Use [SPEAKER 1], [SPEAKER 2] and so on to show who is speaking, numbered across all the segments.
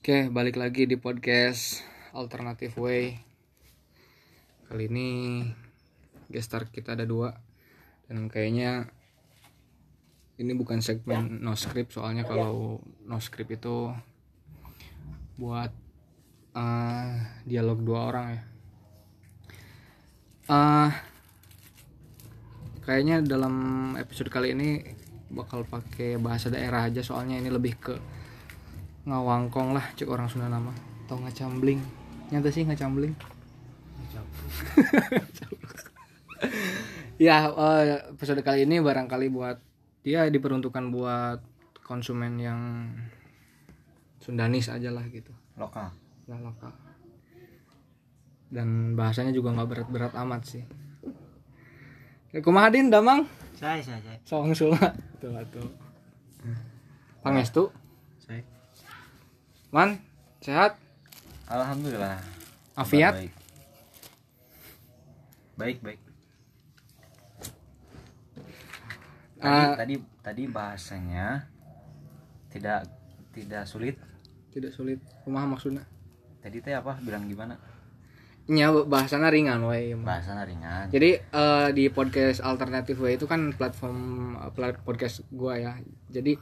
[SPEAKER 1] Oke, balik lagi di podcast Alternative Way. Kali ini gestar kita ada dua dan kayaknya ini bukan segmen no script soalnya kalau no script itu buat eh, dialog dua orang ya. Eh, kayaknya dalam episode kali ini bakal pakai bahasa daerah aja soalnya ini lebih ke ngawangkong lah cek orang Sunda nama. Atau ngacambling nyata sih ngacambling ya eh, episode kali ini barangkali buat dia diperuntukkan buat konsumen yang Sundanis aja lah gitu.
[SPEAKER 2] Lokal.
[SPEAKER 1] Lah lokal. Dan bahasanya juga nggak berat-berat amat sih. Kayak kumahadin damang?
[SPEAKER 2] Saya saya saya
[SPEAKER 1] song sula. Tuh tuh. Pangestu?
[SPEAKER 2] saya
[SPEAKER 1] man sehat?
[SPEAKER 2] Alhamdulillah.
[SPEAKER 1] Afiat?
[SPEAKER 2] Baik. Baik baik. Tadi,
[SPEAKER 1] Ah.
[SPEAKER 2] tadi tadi bahasanya tidak tidak sulit.
[SPEAKER 1] Tidak sulit. Kumaha maksudnya?
[SPEAKER 2] Tadi teh apa? Bilang gimana?
[SPEAKER 1] Nya bahasana ringan wae mah.
[SPEAKER 2] bahasanya ringan.
[SPEAKER 1] Jadi eh, di podcast alternatif way itu kan platform plat- podcast gua ya. Jadi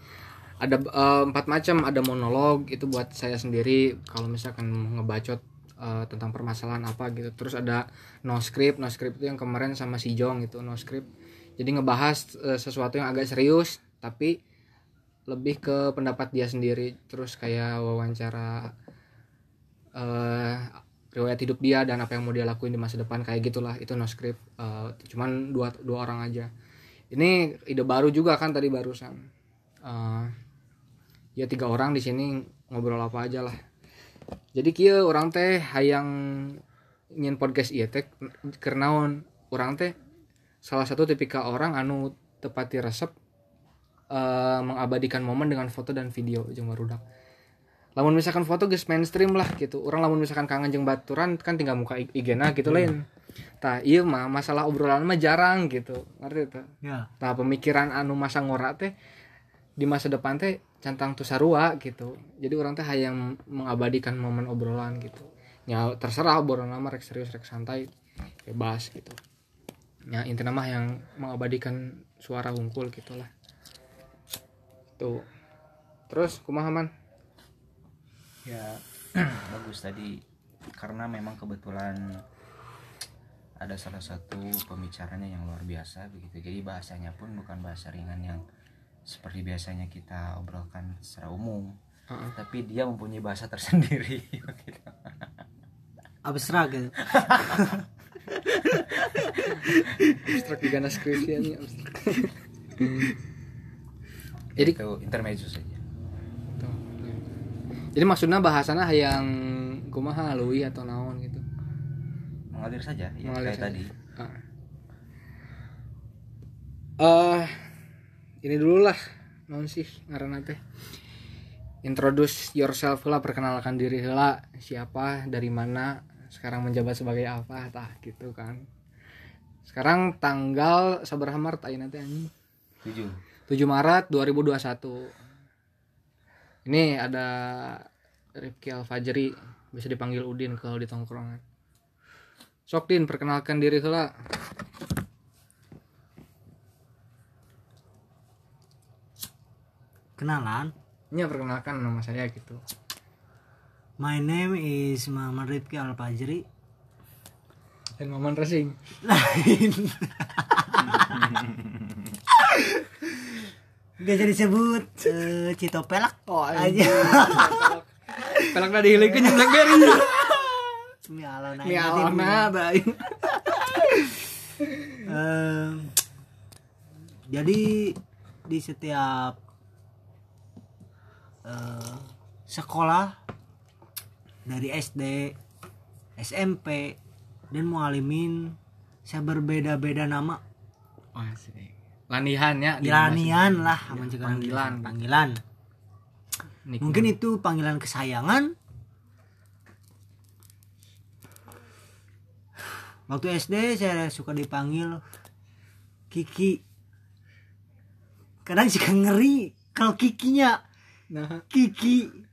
[SPEAKER 1] ada eh, empat macam. Ada monolog itu buat saya sendiri. Kalau misalkan ngebacot eh, tentang permasalahan apa gitu. Terus ada no script. No script itu yang kemarin sama si Jong gitu no script. Jadi ngebahas eh, sesuatu yang agak serius tapi lebih ke pendapat dia sendiri. Terus kayak wawancara eh riwayat hidup dia dan apa yang mau dia lakuin di masa depan kayak gitulah. Itu no script Eh, cuman dua dua orang aja. Ini ide baru juga kan tadi barusan. Eh, ya tiga orang di sini ngobrol apa aja lah. Jadi kia orang teh hayang ingin podcast iya teh karena orang teh salah satu tipikal orang anu tepati resep eh, mengabadikan momen dengan foto dan video jeung barudak. Lamun misalkan foto geus mainstream lah gitu. Orang lamun misalkan kangen jeung baturan kan tinggal muka I- IG-na gitu lain tah iya mah masalah obrolan mah jarang gitu. Ngerti tuh
[SPEAKER 2] ya
[SPEAKER 1] nah pemikiran anu masa ngora teh di masa depan teh cantang tuh sarua gitu. Jadi orang teh hayang mengabadikan momen obrolan gitu. Ya terserah obrolan mah rek serius rek santai bebas gitu. Ya intinya mah yang mengabadikan suara unggul gitulah tuh. Terus kumaha man?
[SPEAKER 2] Ya bagus tadi. Karena memang kebetulan ada salah satu pembicaranya yang luar biasa begitu. Jadi bahasanya pun bukan bahasa ringan yang seperti biasanya kita obrolkan secara umum
[SPEAKER 1] Heeh.
[SPEAKER 2] tapi dia mempunyai bahasa tersendiri.
[SPEAKER 3] Abstrak gitu
[SPEAKER 1] abstrak juga na skripsi ini abstrak. Jadi-
[SPEAKER 2] itu intermezzo saja.
[SPEAKER 1] Tuh. jadi maksudnya bahasana hayang kumaha lui atau naon gitu?
[SPEAKER 2] Mengalir saja ya
[SPEAKER 1] Mengalir
[SPEAKER 2] kayak
[SPEAKER 1] saja.
[SPEAKER 2] tadi.
[SPEAKER 1] Eh ini dulu lah naon sih ngaranna teh. Introduce yourself lah perkenalkan diri lah. Siapa dari mana sekarang menjabat sebagai apa tah gitu kan. Sekarang tanggal sabaraha Maret ayeuna teh anjing?
[SPEAKER 2] Tujuh.
[SPEAKER 1] 7 Maret 2021 ini ada Rifki Alfajri bisa dipanggil Udin kalau di tongkrongan. Sok Din perkenalkan diri lah
[SPEAKER 3] kenalan
[SPEAKER 1] ini perkenalkan nama saya gitu.
[SPEAKER 3] My name is Muhammad Rifki Al Fajri.
[SPEAKER 1] Dan Maman Racing
[SPEAKER 3] lain. Biasa disebut eh, Cito Pelak.
[SPEAKER 1] Oh
[SPEAKER 3] aja.
[SPEAKER 1] pelak dah dihilikeun jeung Blackberry
[SPEAKER 3] mi alona
[SPEAKER 1] mi alona da aing.
[SPEAKER 3] Em, jadi di setiap eh, sekolah dari SD, SMP dan mualimin saya berbeda-beda nama.
[SPEAKER 1] Asik lanihan ya di
[SPEAKER 3] Ilanian lah aman juga
[SPEAKER 1] panggilan.
[SPEAKER 3] panggilan.
[SPEAKER 1] Nickname.
[SPEAKER 3] mungkin itu panggilan kesayangan. Waktu SD saya suka dipanggil Kiki. Kadang suka ngeri kalau Kikinya
[SPEAKER 1] nah
[SPEAKER 3] Kiki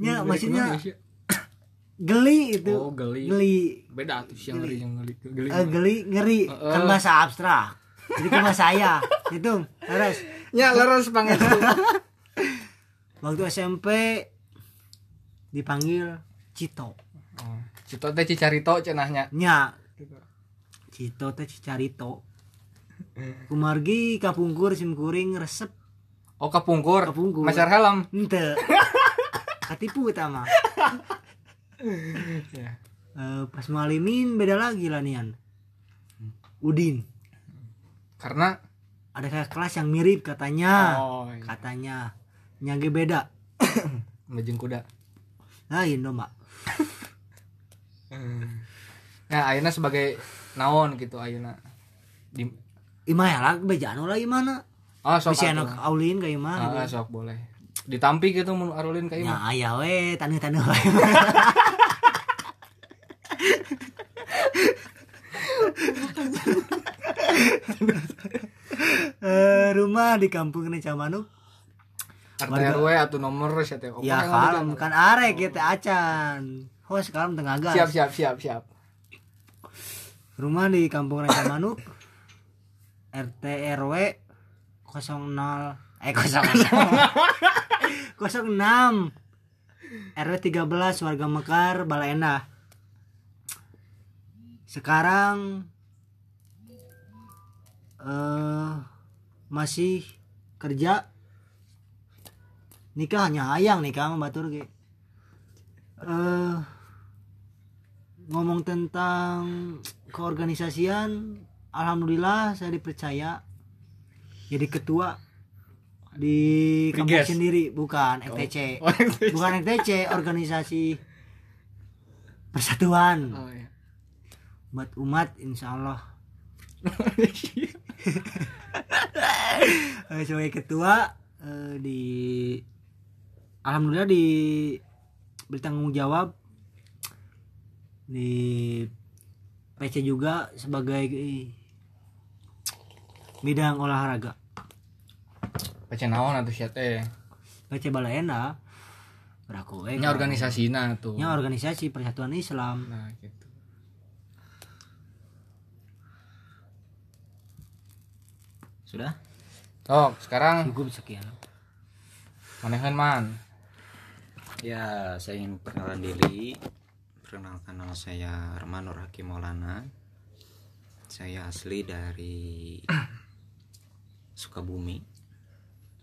[SPEAKER 3] Ya,
[SPEAKER 1] Dari
[SPEAKER 3] maksudnya
[SPEAKER 1] ya,
[SPEAKER 3] geli itu.
[SPEAKER 1] Oh, geli.
[SPEAKER 3] Geli.
[SPEAKER 1] beda tuh yang ngeri yang geli geli
[SPEAKER 3] Eh, geli ngeri
[SPEAKER 1] Heeh.
[SPEAKER 3] kan bahasa abstrak. Jadi ke bahasa saya. Itu, terus
[SPEAKER 1] ya leres banget
[SPEAKER 3] waktu SMP dipanggil Cito.
[SPEAKER 1] oh. Cito teh cicarito cenahnya
[SPEAKER 3] Nya Cito teh Cicarito. Kumargi kapungkur simkuring resep
[SPEAKER 1] oh kapungkur
[SPEAKER 3] Kapungkur.
[SPEAKER 1] masyar helm
[SPEAKER 3] ente. Katipu kita mah.
[SPEAKER 1] ya.
[SPEAKER 3] Eh, pas malimin beda lagi lah nian. Udin.
[SPEAKER 1] karena
[SPEAKER 3] Ada kayak kelas yang mirip katanya.
[SPEAKER 1] oh iya.
[SPEAKER 3] Katanya. Nyage beda.
[SPEAKER 1] Mejeng kuda
[SPEAKER 3] Lain dong, Mbak.
[SPEAKER 1] nah Ayuna sebagai naon gitu Ayuna di
[SPEAKER 3] Ima ya lah bejaan lah gimana?
[SPEAKER 1] Oh sok
[SPEAKER 3] Bisa anak Aulin kayak
[SPEAKER 1] Ah,
[SPEAKER 3] gimana?
[SPEAKER 1] ah, sok boleh. Ditampi gitu mun arulin ka
[SPEAKER 3] Ya
[SPEAKER 1] imah
[SPEAKER 3] aya we taneuh-taneuh. Eh, rumah di kampung Necamanuk
[SPEAKER 1] RT RW atau nomor Oh,
[SPEAKER 3] ya
[SPEAKER 1] yang
[SPEAKER 3] kalem kan arek ya teh acan. Host kalem tengah gas.
[SPEAKER 1] Siap siap siap siap.
[SPEAKER 3] Rumah di kampung Necamanuk RT RW 00 eh 00 06 RW 13 warga Mekar Balaendah sekarang eh masih kerja. Nikah hanya hayang nikah sama batur ge eh ngomong tentang keorganisasian alhamdulillah saya dipercaya jadi ketua di kampung
[SPEAKER 1] Biges.
[SPEAKER 3] sendiri bukan FTC
[SPEAKER 1] Oh, FTC.
[SPEAKER 3] bukan FTC organisasi persatuan.
[SPEAKER 1] Oh iya.
[SPEAKER 3] Buat umat insya Allah. Eh, sebagai ketua eh, di alhamdulillah di bertanggung jawab. Di PC juga sebagai eh, bidang olahraga
[SPEAKER 1] baca naon atuh sia teh
[SPEAKER 3] PC Balaena beraku eh,
[SPEAKER 1] nya organisasina tuh
[SPEAKER 3] nya organisasi persatuan Islam.
[SPEAKER 1] Nah gitu.
[SPEAKER 2] Sudah?
[SPEAKER 1] Sok, sekarang?
[SPEAKER 3] Cukup sekian.
[SPEAKER 1] Manehan man.
[SPEAKER 2] Ya, saya ingin perkenalan diri. Perkenalkan nama saya Arman Nur Hakim Maulana. Saya asli dari Sukabumi.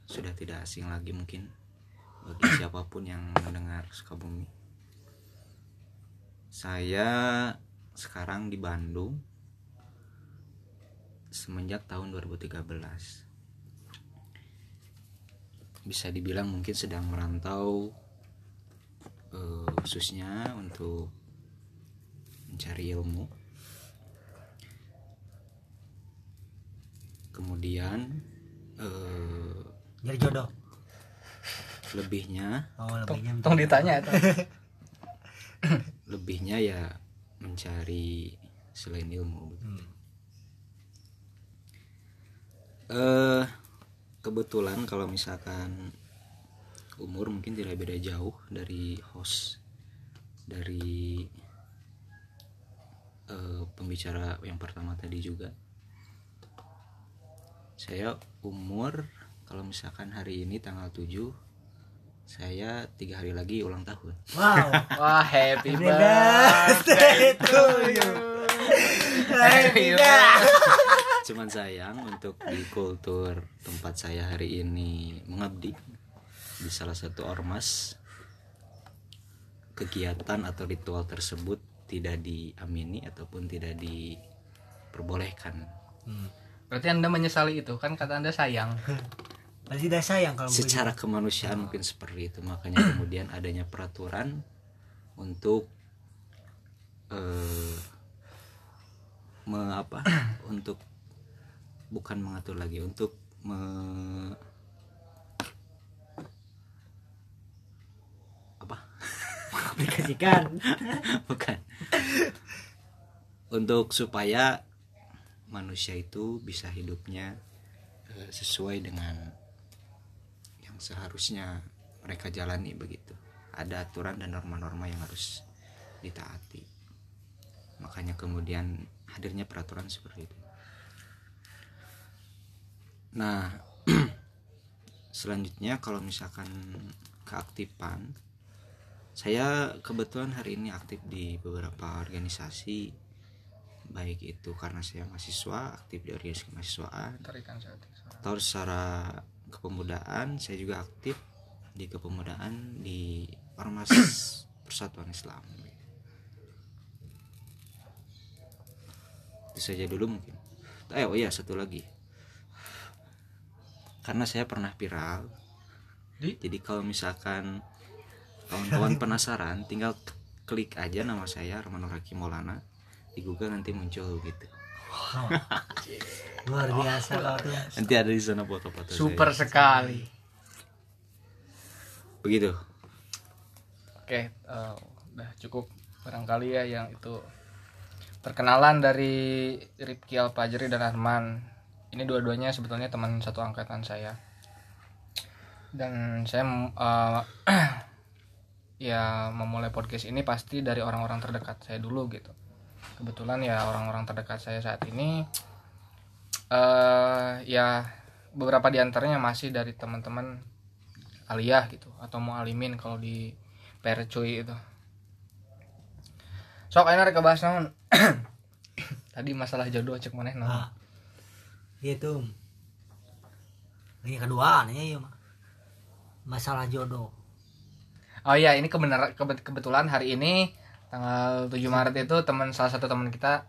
[SPEAKER 2] Sudah tidak asing lagi mungkin bagi siapa pun yang mendengar Sukabumi. Saya sekarang di Bandung semenjak tahun 2013. Bisa dibilang mungkin sedang merantau eh, khususnya untuk mencari ilmu kemudian eh,
[SPEAKER 3] jadi jodoh.
[SPEAKER 2] Lebihnya
[SPEAKER 3] oh lebihnya
[SPEAKER 1] tong ditanya itu
[SPEAKER 2] lebihnya ya mencari selain ilmu eh kebetulan kalau misalkan umur mungkin tidak beda jauh dari host dari eh, pembicara yang pertama tadi juga. Saya umur kalau misalkan hari ini tanggal 7 saya tiga hari lagi ulang tahun.
[SPEAKER 3] Wow.
[SPEAKER 1] Wah happy
[SPEAKER 3] Happy birthday to you. Happy
[SPEAKER 2] cuman sayang untuk di kultur tempat saya hari ini mengabdi di salah satu ormas kegiatan atau ritual tersebut tidak diamini ataupun tidak diperbolehkan.
[SPEAKER 1] Berarti anda menyesali itu kan kata anda sayang
[SPEAKER 3] Pasti dah sayang kalau begitu.
[SPEAKER 2] secara kemanusiaan mungkin seperti itu makanya kemudian adanya peraturan untuk eh me, apa untuk bukan mengatur lagi untuk me, apa
[SPEAKER 3] aplikasikan.
[SPEAKER 2] bukan untuk supaya manusia itu bisa hidupnya eh, sesuai dengan yang seharusnya mereka jalani begitu. Ada aturan dan norma-norma yang harus ditaati. Makanya kemudian hadirnya peraturan seperti itu. Nah selanjutnya kalau misalkan keaktifan saya kebetulan hari ini aktif di beberapa organisasi baik itu karena saya mahasiswa aktif di organisasi mahasiswaan.
[SPEAKER 1] Tarikan saya suara.
[SPEAKER 2] atau secara kepemudaan saya juga aktif di kepemudaan di ormas persatuan Islam. Itu saja dulu mungkin. Eh oh iya satu lagi. Karena saya pernah viral
[SPEAKER 1] Di?
[SPEAKER 2] jadi kalau misalkan kawan-kawan penasaran tinggal klik aja nama saya Romanur Hakim Maulana di Google nanti muncul gitu
[SPEAKER 3] luar biasa kau tuh
[SPEAKER 2] nanti ada di sana foto-foto saya.
[SPEAKER 1] Super sekali.
[SPEAKER 2] begitu
[SPEAKER 1] Oke, eh, udah cukup barangkali ya yang itu perkenalan dari Ripki Alpajri dan Arman. Ini dua-duanya sebetulnya teman satu angkatan saya. Dan saya eh, ya memulai podcast ini pasti dari orang-orang terdekat saya dulu gitu. Kebetulan ya orang-orang terdekat saya saat ini eh ya beberapa di antaranya masih dari teman-teman aliyah gitu atau mau alimin kalau di percuy itu. Sok enak rek bahas naon? Tadi masalah jodoh cek maneh naon?
[SPEAKER 3] Ah. Itu ini kedua nih ya mah masalah jodoh.
[SPEAKER 1] Oh iya ini kebenar kebe- kebetulan hari ini tanggal 7 Maret itu teman salah satu teman kita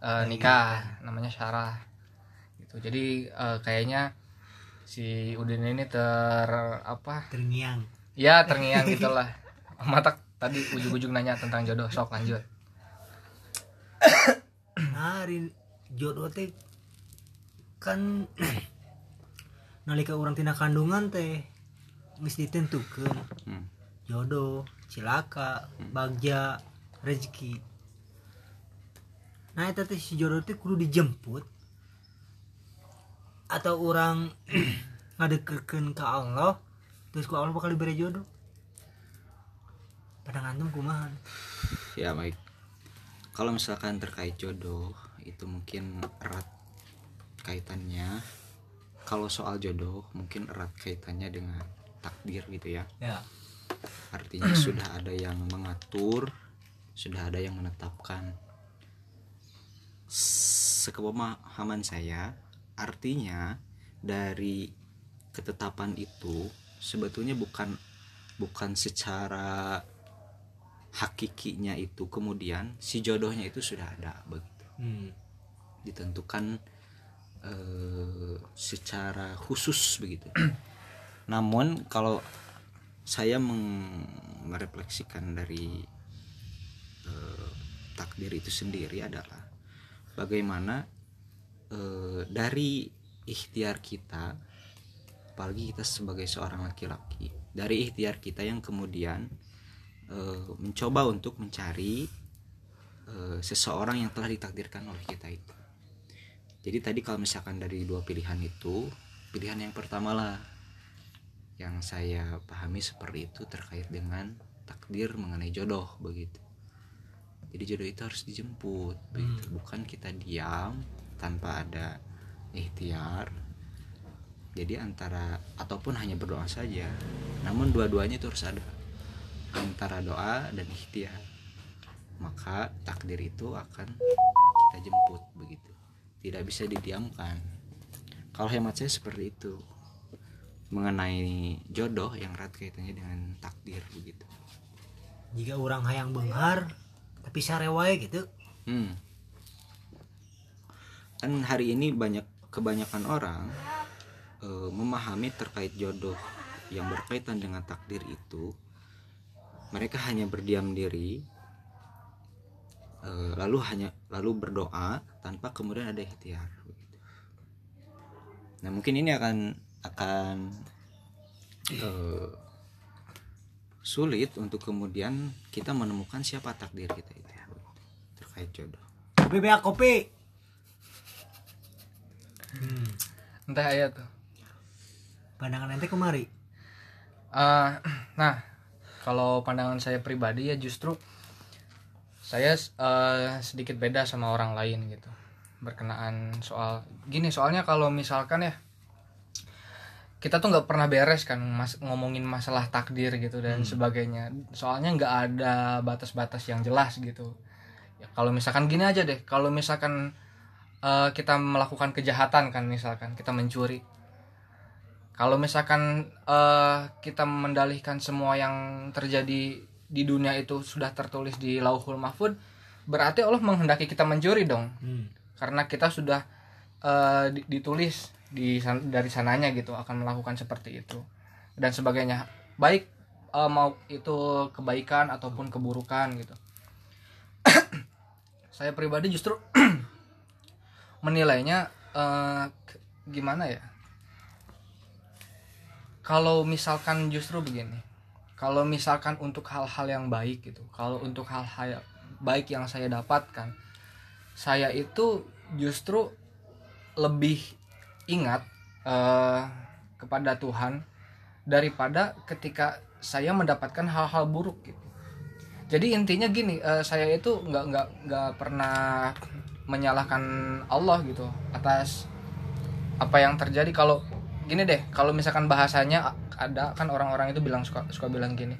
[SPEAKER 1] eh, nikah namanya Syarah gitu. Jadi eh, kayaknya si Udin ini ter apa?
[SPEAKER 3] Terngiang.
[SPEAKER 1] Ya terngiang gitulah. Matak tadi ujung-ujung nanya tentang jodoh sok lanjut.
[SPEAKER 3] Hari jodoh teh kan nalika orang tina kandungan teh geus ditentukeun
[SPEAKER 2] Hmm.
[SPEAKER 3] jodoh cilaka bagja rezeki. Nah itu teh si jodoh teh kudu dijemput atau orang ngadekekeun ke Allah terus ku Allah bakal diberi jodoh. Pada ngantum kumaha?
[SPEAKER 2] Ya baik. Kalau misalkan terkait jodoh itu mungkin erat kaitannya. Kalau soal jodoh mungkin erat kaitannya dengan takdir gitu ya.
[SPEAKER 3] Ya.
[SPEAKER 2] Artinya sudah ada yang mengatur sudah ada yang menetapkan sekepemahaman saya artinya dari ketetapan itu sebetulnya bukan bukan secara hakikinya itu kemudian si jodohnya itu sudah ada begitu
[SPEAKER 3] hmm.
[SPEAKER 2] ditentukan eh, secara khusus begitu. Namun kalau saya merefleksikan dari eh, takdir itu sendiri adalah bagaimana eh, dari ikhtiar kita, apalagi kita sebagai seorang laki-laki, dari ikhtiar kita yang kemudian eh, mencoba untuk mencari eh, seseorang yang telah ditakdirkan oleh kita itu. Jadi tadi kalau misalkan dari dua pilihan itu, pilihan yang pertama lah yang saya pahami seperti itu terkait dengan takdir mengenai jodoh begitu. Jadi jodoh itu harus dijemput, begitu. bukan kita diam tanpa ada ikhtiar. Jadi antara ataupun hanya berdoa saja, namun dua-duanya itu harus ada. Antara doa dan ikhtiar. Maka takdir itu akan kita jemput begitu. Tidak bisa didiamkan. Kalau hemat saya seperti itu. Mengenai jodoh yang erat kaitannya dengan takdir begitu.
[SPEAKER 3] Jika orang hayang benghar tapi sarewae gitu.
[SPEAKER 2] Hmm. kan hari ini banyak kebanyakan orang eh, memahami terkait jodoh yang berkaitan dengan takdir itu. Mereka hanya berdiam diri eh, lalu hanya lalu berdoa tanpa kemudian ada ikhtiar. Nah mungkin ini akan akan eh, sulit untuk kemudian kita menemukan siapa takdir kita itu. Begitu, terkait jodoh.
[SPEAKER 3] Kopi bea kopi. Hmm.
[SPEAKER 1] entah ayat tuh.
[SPEAKER 3] Pandangan ente kemari.
[SPEAKER 1] Eh, nah kalau pandangan saya pribadi ya justru saya eh, sedikit beda sama orang lain gitu. Berkenaan soal gini soalnya kalau misalkan ya kita tuh nggak pernah beres kan mas ngomongin masalah takdir gitu dan sebagainya. Soalnya nggak ada batas-batas yang jelas gitu. Ya kalau misalkan gini aja deh kalau misalkan eh, kita melakukan kejahatan kan misalkan kita mencuri. Kalau misalkan eh, kita mendalihkan semua yang terjadi di dunia itu sudah tertulis di lauhul mahfud berarti Allah menghendaki kita mencuri dong.
[SPEAKER 3] Hmm.
[SPEAKER 1] karena kita sudah di- ditulis di dari sananya gitu akan melakukan seperti itu. Dan sebagainya. Baik eh, mau itu kebaikan ataupun keburukan gitu. Saya pribadi justru menilainya k- gimana ya? Kalau misalkan justru begini. Kalau misalkan untuk hal-hal yang baik gitu. Kalau untuk hal-hal baik yang saya dapatkan. Saya itu justru lebih ingat eh, kepada Tuhan daripada ketika saya mendapatkan hal-hal buruk gitu. Jadi intinya gini, eh, saya itu nggak nggak nggak pernah menyalahkan Allah gitu atas apa yang terjadi. Kalau gini deh, kalau misalkan bahasanya ada kan orang-orang itu bilang suka suka bilang gini,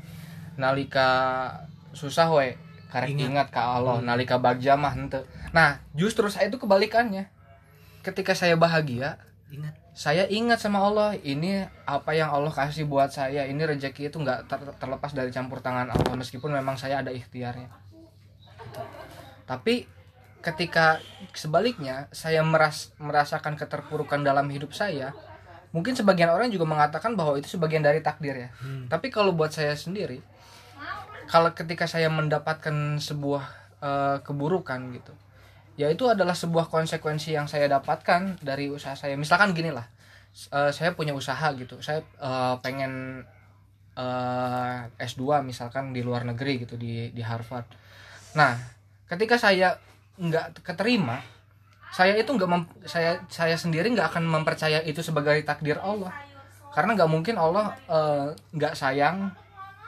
[SPEAKER 1] nalika susah we karek ingat ke Allah, nalika bagja mah henteu. Nah, justru saya itu kebalikannya. Ketika saya bahagia,
[SPEAKER 3] Ingat.
[SPEAKER 1] saya ingat sama Allah ini apa yang Allah kasih buat saya ini rezeki itu nggak ter- terlepas dari campur tangan Allah meskipun memang saya ada ikhtiarnya Gitu. tapi ketika sebaliknya saya meras merasakan keterpurukan dalam hidup saya mungkin sebagian orang juga mengatakan bahwa itu sebagian dari takdir ya tapi kalau buat saya sendiri kalau ketika saya mendapatkan sebuah eh, keburukan gitu ya itu adalah sebuah konsekuensi yang saya dapatkan dari usaha saya. Misalkan gini lah eh, saya punya usaha gitu. Saya eh, pengen eh, S2 misalkan di luar negeri gitu di di Harvard. Nah ketika saya nggak keterima saya itu nggak saya saya sendiri nggak akan mempercaya itu sebagai takdir Allah. Karena nggak mungkin Allah eh, nggak sayang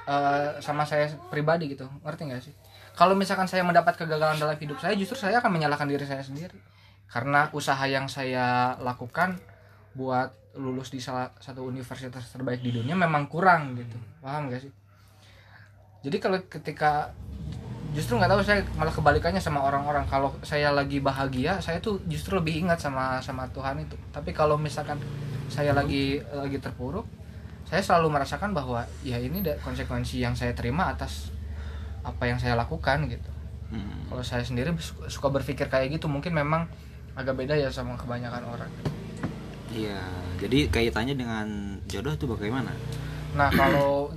[SPEAKER 1] eh, sama saya pribadi gitu. Ngerti nggak sih kalau misalkan saya mendapat kegagalan dalam hidup saya justru saya akan menyalahkan diri saya sendiri. Karena usaha yang saya lakukan buat lulus di salah satu universitas terbaik di dunia memang kurang gitu. Paham gak sih? Jadi kalau ketika justru nggak tahu saya malah kebalikannya sama orang-orang. Kalau saya lagi bahagia saya tuh justru lebih ingat sama sama Tuhan itu. Tapi kalau misalkan saya lagi lagi terpuruk saya selalu merasakan bahwa ya ini konsekuensi yang saya terima atas apa yang saya lakukan gitu
[SPEAKER 2] Hmm.
[SPEAKER 1] kalau saya sendiri su- suka berpikir kayak gitu mungkin memang agak beda ya sama kebanyakan orang
[SPEAKER 2] Iya, jadi kaitannya dengan jodoh itu bagaimana?
[SPEAKER 1] nah kalau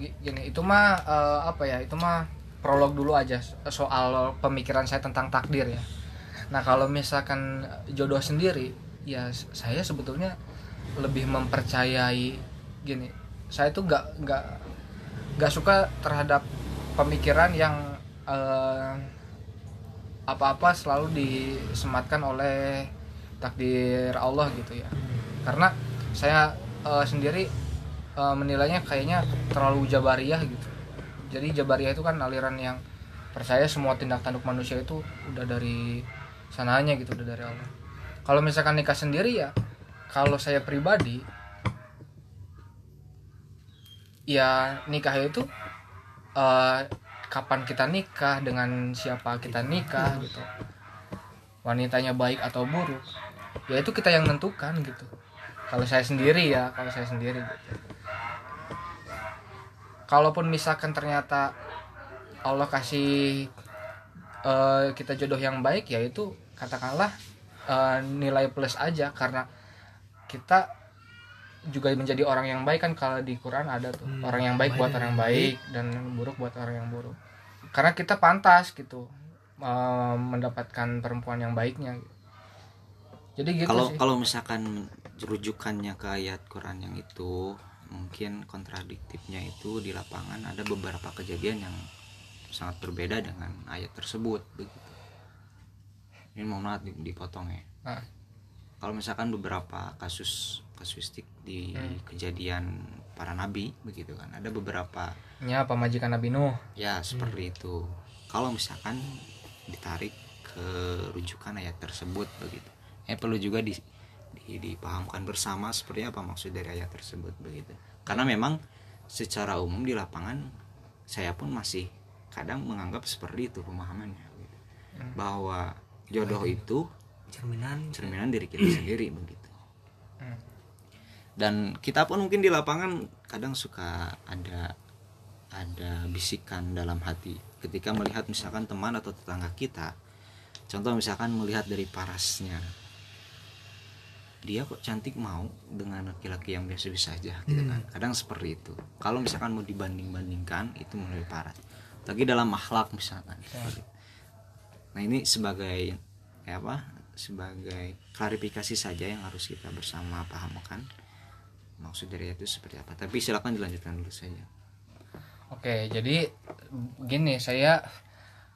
[SPEAKER 1] gi- gini itu mah eh, apa ya itu mah prolog dulu aja soal pemikiran saya tentang takdir ya nah kalau misalkan jodoh sendiri ya saya sebetulnya lebih mempercayai gini saya tuh nggak nggak nggak suka terhadap pemikiran yang eh, apa-apa selalu disematkan oleh takdir Allah gitu ya. Karena saya eh, sendiri eh, menilainya kayaknya terlalu jabariyah gitu. Jadi jabariyah itu kan aliran yang percaya semua tindak tanduk manusia itu udah dari sananya gitu udah dari Allah. Kalau misalkan nikah sendiri ya kalau saya pribadi ya nikah itu eh, kapan kita nikah dengan siapa kita nikah gitu. Wanitanya baik atau buruk ya itu kita yang menentukan gitu. Kalau saya sendiri ya kalau saya sendiri gitu. Kalaupun misalkan ternyata Allah kasih eh, kita jodoh yang baik ya itu katakanlah eh, nilai plus aja. Karena kita juga menjadi orang yang baik kan kalau di Quran ada tuh
[SPEAKER 3] Hmm,
[SPEAKER 1] orang yang baik
[SPEAKER 3] baik
[SPEAKER 1] buat orang
[SPEAKER 3] yang
[SPEAKER 1] baik dan buruk buat orang yang buruk karena kita pantas gitu eh, mendapatkan perempuan yang baiknya gitu. jadi gitu
[SPEAKER 2] Kalau
[SPEAKER 1] sih
[SPEAKER 2] kalau misalkan rujukannya ke ayat Quran yang itu mungkin kontradiktifnya itu di lapangan ada beberapa kejadian yang sangat berbeda dengan ayat tersebut begitu. Ini mohon maaf di- dipotong ya.
[SPEAKER 1] Nah.
[SPEAKER 2] Kalau misalkan beberapa kasus kasuistik di
[SPEAKER 1] Hmm.
[SPEAKER 2] kejadian para nabi begitu kan. Ada beberapa.
[SPEAKER 1] Nya pemajikan Nabi Nuh.
[SPEAKER 2] Ya seperti itu. Kalau misalkan ditarik ke rujukan ayat tersebut begitu. Ya perlu juga di, di- dipahamkan bersama seperti apa maksud dari ayat tersebut begitu. Karena memang secara umum di lapangan saya pun masih kadang menganggap seperti itu pemahamannya gitu. bahwa jodoh itu
[SPEAKER 3] cerminan
[SPEAKER 2] cerminan diri kita sendiri begitu.
[SPEAKER 1] Hmm.
[SPEAKER 2] dan kita pun mungkin di lapangan kadang suka ada ada bisikan dalam hati. Ketika melihat misalkan teman atau tetangga kita contoh misalkan melihat dari parasnya dia kok cantik mau dengan laki-laki yang biasa-biasa aja gitu kan? Kadang seperti itu. Kalau misalkan mau dibanding-bandingkan itu melalui paras. Lagi dalam akhlak misalkan itu. nah ini sebagai ya apa sebagai klarifikasi saja yang harus kita bersama pahamkan maksud dari itu seperti apa? Tapi silakan dilanjutkan dulu saja.
[SPEAKER 1] Oke, jadi gini saya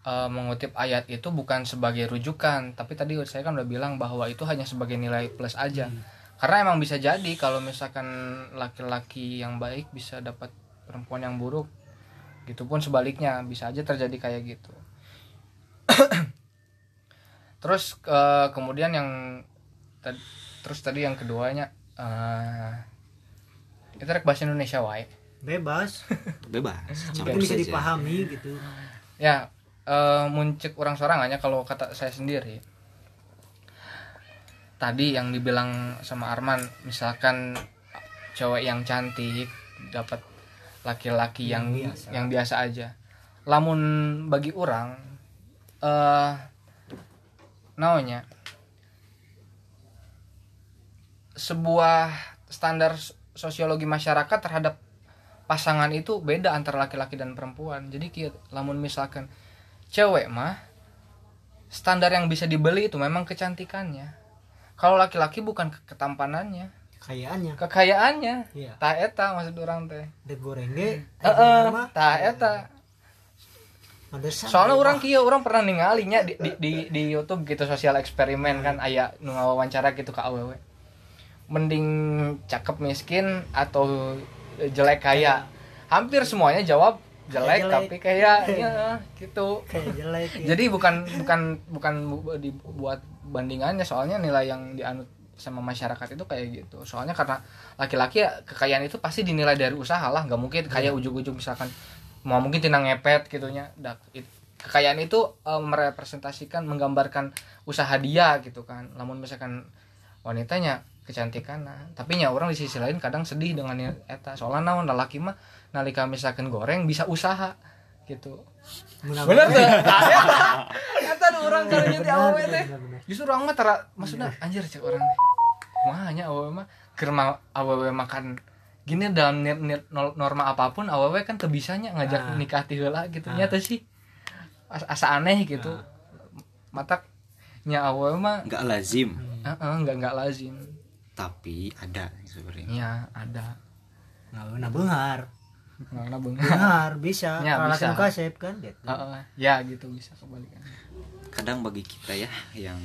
[SPEAKER 1] eh, mengutip ayat itu bukan sebagai rujukan, tapi tadi saya kan udah bilang bahwa itu hanya sebagai nilai plus aja. Karena emang bisa jadi kalau misalkan laki-laki yang baik bisa dapat perempuan yang buruk, gitu pun sebaliknya bisa aja terjadi kayak gitu. terus eh, kemudian yang tad- terus tadi yang keduanya eh itu rek bahasa Indonesia wae.
[SPEAKER 3] bebas.
[SPEAKER 2] Bebas campur
[SPEAKER 3] penting bisa
[SPEAKER 2] saja.
[SPEAKER 3] dipahami gitu.
[SPEAKER 1] Ya eh, muncik orang sorangannya kalau kata saya sendiri. Tadi yang dibilang sama Arman misalkan cewek yang cantik dapat laki-laki yang
[SPEAKER 3] Yang biasa.
[SPEAKER 1] yang biasa aja. Lamun bagi orang eh namanya sebuah standar sosiologi masyarakat terhadap pasangan itu beda antara laki-laki dan perempuan. Jadi kieu, lamun misalkan cewek mah standar yang bisa dibeli itu memang kecantikannya. Kalau laki-laki bukan ke- ketampanannya.
[SPEAKER 3] Kayaannya
[SPEAKER 1] kekayaannya.
[SPEAKER 3] Iya.
[SPEAKER 1] Tah eta maksud orang teh.
[SPEAKER 3] Dek goreng ge
[SPEAKER 1] heeh tah eta soalnya
[SPEAKER 3] mewah.
[SPEAKER 1] orang kieu orang pernah ninggalinya di, di, di, di YouTube gitu sosial eksperimen kan aya nu ngawawancara gitu ke awewe mending cakep miskin atau jelek kaya hampir semuanya jawab jelek,
[SPEAKER 3] Jelek.
[SPEAKER 1] tapi kayaknya gitu
[SPEAKER 3] kayak jelek ya.
[SPEAKER 1] jadi bukan bukan bukan bu- dibuat bandingannya soalnya nilai yang dianut sama masyarakat itu kayak gitu soalnya karena laki-laki ya kekayaan itu pasti dinilai dari usaha lah nggak mungkin kayak ujung-ujung misalkan mau mungkin tinang ngepet gitunya. Dak, it- kekayaan itu eh, merepresentasikan menggambarkan usaha dia gitu kan. Namun misalkan wanitanya kecantikan nah tapi nya orang di sisi lain kadang sedih dengan eta. Soalnya naon lelaki mah nalika misalkan goreng bisa usaha gitu. Bener tuh eta jadi
[SPEAKER 3] Benar,
[SPEAKER 1] awewe
[SPEAKER 3] benar,
[SPEAKER 1] teh. justru orang mah tara maksudnya anjir cek orang. Mahanya awewe mah? Keur ma- awewe makan gini dalam nir- nol- norma apa pun awewe kan kebisanya ngajak
[SPEAKER 3] Ah.
[SPEAKER 1] nikah ti heula gitu.
[SPEAKER 3] Ah.
[SPEAKER 1] nya teh sih As- asa aneh gitu. Matak nya awewe mah
[SPEAKER 2] nggak lazim.
[SPEAKER 1] Heeh nggak nggak lazim.
[SPEAKER 2] Tapi ada seperti ini
[SPEAKER 1] ya ada.
[SPEAKER 3] Nggak benar benghar
[SPEAKER 1] nggak beunghar
[SPEAKER 3] benghar bisa.
[SPEAKER 1] Ya,
[SPEAKER 3] kalau
[SPEAKER 1] bisa.
[SPEAKER 3] kasep kan gitu.
[SPEAKER 1] Heeh, ya gitu bisa kebalikan.
[SPEAKER 2] Kadang bagi kita ya yang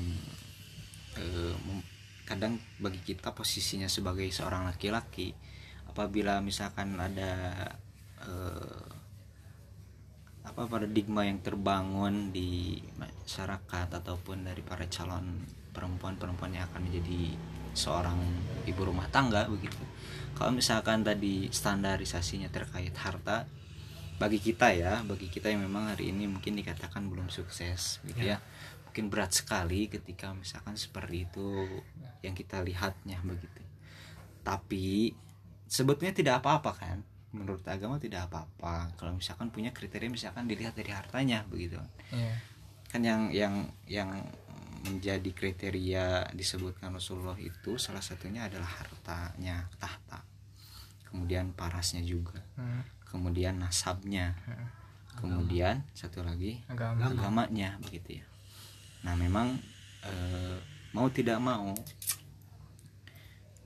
[SPEAKER 2] eh, mem- kadang bagi kita posisinya sebagai seorang laki-laki apabila misalkan ada eh, apa paradigma yang terbangun di masyarakat ataupun dari para calon perempuan-perempuan yang akan menjadi seorang ibu rumah tangga begitu. Kalau misalkan tadi standarisasinya terkait harta bagi kita ya bagi kita yang memang hari ini mungkin dikatakan belum sukses gitu ya, mungkin berat sekali ketika misalkan seperti itu yang kita lihatnya begitu. Tapi sebetulnya tidak apa-apa kan? Menurut agama tidak apa-apa. Kalau misalkan punya kriteria misalkan dilihat dari hartanya begitu.
[SPEAKER 1] Iya.
[SPEAKER 2] kan yang yang yang menjadi kriteria disebutkan Rasulullah itu salah satunya adalah hartanya tahta. Kemudian parasnya juga.
[SPEAKER 1] Hmm,
[SPEAKER 2] kemudian nasabnya. Kemudian satu lagi
[SPEAKER 1] agama.
[SPEAKER 2] agamanya begitu ya. Nah memang eh, mau tidak mau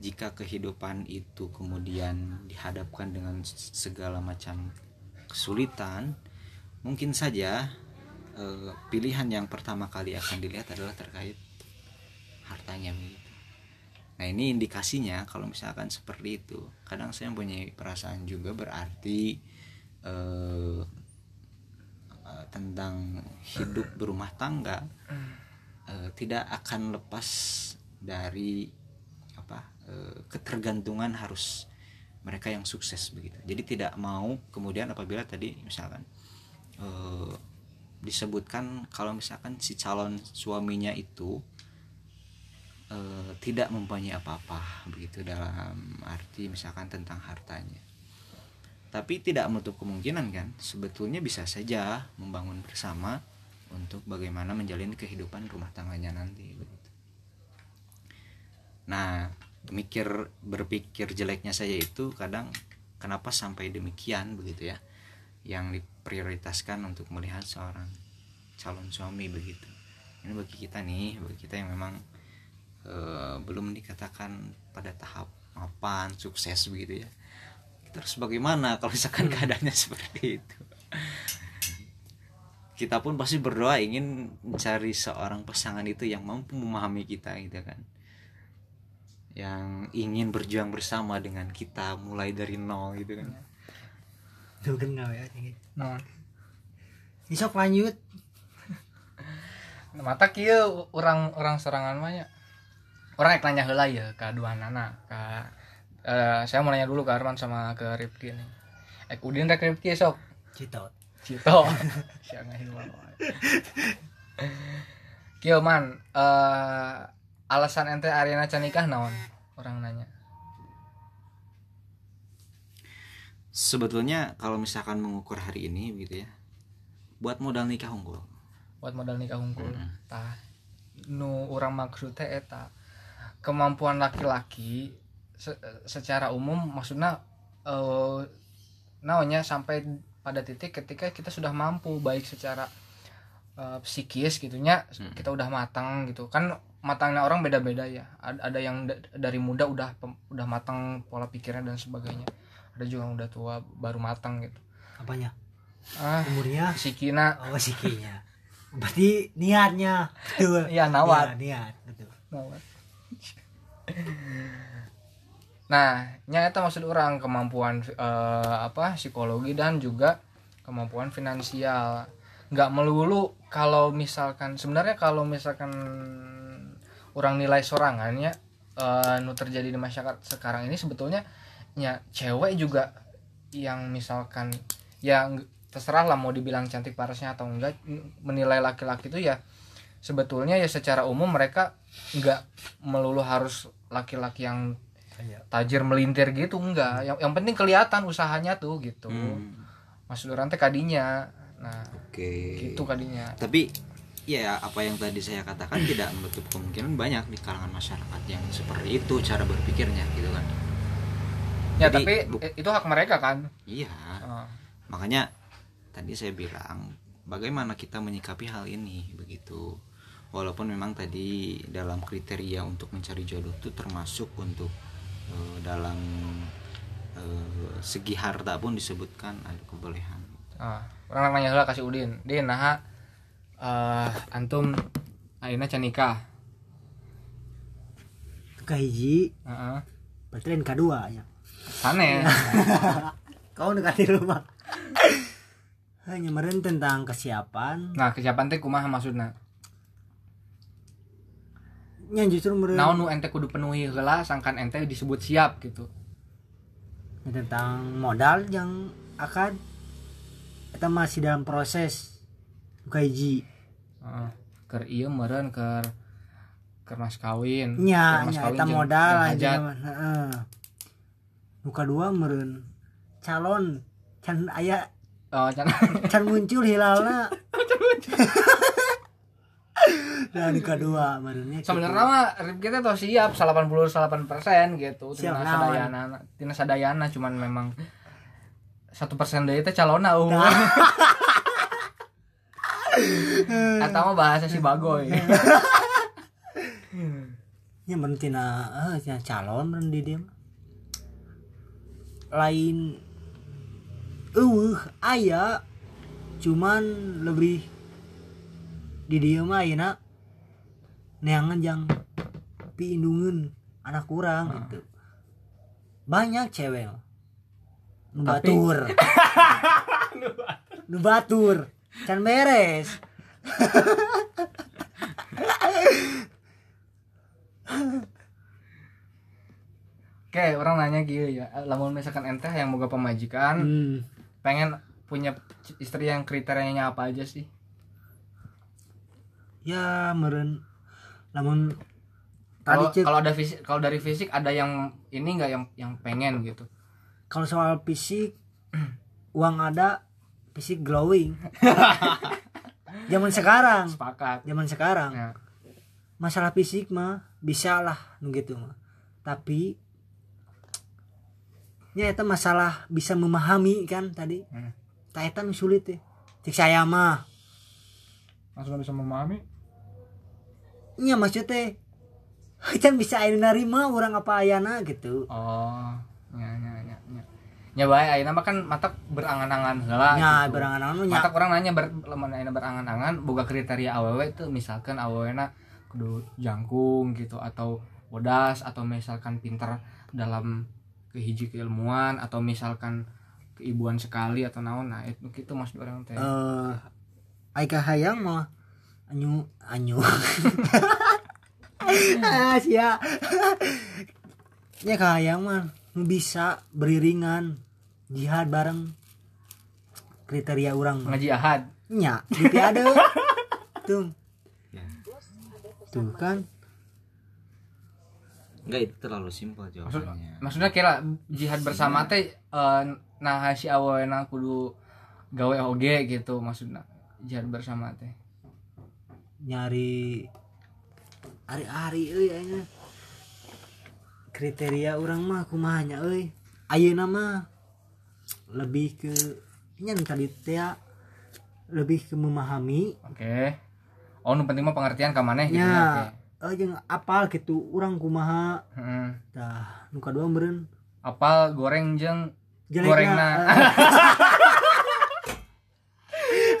[SPEAKER 2] jika kehidupan itu kemudian dihadapkan dengan segala macam kesulitan mungkin saja eh, pilihan yang pertama kali akan dilihat adalah terkait hartanya begitu. Nah ini indikasinya kalau misalkan seperti itu. Kadang saya punya perasaan juga berarti eh, eh, tentang hidup berumah tangga eh, tidak akan lepas dari ketergantungan harus mereka yang sukses begitu. Jadi tidak mau kemudian apabila tadi misalkan eh, disebutkan kalau misalkan si calon suaminya itu eh, tidak mempunyai apa-apa begitu dalam arti misalkan tentang hartanya. Tapi tidak menutup kemungkinan kan sebetulnya bisa saja membangun bersama untuk bagaimana menjalin kehidupan rumah tangganya nanti begitu. Nah mikir berpikir jeleknya saya itu kadang kenapa sampai demikian begitu ya yang diprioritaskan untuk melihat seorang calon suami begitu. Ini bagi kita nih bagi kita yang memang eh, belum dikatakan pada tahap mapan sukses begitu ya. Kita harus bagaimana kalau misalkan keadaannya seperti itu? Kita pun pasti berdoa ingin mencari seorang pasangan itu yang mampu memahami kita gitu kan yang ingin berjuang bersama dengan kita mulai dari nol gitu kan.
[SPEAKER 3] Tuh kenal ya? Kayak gitu.
[SPEAKER 1] nah
[SPEAKER 3] Ini sok lanjut
[SPEAKER 1] mata kieu orang orang serangan mah nya. orang yang nanya heula ya ke dua nana ke eh, saya mau nanya dulu ke Arman sama ke Rifki nih Ek Udin rek Rifki sok
[SPEAKER 3] Cito
[SPEAKER 1] Cito siang ngahin Kieu man eh, alasan ente Ariana can nikah naon? Orang nanya.
[SPEAKER 2] Sebetulnya kalau misalkan mengukur hari ini begitu ya buat modal nikah unggul.
[SPEAKER 1] Buat modal nikah unggul. Tah nu orang maksudnya eta kemampuan laki-laki se- secara umum maksudnya eh naonnya sampai pada titik ketika kita sudah mampu baik secara eh, psikis gitunya
[SPEAKER 2] Hmm.
[SPEAKER 1] kita udah matang gitu. Kan matangnya orang beda-beda ya. Ada, ada yang da- dari muda udah udah matang pola pikirnya dan sebagainya. Ada juga yang udah tua baru matang gitu.
[SPEAKER 3] Apanya?
[SPEAKER 1] Ah
[SPEAKER 3] umurnya?
[SPEAKER 1] sikina.
[SPEAKER 3] Oh sikinya berarti niatnya. Betul.
[SPEAKER 1] Iya, nawat.
[SPEAKER 3] Iya, niat betul.
[SPEAKER 1] Nah, nyata maksud orang kemampuan eh, apa psikologi dan juga kemampuan finansial. Nggak melulu kalau misalkan sebenarnya kalau misalkan orang nilai sorangannya eh, nu terjadi di masyarakat sekarang ini sebetulnya ya cewek juga yang misalkan yang terserah lah mau dibilang cantik parasnya atau enggak menilai laki-laki itu ya sebetulnya ya secara umum mereka nggak melulu harus laki-laki yang
[SPEAKER 3] Iya.
[SPEAKER 1] tajir melintir gitu enggak. Yang yang penting kelihatan usahanya tuh gitu.
[SPEAKER 2] Hmm,
[SPEAKER 1] maksud orang teh kadinya. Nah
[SPEAKER 2] oke.
[SPEAKER 1] gitu kadinya.
[SPEAKER 2] Tapi ya apa yang tadi saya katakan tidak menutup kemungkinan banyak di kalangan masyarakat yang seperti itu cara berpikirnya gitu kan.
[SPEAKER 1] Ya
[SPEAKER 2] Jadi,
[SPEAKER 1] tapi itu hak mereka kan?
[SPEAKER 2] Iya.
[SPEAKER 1] Ah,
[SPEAKER 2] makanya tadi saya bilang bagaimana kita menyikapi hal ini begitu. Walaupun memang tadi dalam kriteria untuk mencari jodoh itu termasuk untuk eh, dalam eh, segi harta pun disebutkan ada kebolehan.
[SPEAKER 1] Ah. orang nanya heula kasih udin. Din nah eh antum ayeuna can nikah.
[SPEAKER 3] Ke hiji
[SPEAKER 1] Heeh.
[SPEAKER 3] berarti lain kedua ya?
[SPEAKER 1] Sanes.
[SPEAKER 3] kau dekat di rumah. Hanya meren tentang kesiapan.
[SPEAKER 1] Nah kesiapan teh kumaha maksudna?
[SPEAKER 3] Nya justru meren
[SPEAKER 1] naon nu ente kudu penuhi heula sangkan ente disebut siap gitu.
[SPEAKER 3] Tentang modal yang akan kita masih dalam proses hiji
[SPEAKER 1] Heeh. keur ieu meureun keur keur mas kawin.
[SPEAKER 3] Nya
[SPEAKER 1] kawin
[SPEAKER 3] eta modal aja heeh. Nu kadua meren calon can aya
[SPEAKER 1] oh can
[SPEAKER 3] can muncul hilalna. Dan nu kadua merenya
[SPEAKER 1] sebenarnya mah teh tuh siap 88% gitu.
[SPEAKER 3] Siap
[SPEAKER 1] tina sadayana tina sadayana cuman memang satu persen dari teh calona uh. atau mah bahasa si bagoy.
[SPEAKER 3] Nya meren tina eh tina calon meren di dia lain eueuh aya cuman lebih di dia mah ayeuna neangan jang piindungeun anak kurang gitu. Banyak cewek nu
[SPEAKER 1] Tapi-
[SPEAKER 3] can beres
[SPEAKER 1] Oke, orang nanya gitu ya. Lamun misalkan ente yang boga pemajikan,
[SPEAKER 3] hmm.
[SPEAKER 1] pengen punya istri yang kriterianya apa aja sih?
[SPEAKER 3] ya meren namun tadi
[SPEAKER 1] Kalau ada fisik, kalau dari fisik ada yang ini nggak yang yang pengen gitu.
[SPEAKER 3] kalau soal fisik uang ada fisik glowing. Zaman sekarang.
[SPEAKER 1] Sepakat.
[SPEAKER 3] zaman sekarang.
[SPEAKER 1] Ya.
[SPEAKER 3] masalah fisik mah bisa lah gitu mah. Tapi ya itu masalah bisa memahami kan tadi.
[SPEAKER 1] Hmm.
[SPEAKER 3] nu sulit ya cek saya mah.
[SPEAKER 1] Langsung bisa memahami.
[SPEAKER 3] iya maksudnya kan bisa ayo narima orang apa ayana gitu.
[SPEAKER 1] Oh, ya ya ya ya. Bae ayeuna mah kan matak berangan-angan heula.
[SPEAKER 3] ya
[SPEAKER 1] gitu.
[SPEAKER 3] berangan anu nya
[SPEAKER 1] Matak orang nanya ber, lamun ayeuna berangan-angan boga kriteria awewe itu misalkan awewena kudu jangkung gitu atau bodas atau misalkan pintar dalam kehiji keilmuan atau misalkan keibuan sekali atau naon nah itu gitu maksud orang teh.
[SPEAKER 3] eh Aika hayang mah anyu anyu ah sia ya kahayang mah bisa beriringan jihad bareng kriteria orang
[SPEAKER 1] Ngaji ahad.
[SPEAKER 3] nya gitu ada tuh
[SPEAKER 2] Ya.
[SPEAKER 3] tuh kan
[SPEAKER 2] Enggak itu terlalu simpel
[SPEAKER 1] Maksud,
[SPEAKER 2] jawabannya.
[SPEAKER 1] maksudnya kira jihad bersama teh eh, nah si awewena kudu gawe oge gitu maksudnya jihad bersama teh.
[SPEAKER 3] nyari hari-hari euy ayeuna kriteria orang mah kumahanya euy ayeuna mah lebih ke nya nu tadi teh lebih ke memahami
[SPEAKER 1] Oke. Oh, nu penting mah pengertian ka maneh gitu ya.
[SPEAKER 3] Eh jeung apal gitu urang kumaha
[SPEAKER 1] Heeh.
[SPEAKER 3] tah nu kadua meureun
[SPEAKER 1] Apal goreng jeung gorengna.
[SPEAKER 3] eh.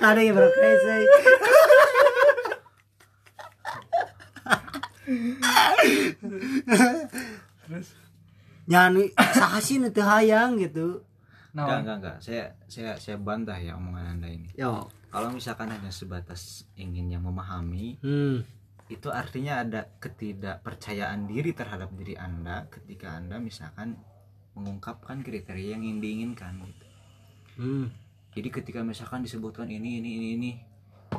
[SPEAKER 3] ada yang berkreasi Nyanyi saha sih nu teu hayang gitu.
[SPEAKER 2] Enggak,
[SPEAKER 1] Naon?
[SPEAKER 2] enggak, enggak. Saya saya saya bantah ya omongan Anda ini.
[SPEAKER 3] Yo.
[SPEAKER 2] Kalau misalkan hanya sebatas ingin yang memahami,
[SPEAKER 3] Hmm.
[SPEAKER 2] itu artinya ada ketidakpercayaan diri terhadap diri Anda ketika Anda misalkan mengungkapkan kriteria yang ingin diinginkan gitu.
[SPEAKER 3] Hmm.
[SPEAKER 2] Jadi ketika misalkan disebutkan ini ini ini ini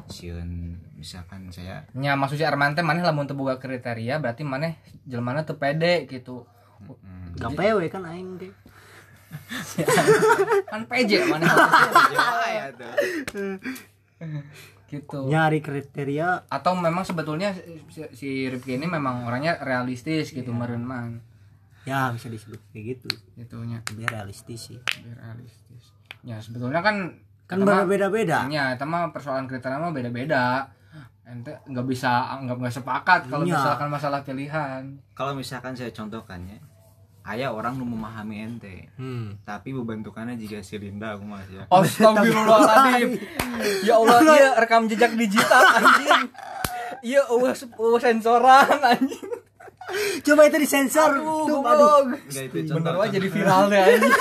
[SPEAKER 2] sieun misalkan saya
[SPEAKER 1] Nya maksudnya Arman teh maneh lamun teu boga kriteria berarti maneh jelmana teu pede gitu.
[SPEAKER 2] hmm,
[SPEAKER 3] Gak pewe kan aing teh.
[SPEAKER 1] Kan PJ maneh
[SPEAKER 2] ya tuh.
[SPEAKER 1] gitu.
[SPEAKER 3] Nyari kriteria
[SPEAKER 1] Atau memang sebetulnya si, si Rifki ini memang orangnya realistis gitu meureun man.
[SPEAKER 3] ya bisa disebut kayak gitu.
[SPEAKER 1] Gitunya
[SPEAKER 3] Lebih realistis sih.
[SPEAKER 1] biar realistis. Ya sebetulnya kan
[SPEAKER 3] Kan berbeda-beda.
[SPEAKER 1] Ya, itu mah persoalan kriteria mah beda-beda. Ente nggak bisa nggak nggak sepakat kalau
[SPEAKER 3] Iya.
[SPEAKER 1] misalkan masalah pilihan.
[SPEAKER 2] Kalau misalkan saya contohkannya, ayah orang nu memahami ente,
[SPEAKER 3] Hmm.
[SPEAKER 2] tapi bebentukannya jika si Linda aku mas ya.
[SPEAKER 1] Astagfirullahaladzim Ya Allah, iya rekam jejak digital anjing Iya, eueuh eueuh sensoran anjing
[SPEAKER 3] Coba itu disensor.
[SPEAKER 1] Aduh,
[SPEAKER 3] Tuh,
[SPEAKER 1] goblok.
[SPEAKER 2] Enggak itu
[SPEAKER 1] Bener aja jadi viral deh anjing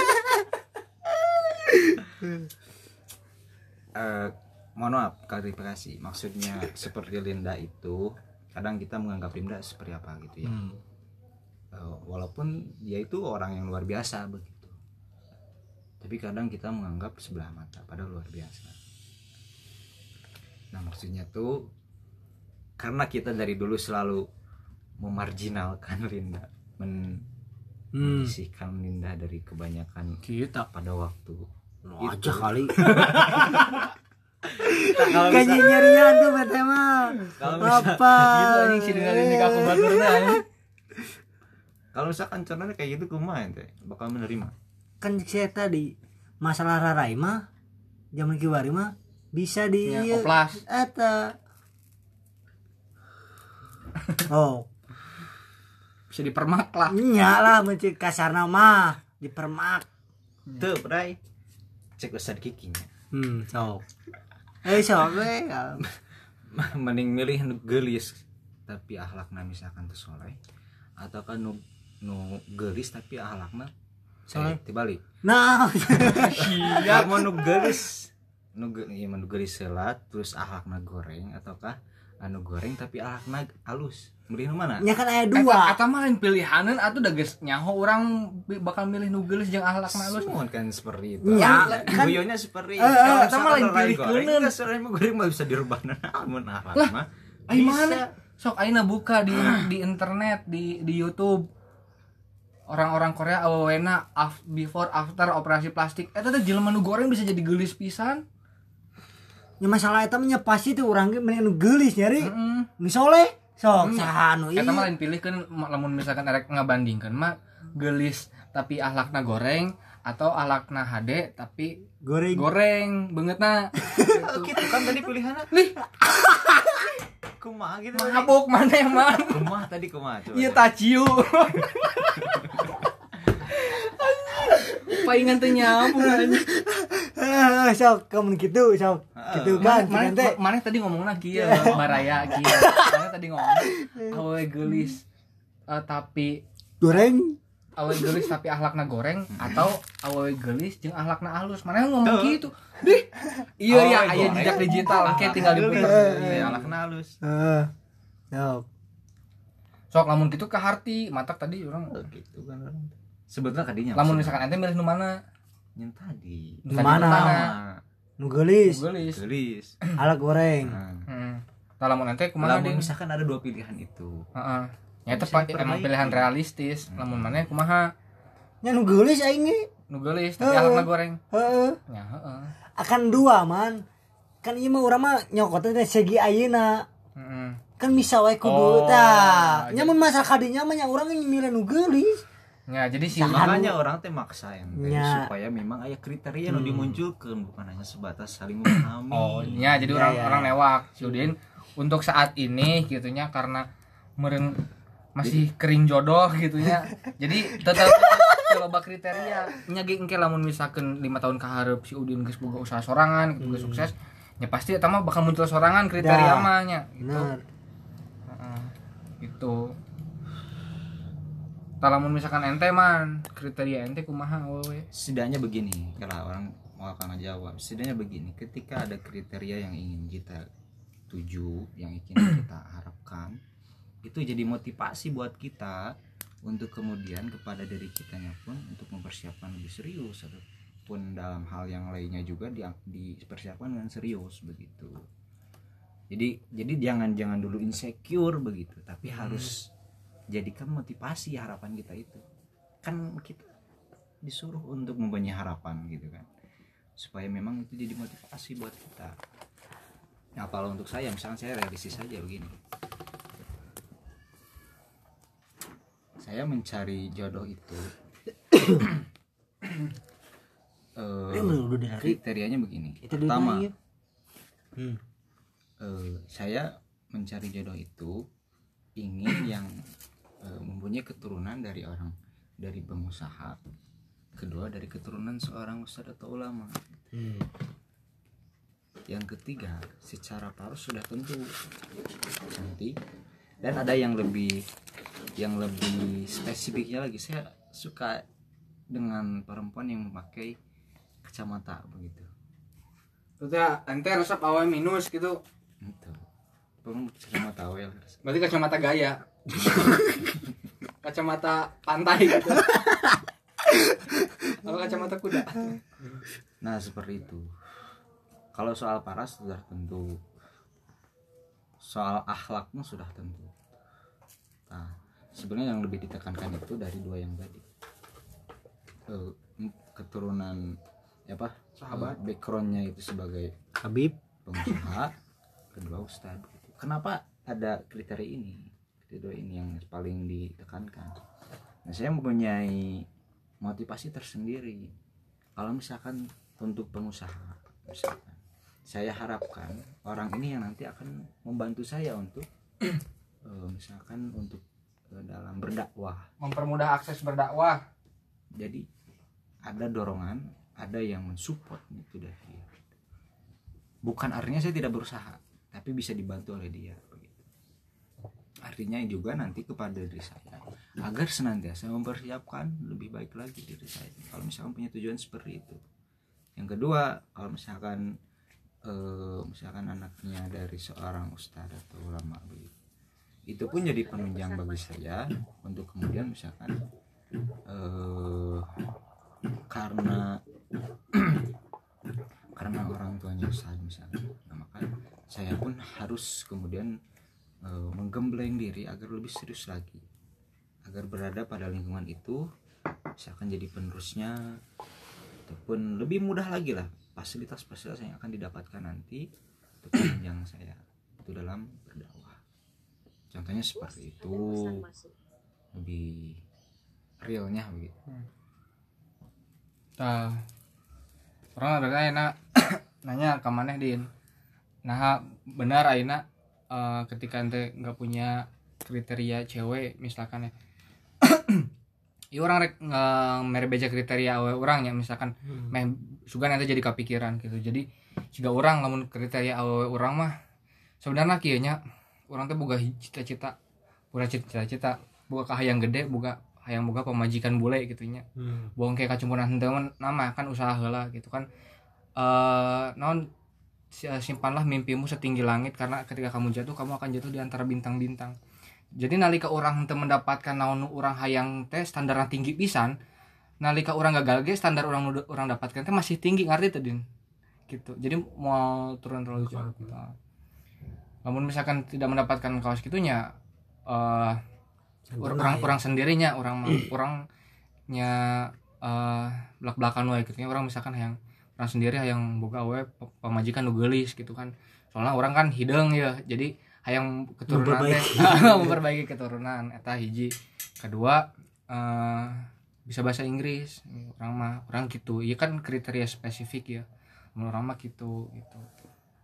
[SPEAKER 2] Eh, mohon maaf klarifikasi. Maksudnya seperti Linda itu kadang kita menganggap Linda seperti apa gitu ya.
[SPEAKER 3] Hmm.
[SPEAKER 2] Eh, walaupun dia itu orang yang luar biasa begitu. Tapi kadang kita menganggap sebelah mata padahal luar biasa. Nah, maksudnya tuh karena kita dari dulu selalu memarginalkan Linda, men
[SPEAKER 3] Hmm.
[SPEAKER 2] Linda dari kebanyakan
[SPEAKER 1] Kita
[SPEAKER 2] pada waktu
[SPEAKER 3] Lu aja kali. Kayaknya nyarian tuh bete mah.
[SPEAKER 2] Kalau
[SPEAKER 3] Apa?
[SPEAKER 1] Gitu anjing si dengan ini aku baturna anjing
[SPEAKER 2] kalau misalkan contohnya kayak gitu kumaha ente bakal menerima
[SPEAKER 3] Kan saya tadi masalah rarai mah zaman kiwari mah bisa di
[SPEAKER 1] Ya,
[SPEAKER 3] eta. Oh,
[SPEAKER 1] Bisa dipermak lah
[SPEAKER 3] nya lah mencik kasarna mah dipermak.
[SPEAKER 2] tuh bray cek ustad kikinya.
[SPEAKER 3] Hmm, sok. Eh, sok we.
[SPEAKER 2] mending milih nu geulis tapi akhlakna misalkan teu soleh ataukah nu nu gelis tapi ahlakna
[SPEAKER 3] Soalnya-
[SPEAKER 2] saya dibalik
[SPEAKER 3] nah.
[SPEAKER 2] Ya mau nu gelis nu iya, nu gelis selat terus ahlakna goreng ataukah anu goreng tapi ahlakna halus beri nu mana
[SPEAKER 3] nya kan aya dua
[SPEAKER 1] eta mah lain pilihanan atau udah geus nyaho orang bakal milih nu geulis jeung ahlakna halus.
[SPEAKER 2] Semua kan seperti itu.
[SPEAKER 3] Ya,
[SPEAKER 2] kan guyonya seperti itu.
[SPEAKER 3] Eh, eh,
[SPEAKER 1] eta mah lain pilih
[SPEAKER 2] enggak, soalnya mah goreng mah bisa dirubah namun ahlak
[SPEAKER 1] Lah,
[SPEAKER 2] mah.
[SPEAKER 1] Ai
[SPEAKER 2] bisa.
[SPEAKER 1] mana? Sok ayeuna buka di di internet di di YouTube. Orang-orang Korea awena af, before after operasi plastik. Eta teh jelema nu goreng bisa jadi geulis pisan.
[SPEAKER 3] Nya masalah nya pasti tuh urang ge mending geulis nyari
[SPEAKER 1] Heeh.
[SPEAKER 3] nu soleh sok
[SPEAKER 1] Hmm.
[SPEAKER 3] saha anu
[SPEAKER 1] Eta lain pilih kan lamun misalkan erek ngabandingkeun mah geulis tapi ahlakna goreng atau ahlakna HD tapi
[SPEAKER 3] goreng
[SPEAKER 1] goreng bangetna
[SPEAKER 2] Oh, gitu kan tadi pilihannya.
[SPEAKER 1] Lih.
[SPEAKER 2] Kumaha gitu.
[SPEAKER 1] mabuk mana emang
[SPEAKER 2] Kumaha tadi kumaha coba.
[SPEAKER 1] iya taciu palingan teh nyambung.
[SPEAKER 3] Ah, sok kamu gitu sok gitu kan
[SPEAKER 1] mana,
[SPEAKER 3] kan teh
[SPEAKER 1] mana tadi ngomongna kieu baraya kieu mana tadi ngomong? Awe geulis eh, tapi
[SPEAKER 3] goreng.
[SPEAKER 1] awe geulis tapi ahlakna goreng atau awe geulis jeung ahlakna halus mana ngomong gitu? Dih. Iya ya aya jejak digital. Oke tinggal
[SPEAKER 2] Gelis.
[SPEAKER 1] diputar
[SPEAKER 2] Ya, ahlakna halus.
[SPEAKER 3] Heeh. sok
[SPEAKER 1] lamun gitu ke harti. Matak tadi orang.
[SPEAKER 2] Oh, gitu kan orang. Sebetulnya kadinya.
[SPEAKER 1] lamun misalkan ente milih nu mana?
[SPEAKER 2] Yang tadi.
[SPEAKER 3] Di
[SPEAKER 1] Tadi
[SPEAKER 3] mana?
[SPEAKER 1] nu
[SPEAKER 2] Nah,
[SPEAKER 3] nu geulis
[SPEAKER 2] gelis.
[SPEAKER 3] ala goreng.
[SPEAKER 2] Nah,
[SPEAKER 1] heeh Tah lamun ente kumaha
[SPEAKER 2] lamun misalkan ada dua pilihan itu.
[SPEAKER 1] heeh. Ya pa- emang pilihan realistis. Lamun mana kumaha
[SPEAKER 3] nya nu geulis aing
[SPEAKER 1] nu geulis tapi
[SPEAKER 3] Heeh.
[SPEAKER 1] ahlakna goreng.
[SPEAKER 3] Heeh.
[SPEAKER 1] Ya heeh.
[SPEAKER 3] Akan dua man. Kan ieu mah urang mah nyokot teh segi ayeuna.
[SPEAKER 1] Heeh
[SPEAKER 3] kan bisa wae kudu
[SPEAKER 1] Oh,
[SPEAKER 3] tah. nyamun masalah kadinya mah nya urang milih nu geulis
[SPEAKER 1] ya jadi si
[SPEAKER 2] Makanya orang teh maksa ente
[SPEAKER 3] Nya.
[SPEAKER 2] supaya memang aya kriteria nu dimunculkeun bukan hanya sebatas saling memahami.
[SPEAKER 1] Oh, ya jadi
[SPEAKER 3] Iya,
[SPEAKER 1] orang
[SPEAKER 3] iya,
[SPEAKER 1] orang
[SPEAKER 3] iya.
[SPEAKER 1] newak si Udin untuk saat ini gitunya karena meren masih kering jodoh gitunya. jadi tetap loba kriteria nya ge engke lamun misalkan lima tahun ke hareup si Udin geus boga usaha sorangan gitu geus sukses ya pasti eta mah bakal muncul sorangan kriteria
[SPEAKER 3] Dah.
[SPEAKER 1] mah nya gitu.
[SPEAKER 3] bener
[SPEAKER 1] Heeh. Gitu. Tah lamun misalkan ente man kriteria ente kumaha we.
[SPEAKER 2] setidaknya begini kalau orang mau akan jawab setidaknya begini ketika ada kriteria yang ingin kita tuju yang ingin kita harapkan itu jadi motivasi buat kita untuk kemudian kepada diri kitanya pun untuk mempersiapkan lebih serius ataupun dalam hal yang lainnya juga di, dipersiapkan dengan serius begitu jadi jadi jangan jangan dulu insecure begitu tapi harus jadikan motivasi harapan kita itu. Kan kita disuruh untuk mempunyai harapan gitu kan. Supaya memang itu jadi motivasi buat kita. Nah kalau untuk saya misalnya saya realistis saja begini. Saya mencari jodoh itu eh,
[SPEAKER 3] dari
[SPEAKER 2] kriterianya begini.
[SPEAKER 3] Itu
[SPEAKER 2] pertama
[SPEAKER 3] ieu. hmm.
[SPEAKER 2] eh, saya mencari jodoh itu ingin yang mempunyai keturunan dari orang dari pengusaha. Kedua dari keturunan seorang ustadz atau ulama.
[SPEAKER 3] Hmm.
[SPEAKER 2] yang ketiga secara paruh sudah tentu. Cantik dan ada yang lebih yang lebih spesifiknya lagi. Saya suka dengan perempuan yang memakai kacamata begitu.
[SPEAKER 1] Itu teh ente resep awe minus gitu.
[SPEAKER 2] itu. Kacamata awel
[SPEAKER 1] Berarti kacamata gaya. kacamata pantai gitu. Apa kacamata kuda?
[SPEAKER 2] Nah seperti itu. Kalau soal paras sudah tentu. Soal akhlaknya sudah tentu. Nah sebenarnya yang lebih ditekankan itu dari dua yang tadi. Eh, keturunan ya apa?
[SPEAKER 1] Sahabat.
[SPEAKER 2] Eh, backgroundnya itu sebagai
[SPEAKER 3] Habib
[SPEAKER 2] pengusaha, kedua ustadz. gitu. Kenapa ada kriteria ini? Ini yang paling ditekankan. Nah saya mempunyai motivasi tersendiri. Kalau misalkan untuk pengusaha, misalkan saya harapkan orang ini yang nanti akan membantu saya untuk eh, misalkan untuk eh, dalam berdakwah.
[SPEAKER 1] Mempermudah akses berdakwah.
[SPEAKER 2] Jadi ada dorongan, ada yang mensupport itu dari dia. Bukan artinya saya tidak berusaha, tapi bisa dibantu oleh dia. Artinya juga nanti kepada diri saya. Agar senantiasa mempersiapkan lebih baik lagi diri saya. Kalau misalkan punya tujuan seperti itu. Yang kedua kalau misalkan eh, misalkan anaknya dari seorang ustadz atau ulama begitu. Itu pun jadi penunjang bagi saya untuk kemudian misalkan eh, karena karena orang tuanya ustadz misalnya nah, maka saya pun harus kemudian eh, menggembleng diri agar lebih serius lagi. Agar berada pada lingkungan itu misalkan jadi penerusnya ataupun lebih mudah lagi lah fasilitas-fasilitas yang akan didapatkan nanti untuk penunjang saya itu dalam berdakwah. Contohnya seperti itu. lebih realnya begitu.
[SPEAKER 1] Nah, orang ada ayeuna nanya ke maneh din. Nah, benar ayeuna eh, ketika ente nggak punya kriteria cewek misalkan ya. Iya orang rek beja kriteria awe orang ya misalkan meh sugan nanti jadi kepikiran gitu. Jadi jika orang lamun kriteria awe orang mah sebenarnya kieu nya orang boga hi- cita-cita boga cita-cita boga kahayang gede boga hayang boga pemajikan bule gitu nya
[SPEAKER 3] hmm.
[SPEAKER 1] bohong kayak kacumpuran teman nama kan usaha heula gitu kan eh non si- simpanlah mimpimu setinggi langit karena ketika kamu jatuh kamu akan jatuh di antara bintang-bintang. Jadi nalika orang teu mendapatkan naon nu urang hayang teh standarnya tinggi pisan nalika orang gagal ge standar orang orang dapatkan teh masih tinggi ngerti teh din? Gitu. Jadi mau turun terlalu jauh gitu. namun misalkan tidak mendapatkan kaos gitunya eh orang orang sendirinya orang orangnya eh belak belakan wae gitu ya orang misalkan yang orang sendiri yang boga wae pe- pemajikan nu geulis gitu kan. Soalnya orang kan hidung ya. Jadi hayang keturunan teh memperbaiki. keturunan. Eta hiji. Kedua eh bisa bahasa Inggris. Orang mah orang gitu iya kan kriteria spesifik ya. Mun orang mah gitu gitu.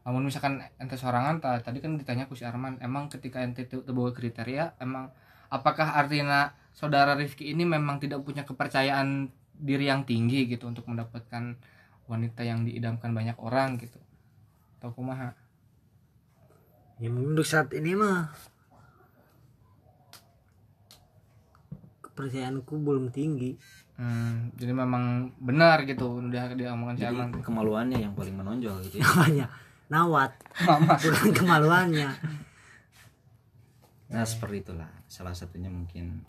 [SPEAKER 1] Namun misalkan ente sorangan ta- tadi kan ditanya ku si Arman emang ketika ente boga kriteria emang apakah artinya saudara Rifki ini memang tidak punya kepercayaan diri yang tinggi gitu untuk mendapatkan wanita yang diidamkan banyak orang gitu. Atau kumaha?
[SPEAKER 3] Ya mungkin untuk saat ini mah kepercayaanku belum tinggi.
[SPEAKER 1] Hmm, jadi memang benar gitu udah dia omongan si
[SPEAKER 2] jadi
[SPEAKER 1] tuh.
[SPEAKER 2] kemaluannya yang paling menonjol gitu ya?
[SPEAKER 3] Namanya nawat. Bukan kemaluannya.
[SPEAKER 2] Nah seperti itulah. Salah satunya mungkin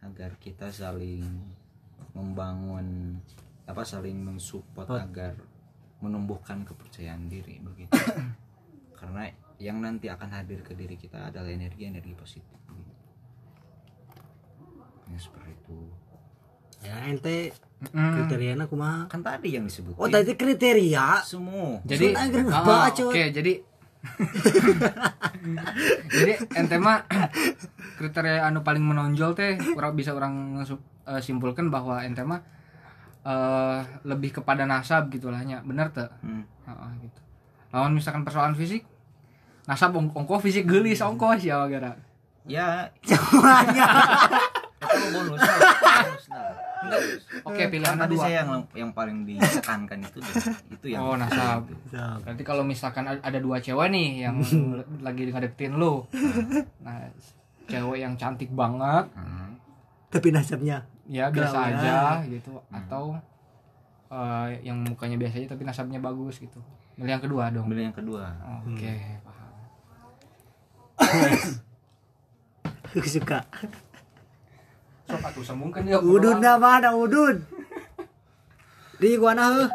[SPEAKER 2] agar kita saling membangun apa saling mensupport agar menumbuhkan kepercayaan diri begitu. Karena yang nanti akan hadir ke diri kita adalah energi-energi positif. begitu. Ya seperti itu.
[SPEAKER 3] ya ente
[SPEAKER 1] Mm-mm.
[SPEAKER 3] kriterianya kumaha
[SPEAKER 2] Kan tadi yang disebut.
[SPEAKER 3] oh tadi kriteria
[SPEAKER 2] semua.
[SPEAKER 1] jadi
[SPEAKER 3] ngebaca.
[SPEAKER 1] oke jadi jadi ente mah kriteria anu paling menonjol teh orang bisa orang eh, simpulkan bahwa ente mah eh, lebih kepada nasab gitulah nya. Bener tuh
[SPEAKER 2] Hmm.
[SPEAKER 1] gitu. Lawan misalkan persoalan fisik nasab ong ongko fisik gelis ongko siapa gara
[SPEAKER 2] Ya,
[SPEAKER 3] semuanya
[SPEAKER 2] itu bonus. bonus nah.
[SPEAKER 1] oke pilihan
[SPEAKER 2] Kan tadi
[SPEAKER 1] dua
[SPEAKER 2] saya yang yang paling ditekankan itu itu yang
[SPEAKER 1] oh nasab. Berarti kalau misalkan ada dua cewek nih yang lagi ngedeketin lu. Nah, cewek yang cantik banget,
[SPEAKER 2] Hmm.
[SPEAKER 3] tapi nasabnya
[SPEAKER 1] ya biasa
[SPEAKER 3] Gaul.
[SPEAKER 1] aja gitu atau eh, yang mukanya biasa aja tapi nasabnya bagus gitu. Milih yang kedua dong.
[SPEAKER 2] Kemudian yang kedua,
[SPEAKER 1] Oke, paham.
[SPEAKER 3] suka
[SPEAKER 1] Sok atuh sambungkan dia.
[SPEAKER 3] udun dah mana udun di gua nah heuh.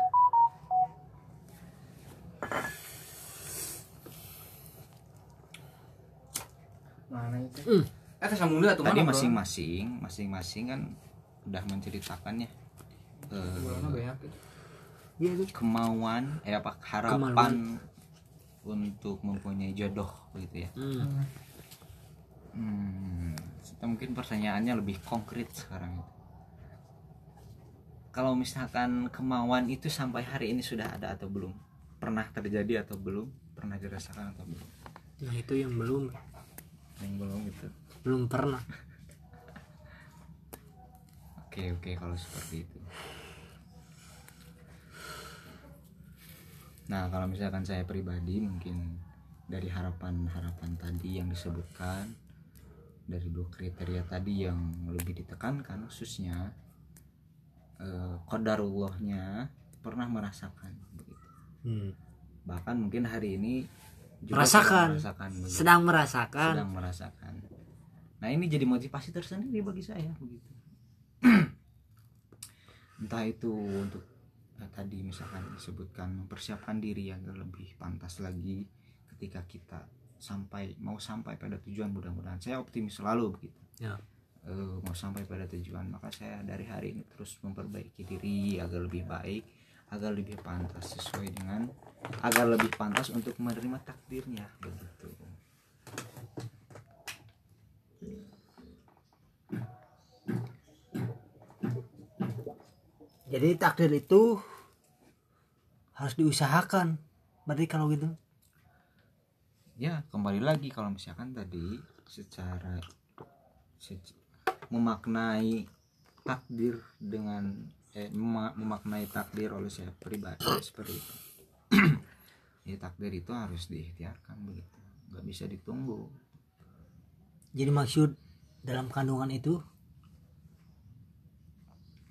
[SPEAKER 1] Mana itu?
[SPEAKER 3] Hmm.
[SPEAKER 1] Eh, sambung
[SPEAKER 2] tadi masing-masing masing-masing kan udah menceritakan ya. Eh,
[SPEAKER 1] Bolanya banyak gitu.
[SPEAKER 3] Iya
[SPEAKER 2] kemauan eh apa harapan untuk mempunyai jodoh begitu ya.
[SPEAKER 3] Hmm.
[SPEAKER 2] hmm, kita mungkin pertanyaannya lebih konkret sekarang kalau misalkan kemauan itu sampai hari ini sudah ada atau belum? Pernah terjadi atau belum? Pernah dirasakan atau belum?
[SPEAKER 3] Nah itu yang belum.
[SPEAKER 2] Yang belum gitu.
[SPEAKER 3] Belum pernah
[SPEAKER 2] oke oke kalau seperti itu nah kalau misalkan saya pribadi mungkin dari harapan-harapan tadi yang disebutkan dari dua kriteria tadi yang lebih ditekankan khususnya eh, kodarullahnya pernah merasakan begitu
[SPEAKER 3] Hmm.
[SPEAKER 2] bahkan mungkin hari ini juga
[SPEAKER 3] Merasakan.
[SPEAKER 2] sedang merasakan begitu.
[SPEAKER 3] sedang merasakan
[SPEAKER 2] sedang merasakan nah ini jadi motivasi tersendiri bagi saya begitu entah itu untuk eh, tadi misalkan disebutkan mempersiapkan diri agar lebih pantas lagi ketika kita sampai mau sampai pada tujuan mudah-mudahan saya optimis selalu begitu
[SPEAKER 3] Ya.
[SPEAKER 2] Eh, mau sampai pada tujuan maka saya dari hari ini terus memperbaiki diri agar lebih baik agar lebih pantas sesuai dengan agar lebih pantas untuk menerima takdirnya begitu
[SPEAKER 3] jadi takdir itu harus diusahakan. Berarti kalau gitu?
[SPEAKER 2] Ya kembali lagi kalau misalkan tadi secara se- memaknai takdir dengan eh, mema- memaknai takdir oleh saya pribadi seperti itu. Ya takdir itu harus diikhtiarkan begitu. Nggak bisa ditunggu.
[SPEAKER 3] Jadi maksud dalam kandungan itu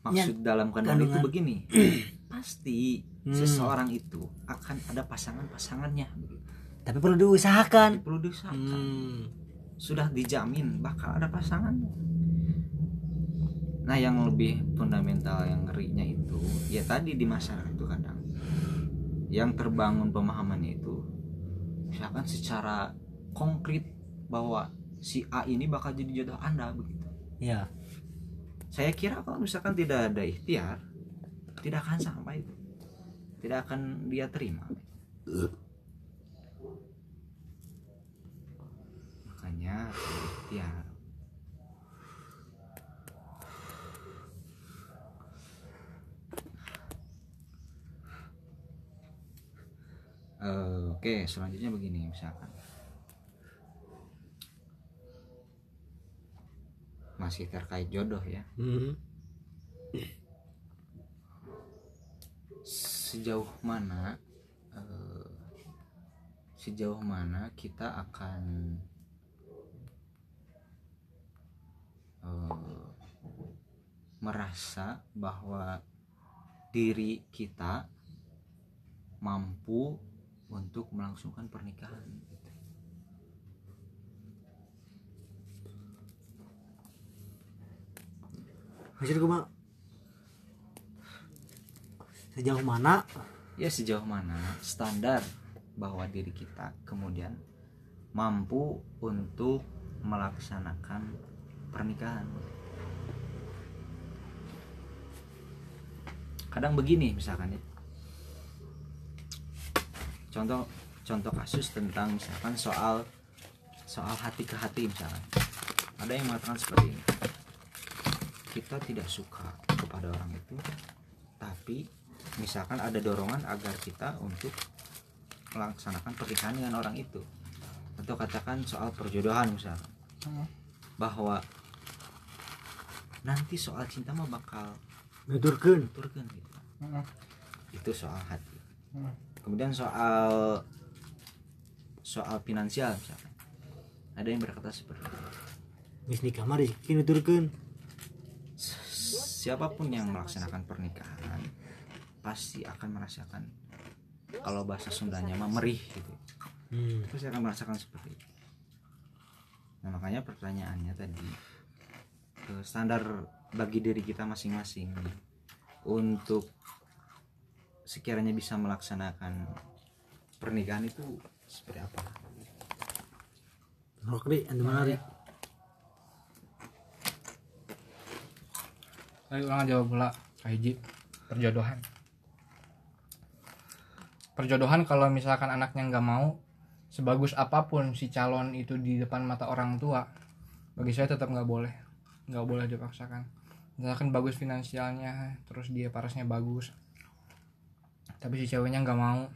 [SPEAKER 2] maksud dalam kandungan itu begini pasti
[SPEAKER 3] Hmm.
[SPEAKER 2] seseorang itu akan ada pasangan-pasangannya
[SPEAKER 3] tapi perlu diusahakan
[SPEAKER 2] perlu diusahakan
[SPEAKER 3] hmm.
[SPEAKER 2] sudah dijamin bakal ada pasangannya. Nah, yang lebih fundamental yang ngerinya itu ya tadi di masyarakat itu kadang yang terbangun pemahamannya itu misalkan secara konkret bahwa si A ini bakal jadi jodoh Anda begitu.
[SPEAKER 3] ya
[SPEAKER 2] Saya kira kalau misalkan tidak ada ikhtiar tidak akan sampai itu. Tidak akan dia terima. Makanya ikhtiar. Eh, Oke, selanjutnya begini misalkan. Masih terkait jodoh ya.
[SPEAKER 3] hmm.
[SPEAKER 2] sejauh mana eh, sejauh mana kita akan eh, merasa bahwa diri kita mampu untuk melangsungkan pernikahan
[SPEAKER 3] maksud gue mah sejauh mana?
[SPEAKER 2] Ya sejauh mana standar bahwa diri kita kemudian mampu untuk melaksanakan pernikahan. Kadang begini misalkan ya. Contoh contoh kasus tentang misalkan soal soal hati ke hati misalkan. Ada yang mengatakan seperti ini kita tidak suka kepada orang itu. Tapi misalkan ada dorongan agar kita untuk melaksanakan pernikahan dengan orang itu. Atau katakan soal perjodohan misalkan bahwa nanti soal cinta mah bakal
[SPEAKER 3] nuturkeun
[SPEAKER 2] turun gitu.
[SPEAKER 1] Heeh.
[SPEAKER 2] itu soal hati.
[SPEAKER 1] Hmm.
[SPEAKER 2] kemudian soal soal finansial misalkan ada yang berkata seperti itu.
[SPEAKER 3] Geus nikah mah rezeki nuturkeun
[SPEAKER 2] siapa pun yang melaksanakan pernikahan pasti akan merasakan kalau bahasa Sundanya mah merih gitu.
[SPEAKER 3] Hmm.
[SPEAKER 2] pasti akan merasakan seperti itu. Nah makanya pertanyaannya tadi eh, standar bagi diri kita masing-masing untuk sekiranya bisa melaksanakan pernikahan itu seperti apa?
[SPEAKER 3] Rok deh, anu
[SPEAKER 1] Tadi orang jawab pula hiji perjodohan. Perjodohan kalau misalkan anaknya nggak mau, sebagus apa pun si calon itu di depan mata orang tua, bagi saya tetap nggak boleh, nggak boleh dipaksakan. Misalkan bagus finansialnya, terus dia parasnya bagus, tapi si ceweknya nggak mau.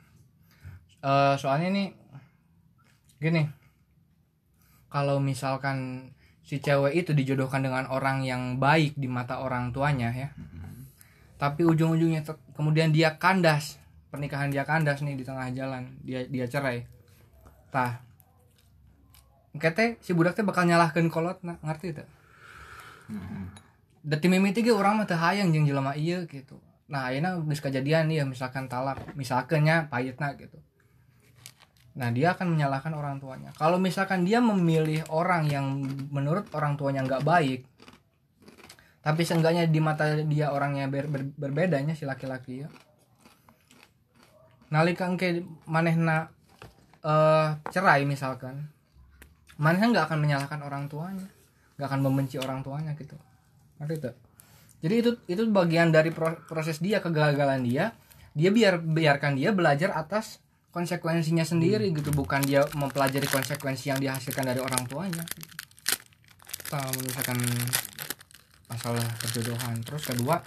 [SPEAKER 1] Eh, soalnya nih, gini, kalau misalkan si cewek itu dijodohkan dengan orang yang baik di mata orang tuanya ya. Tapi ujung-ujungnya kemudian dia kandas pernikahan dia kandas nih di tengah jalan dia dia cerai. Tah. Engke teh si budak teh bakal nyalahkeun kolot ngerti teh
[SPEAKER 2] Hmm.
[SPEAKER 1] da tim mimiti ge urang mah hayang jeung jelema ieu gitu. Nah ayeuna geus kejadian ya misalkan talak misalkan nya payetna gitu nah dia akan menyalahkan orang tuanya. Kalau misalkan dia memilih orang yang menurut orang tuanya nggak baik tapi seenggaknya di mata dia orangnya ber, ber- berbedanya si laki-laki ya. Nalika engke manehna eh cerai misalkan manehna nggak akan menyalahkan orang tuanya nggak akan membenci orang tuanya gitu. Ngerti tuh jadi itu itu bagian dari pro- proses dia kegagalan dia. Dia biar biarkan dia belajar atas konsekuensinya sendiri gitu. Bukan dia mempelajari konsekuensi yang dihasilkan dari orang tuanya. Kalau misalkan masalah perjodohan. Terus kedua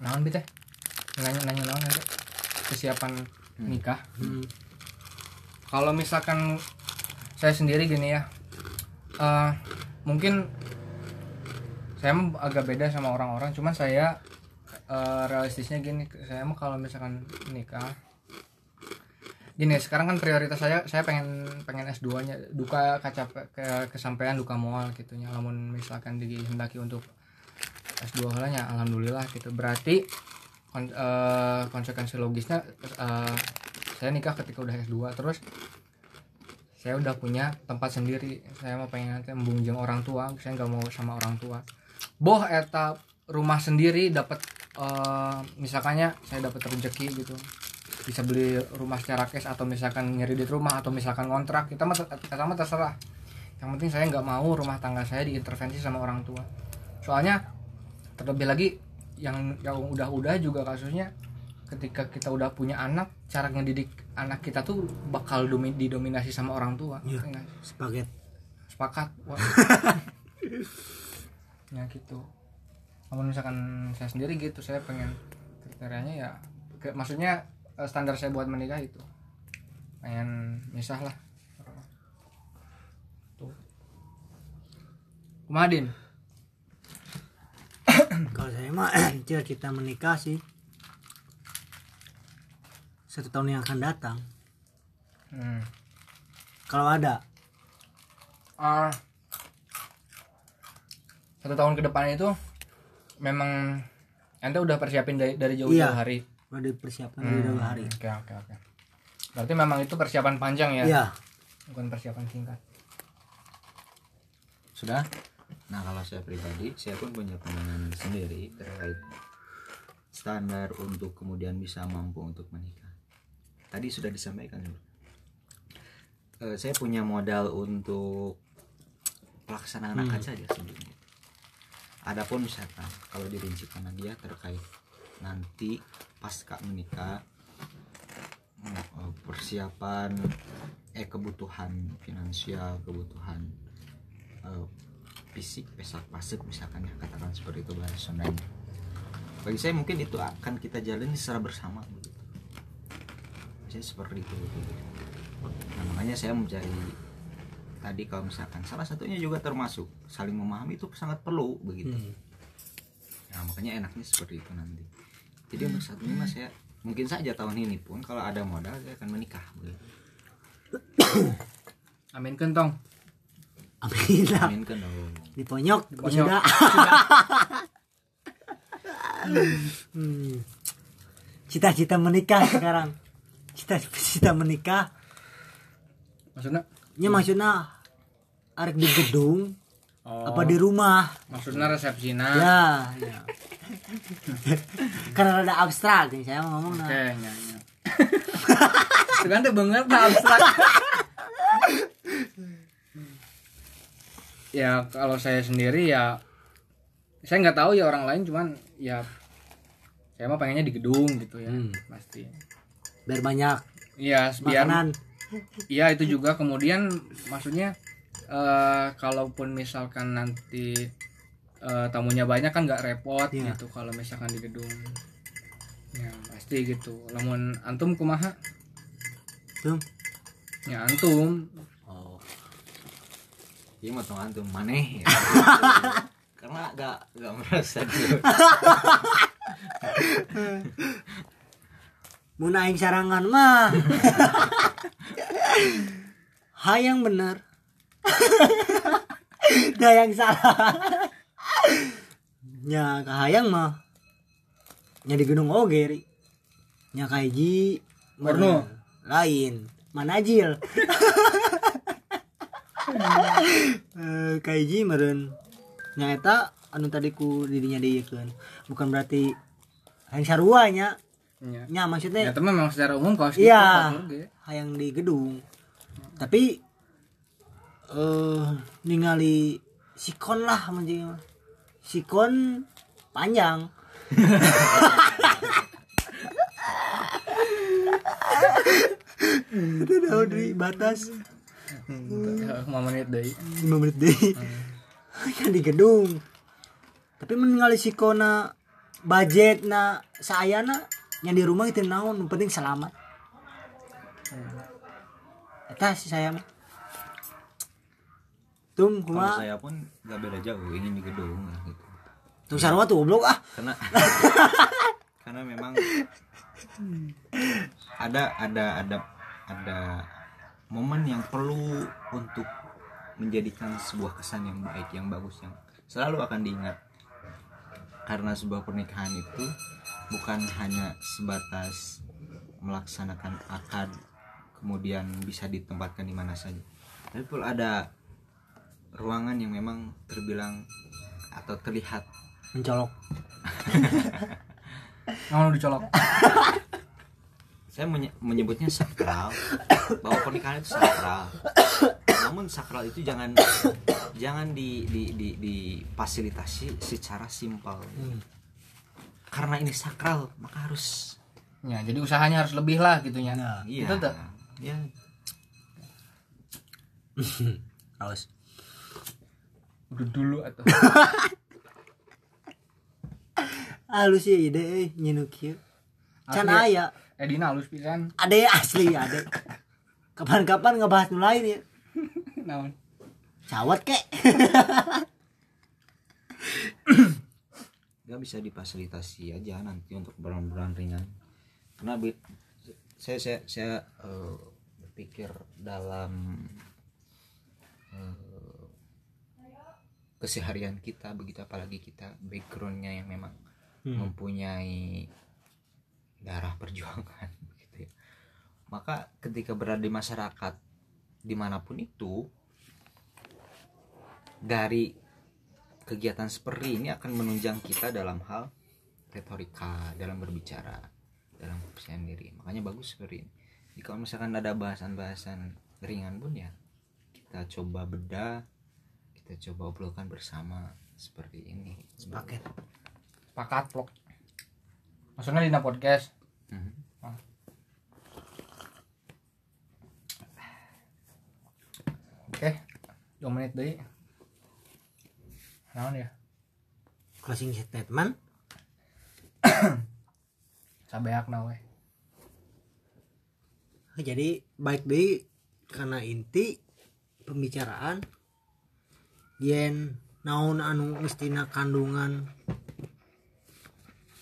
[SPEAKER 1] naon bi teh nanya nanya naon ada kesiapan nikah.
[SPEAKER 3] Hmm.
[SPEAKER 1] kalau misalkan saya sendiri gini ya eh, mungkin saya agak beda sama orang-orang. Cuman saya eh, realistisnya gini saya mah kalau misalkan nikah gini sekarang kan prioritas saya saya pengen pengen S2 nya duka kaca ke, kesampaian duka mual gitu nya. Namun misalkan dihendaki untuk S2 nya alhamdulillah gitu. Berarti kon- eh, konsekuensi logisnya eh, saya nikah ketika udah S2 terus saya udah punya tempat sendiri. Saya mau pengen nanti membungjeng orang tua saya nggak mau sama orang tua. Boh eta rumah sendiri dapat eh, misalkannya saya dapat rezeki gitu bisa beli rumah secara cash atau misalkan ngeredit rumah atau misalkan kontrak kita mah mah terserah yang penting saya nggak mau rumah tangga saya diintervensi sama orang tua soalnya terlebih lagi yang yang udah-udah juga kasusnya ketika kita udah punya anak cara ngedidik anak kita tuh bakal domi- didominasi sama orang tua
[SPEAKER 3] Iya.
[SPEAKER 1] Nggak?
[SPEAKER 3] Spaget.
[SPEAKER 1] sepakat ya gitu namun misalkan saya sendiri gitu saya pengen kriterianya ya ke- maksudnya standar saya buat menikah itu. Pengen misah lah. Tuh. Kumadin
[SPEAKER 3] Kalau saya mah cita-cita menikah sih. Satu tahun yang akan datang.
[SPEAKER 1] hmm.
[SPEAKER 3] Kalau ada,
[SPEAKER 1] Ah, satu tahun ke depan itu memang ente udah persiapin dari dari jauh-jauh
[SPEAKER 3] Iya.
[SPEAKER 1] hari
[SPEAKER 3] udah dipersiapkan dari dulu hari.
[SPEAKER 1] Oke oke oke. Berarti memang itu persiapan panjang ya,
[SPEAKER 3] Iya.
[SPEAKER 1] bukan persiapan singkat.
[SPEAKER 2] sudah nah kalau saya pribadi saya pun punya pandangan sendiri terkait standar untuk kemudian bisa mampu untuk menikah tadi sudah disampaikan Eh, saya punya modal untuk pelaksanaan akad saja sebenarnya adapun misalkan kalau dirincikan dia terkait nanti pasca menikah eh, persiapan eh kebutuhan finansial kebutuhan eh, fisik pesak pasif misalkan ya katakan seperti itu bahasa Sundanya bagi saya mungkin itu akan kita jalani secara bersama begitu saya seperti itu gitu. nah, makanya saya mencari tadi kalau misalkan salah satunya juga termasuk saling memahami itu sangat perlu begitu
[SPEAKER 3] Hmm.
[SPEAKER 2] nah makanya enaknya seperti itu nanti jadi untuk saat ini mas saya mungkin saja tahun ini pun kalau ada modal saya akan menikah begitu.
[SPEAKER 1] Amin kentong.
[SPEAKER 3] Amin lah.
[SPEAKER 2] amin kan dong
[SPEAKER 3] Di ponyok,
[SPEAKER 1] Di ponyok.
[SPEAKER 3] sudah. Hmm. Cita-cita menikah sekarang. Cita-cita menikah.
[SPEAKER 1] Maksudnya?
[SPEAKER 3] Nya maksudnya arek di gedung
[SPEAKER 1] Oh,
[SPEAKER 3] apa di rumah?
[SPEAKER 1] maksudnya resepsina.
[SPEAKER 3] Ya, ya. Karena ada abstrak nih saya ngomong
[SPEAKER 1] Oke,
[SPEAKER 3] nah.
[SPEAKER 1] nya, nya. Itu kan tuh banget nah, abstrak. ya kalau saya sendiri ya saya nggak tahu ya orang lain cuman ya saya mah pengennya di gedung gitu ya
[SPEAKER 3] Hmm.
[SPEAKER 1] pasti
[SPEAKER 3] Biar banyak
[SPEAKER 1] iya biar. Iya itu juga kemudian maksudnya eh kalaupun misalkan nanti eh, tamunya banyak kan nggak repot
[SPEAKER 3] Iya.
[SPEAKER 1] gitu kalau misalkan di gedung. Ya pasti gitu. Namun antum kumaha?
[SPEAKER 3] Tuh.
[SPEAKER 1] Ya antum.
[SPEAKER 2] Oh. Iya mau antum maneh ya. Karena gak gak merasa gitu.
[SPEAKER 3] Mun aing sarangan mah. Hayang bener. Dah yang salah. Nya kahayang mah. Nya di gedung oge ri. Nya kaiji
[SPEAKER 1] Warno.
[SPEAKER 3] lain. Manajil. Eh, kaiji meren. Nya eta anu tadi ku dirinya dieukeun. Bukan berarti hayang sarua nya.
[SPEAKER 1] Iya.
[SPEAKER 3] Nya maksudnya
[SPEAKER 1] Ya teman memang secara umum kalau
[SPEAKER 3] Iya. hayang di gedung tapi eh ningali sikon lah menjadi. Sikon panjang. Itu daun di batas.
[SPEAKER 1] Lima menit deh.
[SPEAKER 3] 5 menit deh kan di gedung. Tapi meninggali sikona budget na sayana yang di rumah itu naon? Yang penting selamat. Eta si saya mah Tum
[SPEAKER 2] kalau
[SPEAKER 3] kuma.
[SPEAKER 2] saya pun nggak beda jauh ingin di gedung lah gitu.
[SPEAKER 3] Tum sarwa tuh goblok ah.
[SPEAKER 2] Karena karena memang ada ada ada ada momen yang perlu untuk menjadikan sebuah kesan yang baik yang bagus yang selalu akan diingat. Karena sebuah pernikahan itu bukan hanya sebatas melaksanakan akad kemudian bisa ditempatkan di mana saja. Tapi perlu ada ruangan yang memang terbilang atau terlihat.
[SPEAKER 3] Mencolok.
[SPEAKER 1] Mau dicolok.
[SPEAKER 2] saya menye- menyebutnya sakral. Bahwa pernikahan itu sakral. Namun sakral itu jangan jangan di di di difasilitasi secara simpel. Karena ini sakral maka harus.
[SPEAKER 1] Ya, jadi usahanya harus lebih lah gitu ya.
[SPEAKER 3] Nah,
[SPEAKER 2] iya
[SPEAKER 1] Itu tuh.
[SPEAKER 2] ya
[SPEAKER 1] Udah dulu atau.
[SPEAKER 3] Halus ya ide eh nyinu kieu Can
[SPEAKER 1] Asli.
[SPEAKER 3] aya
[SPEAKER 1] Eh Dina halus pisan.
[SPEAKER 3] Ade asli ade Kapan-kapan ngebahas nu lain ya
[SPEAKER 1] Naon?
[SPEAKER 3] Cawat kek
[SPEAKER 2] nggak bisa difasilitasi aja nanti untuk bulan-bulan ringan karena bi- saya saya saya eh, berpikir dalam eh, keseharian kita begitu apalagi kita backgroundnya yang memang mempunyai darah perjuangan gitu ya. Maka ketika berada di masyarakat di mana pun itu dari kegiatan seperti ini akan menunjang kita dalam hal retorika dalam berbicara dalam kepercayaan diri. Makanya bagus seperti ini. Kalau misalkan ada bahasan-bahasan ringan pun ya kita coba bedah kita coba obrolkan bersama seperti ini
[SPEAKER 3] Paket
[SPEAKER 1] Pakat vlog. Maksudnya Dina podcast.
[SPEAKER 2] Mhm.
[SPEAKER 1] Oke. 2 menit deui. Naon ya?
[SPEAKER 3] Closing statement
[SPEAKER 1] Sabeak na we.
[SPEAKER 3] Jadi baik deh karena inti pembicaraan yen naon anu mestina kandungan?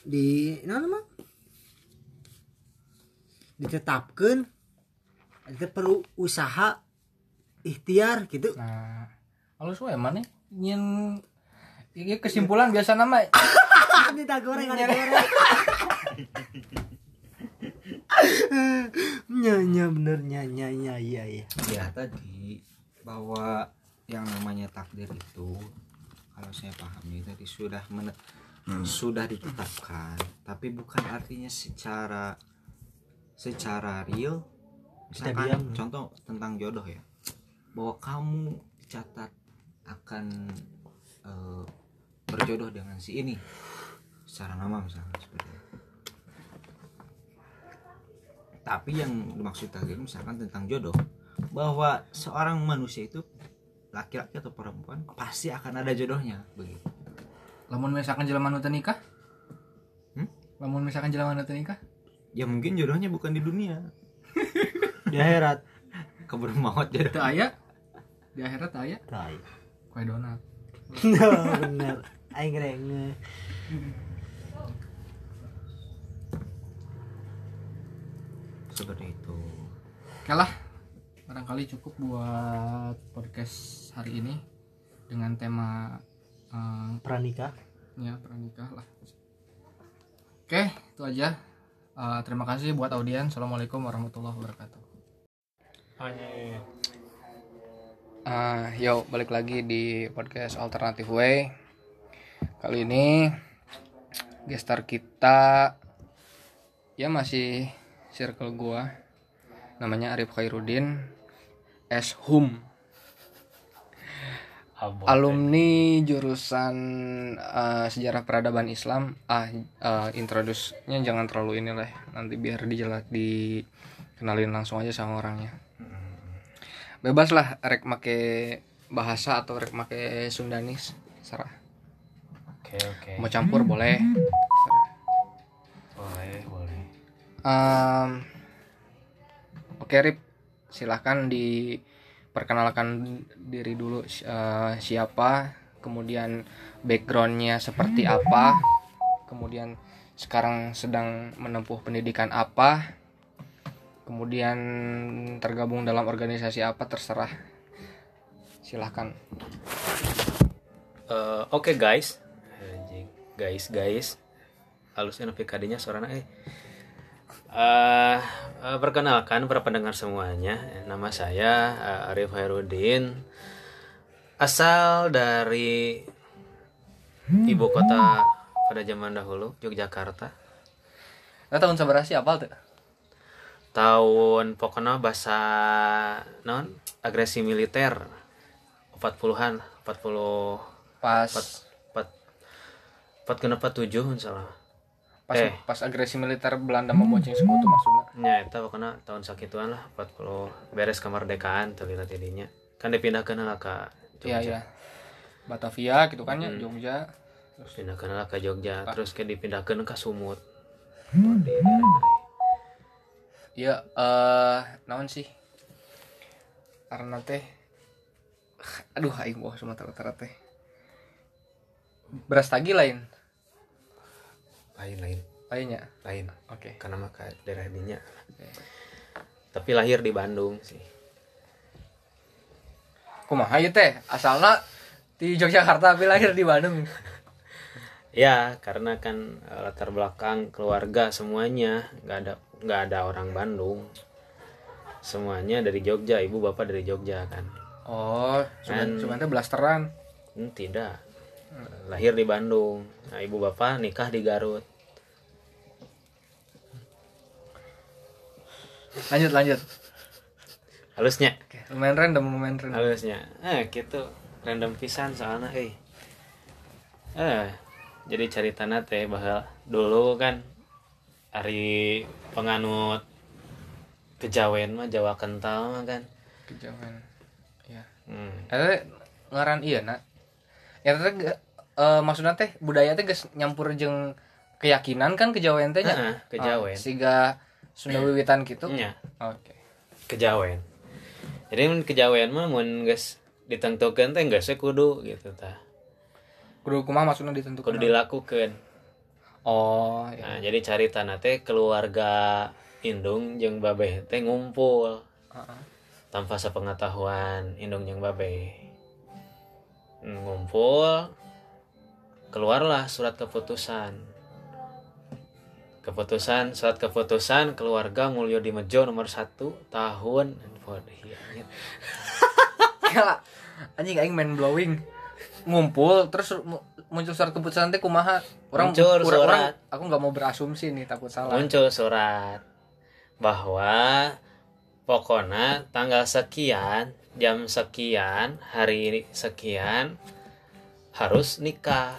[SPEAKER 3] Di naon mah ditetapkan itu perlu usaha ikhtiar gitu
[SPEAKER 1] Nah, halus we mana nyin Ini kesimpulan biasa nama.
[SPEAKER 3] Kita goreng ada goreng. Nyanyi bener nyanyi ya ya ya
[SPEAKER 2] ya tadi bahwa yang namanya takdir itu kalau saya pahami tadi sudah men- sudah ditetapkan tapi bukan artinya secara secara real misalkan
[SPEAKER 3] diam.
[SPEAKER 2] contoh tentang jodoh ya bahwa kamu dicatat akan eh, berjodoh dengan si ini secara nama misalnya seperti itu. tapi yang dimaksud tadi misalkan tentang jodoh bahwa seorang manusia itu laki-laki atau perempuan pasti akan ada jodohnya. Begitu.
[SPEAKER 1] Lamun misalkan jelema nu nikah?
[SPEAKER 2] Hmm?
[SPEAKER 1] lamun misalkan jelema nu nikah?
[SPEAKER 2] Ya mungkin jodohnya bukan di dunia.
[SPEAKER 3] Di akhirat.
[SPEAKER 2] Keburu maut jodoh.
[SPEAKER 1] Teu aya? Di akhirat teu aya?
[SPEAKER 3] Tai
[SPEAKER 1] kue donat.
[SPEAKER 3] Bener. Aing ngereng
[SPEAKER 2] seperti itu.
[SPEAKER 1] Kalah barangkali cukup buat podcast hari ini dengan tema eh,
[SPEAKER 3] pranikah
[SPEAKER 1] ya pernikah lah oke itu aja Eh, terima kasih buat audiens assalamualaikum warahmatullahi wabarakatuh Ah, yo balik lagi di podcast Alternative Way. Kali ini gestar kita ya masih circle gua. Namanya Arif Khairuddin S Hum. Alumni jurusan eh, sejarah peradaban Islam. Ah, eh, introduce-nya jangan terlalu ini lah. Nanti biar dijelas dikenalin langsung aja sama orangnya. Bebas lah rek make bahasa atau rek make Sundanis. Serah.
[SPEAKER 2] Oke oke.
[SPEAKER 1] Mau campur boleh. Serah.
[SPEAKER 2] boleh. Boleh
[SPEAKER 1] Em, oke Rip. Silahkan diperkenalkan diri dulu eh, siapa kemudian backgroundnya seperti apa kemudian sekarang sedang menempuh pendidikan apa kemudian tergabung dalam organisasi apa terserah silahkan
[SPEAKER 4] Eh, Oke guys, Anjing. guys guys, halusnya PKD nya suaranya eh. Eh, perkenalkan para pendengar semuanya, nama saya eh, Arif Hairudin, asal dari ibu kota pada zaman dahulu Yogyakarta.
[SPEAKER 1] Nah, tahun seberapa sih apal tuh
[SPEAKER 4] Tahun pokoknya bahasa non agresi militer. 40-an 40
[SPEAKER 1] pas.
[SPEAKER 4] empat empat kenapa tujuh salah
[SPEAKER 1] pas
[SPEAKER 4] eh.
[SPEAKER 1] pas agresi militer Belanda membonceng sekutu maksudnya.
[SPEAKER 4] Nya eta pokoknya tahun sakituan lah 40 beres kemerdekaan terlihat tidinya. Kan dipindahkan lah ke
[SPEAKER 1] iya
[SPEAKER 4] Jogja.
[SPEAKER 1] Iya Batavia gitu kan ya Jogja.
[SPEAKER 4] Pindahkan lah ke Jogja terus ke dipindahkan ke Sumut.
[SPEAKER 1] Iya eh naon sih? Karena teh aduh aing wah Sumatera Utara teh. Beras tagi lain
[SPEAKER 4] lain lain.
[SPEAKER 1] Lainnya?
[SPEAKER 4] Lain.
[SPEAKER 1] Oke.
[SPEAKER 4] Karena maka daerah dinya tapi lahir di Bandung sih.
[SPEAKER 1] Kumaha ya teh? Asalna di Yogyakarta tapi lahir di Bandung.
[SPEAKER 4] Ya karena kan eh, latar belakang keluarga semuanya. Nggak ada nggak ada orang Bandung. Semuanya dari Jogja. Ibu bapak dari Jogja kan.
[SPEAKER 1] Oh
[SPEAKER 4] Kan-
[SPEAKER 1] cuma teh blasteran
[SPEAKER 4] Hmm, tidak lahir di Bandung. Nah ibu bapak nikah di Garut.
[SPEAKER 1] Lanjut lanjut.
[SPEAKER 4] Halusnya.
[SPEAKER 1] Oke lumayan random lumayan random.
[SPEAKER 4] Halusnya. Eh gitu. Random pisan soalnya eh. Eh jadi cerita teh bahwa dulu kan hari penganut kejawen mah Jawa kental mah kan.
[SPEAKER 1] Kejauhan ya
[SPEAKER 4] hmm.
[SPEAKER 1] Eta ngaran iya nak. Ya teh eh, maksudnya teh budaya teh geus nyampur jeung keyakinan kan kejawen teh nya?
[SPEAKER 4] Heeh, kejawen.
[SPEAKER 1] Oh, sehingga Sunda wiwitan gitu?
[SPEAKER 4] Nya,
[SPEAKER 1] oke.
[SPEAKER 4] Kejawen. Jadi mun kejawen mah mun geus ditentukeun teh geus kudu gitu tah.
[SPEAKER 1] Kudu kumaha maksudnya ditentukan
[SPEAKER 4] kudu dilakukan
[SPEAKER 1] oh ya.
[SPEAKER 4] Nah, jadi cari tanah teh keluarga indung jeung babeh teh ngumpul.
[SPEAKER 1] Heeh.
[SPEAKER 4] tanpa sepengetahuan indung jeung babeh ngumpul keluarlah surat keputusan. Keputusan surat keputusan keluarga Mulyo di Mejo nomor satu tahun.
[SPEAKER 1] Gila, anjing aing main blowing. Ngumpul terus mu- muncul surat keputusan teh kumaha? Orang
[SPEAKER 4] Muncul
[SPEAKER 1] orang-
[SPEAKER 4] surat.
[SPEAKER 1] orang- aku nggak mau berasumsi nih takut salah.
[SPEAKER 4] Muncul surat bahwa pokoknya tanggal sekian jam sekian hari sekian harus nikah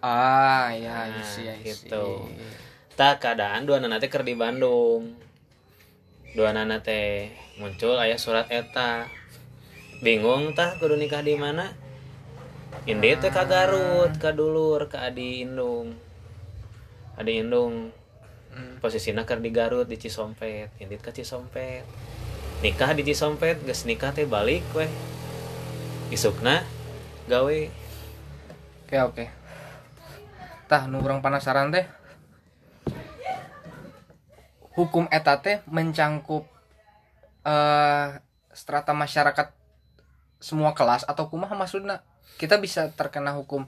[SPEAKER 1] ah ya
[SPEAKER 4] Nah,
[SPEAKER 1] isi ya
[SPEAKER 4] gitu. tak keadaan dua anak teh keur di Bandung. Dua anak teh muncul ayah surat eta. Bingung tah kudu nikah di mana? Indi teh ka Garut ka dulur ka Adi Indung. Adi Indung posisinya keur di Garut di Cisompet. Indi ka Cisompet. Nikah di Cisompet geus nikah teh balik weh. Isukna gawe.
[SPEAKER 1] Oke oke tah nu urang penasaran teh. Hukum eta teh mencangkup eh strata masyarakat semua kelas atau kumaha maksudnya kita bisa terkena hukum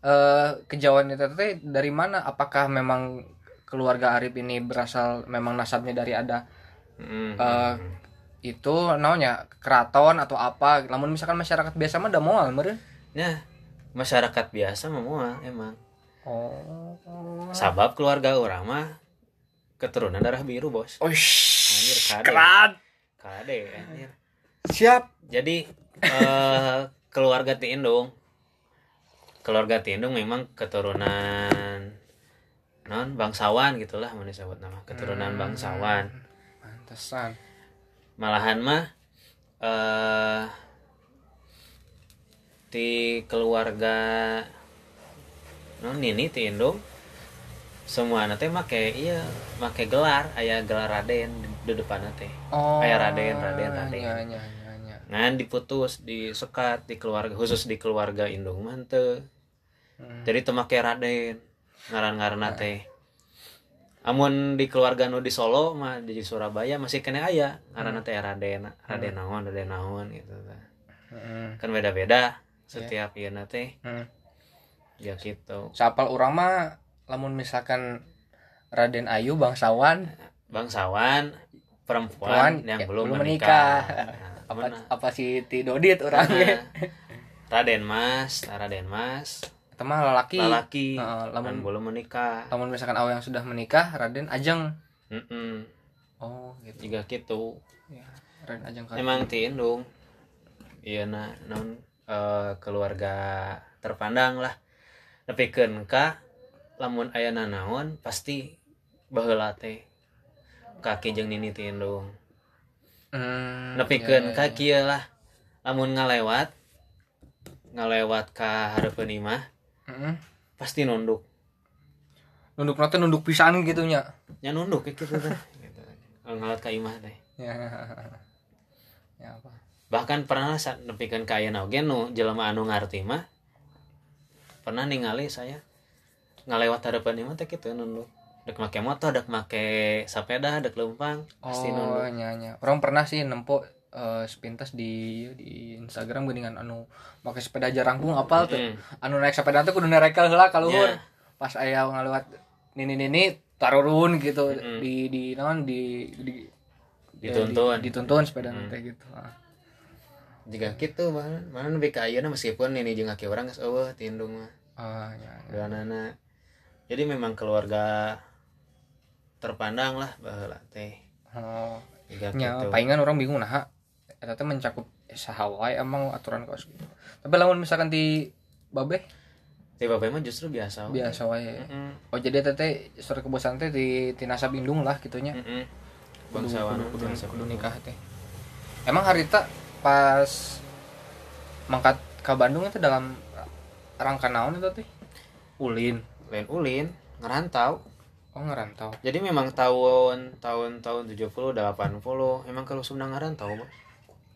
[SPEAKER 1] eh kejauhan itu teh dari mana? Apakah memang keluarga Arif ini berasal memang nasabnya dari ada
[SPEAKER 4] Mm.
[SPEAKER 1] Eh, itu namanya keraton atau apa? Namun misalkan masyarakat biasa mah udah moal meureun.
[SPEAKER 4] Ya masyarakat biasa mah moal emang
[SPEAKER 1] oh.
[SPEAKER 4] Sabab keluarga orang mah keturunan darah biru bos. Anjir, kade. kade anjir.
[SPEAKER 1] Siap.
[SPEAKER 4] Jadi eh keluarga Tindung. Keluarga Tindung memang keturunan non bangsawan gitulah mau disebut nama. Keturunan
[SPEAKER 1] Hmm.
[SPEAKER 4] bangsawan.
[SPEAKER 1] pantesan.
[SPEAKER 4] Malahan mah eh di keluarga non ini Tindung semua nanti make iya make gelar ayah gelar Raden di, depan teh
[SPEAKER 1] oh
[SPEAKER 4] Kayak Raden, Raden, Raden.
[SPEAKER 1] nya, nya, nya, nya.
[SPEAKER 4] ngan diputus disekat di keluarga khusus di keluarga indung mah teu.
[SPEAKER 1] Hmm.
[SPEAKER 4] jadi teu make raden ngaran-ngaranna teh amun di keluarga nu di Solo mah di Surabaya masih kena aya ngaranna teh raden raden naon raden naon gitu tah.
[SPEAKER 1] Hmm.
[SPEAKER 4] kan beda-beda setiap ieu teh
[SPEAKER 1] Hmm.
[SPEAKER 4] Ya gitu.
[SPEAKER 1] Sapal urang mah lamun misalkan Raden Ayu bangsawan.
[SPEAKER 4] Bangsawan
[SPEAKER 1] Perempuan,
[SPEAKER 4] perempuan yang
[SPEAKER 1] ya,
[SPEAKER 4] belum,
[SPEAKER 1] belum
[SPEAKER 4] menikah,
[SPEAKER 1] menikah.
[SPEAKER 4] Nah,
[SPEAKER 1] apa apa si Ti Dodit orangnya
[SPEAKER 4] Nah, Raden Mas Raden Mas.
[SPEAKER 1] Itu mah lalaki
[SPEAKER 4] lalaki
[SPEAKER 1] Heeh,
[SPEAKER 4] kan
[SPEAKER 1] lamun
[SPEAKER 4] belum menikah.
[SPEAKER 1] lamun misalkan awal yang sudah menikah Raden Ajeng.
[SPEAKER 4] Mm-mm.
[SPEAKER 1] oh gitu.
[SPEAKER 4] Juga gitu.
[SPEAKER 1] Ya Raden Ajeng kan.
[SPEAKER 4] Emang ti indung iya nah non eh, keluarga terpandang lah ka lamun ayana naon pasti baheula teh. Kaki jeung nini ti indung
[SPEAKER 1] hmm,
[SPEAKER 4] nepikeun
[SPEAKER 1] ya,
[SPEAKER 4] ka
[SPEAKER 1] ya, ya.
[SPEAKER 4] lah. Lamun ngalewat ngalewat ka hareupeun imah
[SPEAKER 1] Heeh.
[SPEAKER 4] pasti nunduk.
[SPEAKER 1] Nunduk nanti nunduk pisan gitu nya.
[SPEAKER 4] Nya nunduk kayak gitu teh. Gitu. Ngalewat ka imah teh.
[SPEAKER 1] Ya. Ya apa?
[SPEAKER 4] Bahkan pernah saat nepikeun ka ayeuna oge nu jelema anu ngarti mah pernah ningali saya ngalewat harapan imah teh kitu nunduk dek make motor dek make sepeda dek lempang pasti
[SPEAKER 1] oh
[SPEAKER 4] nunduk
[SPEAKER 1] nya nya orang pernah sih nempo eh, sepintas di di Instagram geuningan anu pakai sepeda jarangkung apal tuh
[SPEAKER 4] Mm.
[SPEAKER 1] anu naik sepeda tuh kudu nerekel heula ka luhur
[SPEAKER 4] Ya.
[SPEAKER 1] pas aya ngalewat nini nini tarurun gitu
[SPEAKER 4] Mm-mm.
[SPEAKER 1] di di naon di, di
[SPEAKER 4] Dituntun.
[SPEAKER 1] di- dituntun sepeda
[SPEAKER 4] Mm.
[SPEAKER 1] nanti gitu Ah.
[SPEAKER 4] Jika gitu mana mana lebih ka ayeuna meskipun ini aki urang geus eueuh tindung mah.
[SPEAKER 1] Ah ya, ya.
[SPEAKER 4] doanana jadi memang keluarga terpandang lah baheula teh.
[SPEAKER 1] Oh
[SPEAKER 4] jika
[SPEAKER 1] nya
[SPEAKER 4] gitu.
[SPEAKER 1] palingan orang bingung nah eta teh mencakup saha wae emang aturan kos gitu. Tapi lamun misalkan di babe?
[SPEAKER 4] Tiba bae mah justru biasa
[SPEAKER 1] biasa wae.
[SPEAKER 4] Mm-mm.
[SPEAKER 1] oh jadi eta teh surat kebosan teh di di nasab indung lah gitunya.
[SPEAKER 4] Mm-mm.
[SPEAKER 1] kudu,
[SPEAKER 4] bangsawan. bangsa
[SPEAKER 1] kudu nikah teh. Emang harita pas mangkat ke Bandung itu dalam rangka naon itu teh ulin
[SPEAKER 4] lain ulin ngerantau
[SPEAKER 1] oh ngerantau
[SPEAKER 4] jadi memang tahun tahun tahun 70 80 emang kalau Sunda ngerantau Bos.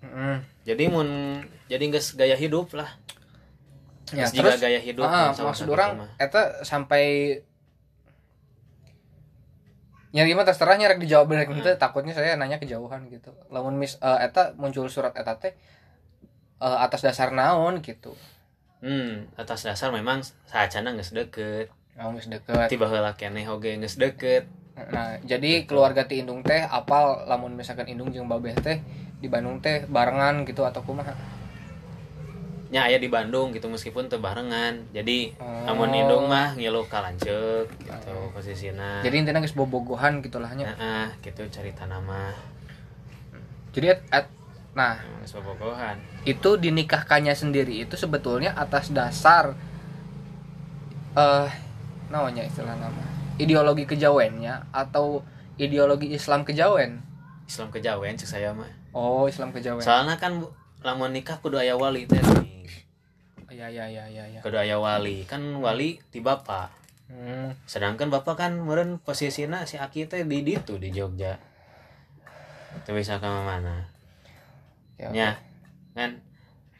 [SPEAKER 1] Heeh.
[SPEAKER 4] jadi mun jadi nggak gaya hidup lah
[SPEAKER 1] ya
[SPEAKER 4] jiga
[SPEAKER 1] terus
[SPEAKER 4] gaya hidup
[SPEAKER 1] ah,
[SPEAKER 4] sama
[SPEAKER 1] maksud orang
[SPEAKER 4] mah.
[SPEAKER 1] eta sampai ya gimana terserah nyerek dijawab bener. Gitu takutnya saya nanya kejauhan gitu. Lamun mis eh, eta muncul surat eta teh eh, atas dasar naon gitu.
[SPEAKER 4] Hmm atas dasar memang saacana geus deket
[SPEAKER 1] oh geus deket
[SPEAKER 4] tiba heula keneh oge geus deket
[SPEAKER 1] nah jadi keluarga ti Indung teh apal lamun misalkan Indung jeung Babeh teh di Bandung teh barengan gitu atau kumaha
[SPEAKER 4] nya aya di Bandung gitu meskipun teu barengan. Jadi
[SPEAKER 1] Oh.
[SPEAKER 4] amun indung mah ngilu ka lanceuk gitu posisina.
[SPEAKER 1] Jadi intinya geus bobogohan gitu lah nya.
[SPEAKER 4] Heeh, gitu cerita nama.
[SPEAKER 1] Jadi et- et- nah.
[SPEAKER 4] Bobogohan.
[SPEAKER 1] Itu dinikahkannya sendiri itu sebetulnya atas dasar eh namanya istilah nama? Ideologi kejawennya atau ideologi Islam kejawen?
[SPEAKER 4] Islam kejawen cek saya mah.
[SPEAKER 1] Oh Islam kejawen.
[SPEAKER 4] Soalnya kan lamun nikah kudu aya wali teh
[SPEAKER 1] ya ya ya ya ya
[SPEAKER 4] kudu aya wali. Kan wali ti bapak.
[SPEAKER 1] Hmm.
[SPEAKER 4] sedangkan bapak kan meureun posisina si Aki teh di ditu di Jogja. Teu bisa ka mana?
[SPEAKER 1] Ya,
[SPEAKER 4] nya kan?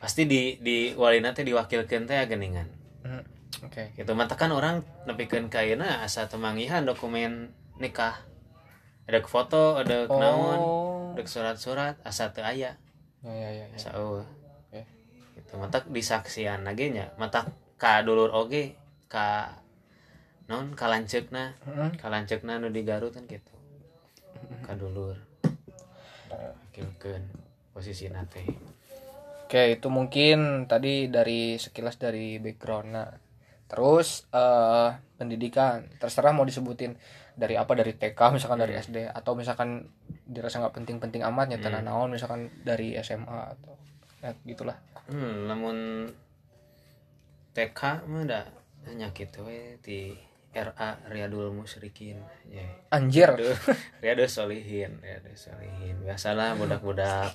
[SPEAKER 4] Pasti di di walina teh diwakilkeun teh geningan
[SPEAKER 1] Hmm, oke.
[SPEAKER 4] Gitu mata kan orang nepikeun ka ayeuna asa temangihan dokumen nikah. Ada foto ada
[SPEAKER 1] oh.
[SPEAKER 4] kenaon dek surat-surat asa teu aya.
[SPEAKER 1] Ya ya ya, ya. Oke.
[SPEAKER 4] Gitu. Matak disaksian lagi nya. Matak ka dulur oge ka non kalanceukna
[SPEAKER 1] Heeh.
[SPEAKER 4] kalanceukna nu di Garut kan gitu. Ka dulur. Kieukeun posisi nate
[SPEAKER 1] Oke, itu mungkin tadi dari sekilas dari background. Nah, terus eh pendidikan, terserah mau disebutin dari apa dari TK misalkan dari SD atau misalkan dirasa nggak penting-penting amat ya tanah naon misalkan dari SMA atau ya, gitulah.
[SPEAKER 4] Hmm lamun TK mah da nyakit we di RA Riyadul Musyrikin ya
[SPEAKER 1] Anjir.
[SPEAKER 4] Aduh, Riyadul Solihin Riyadul Solihin biasalah budak-budak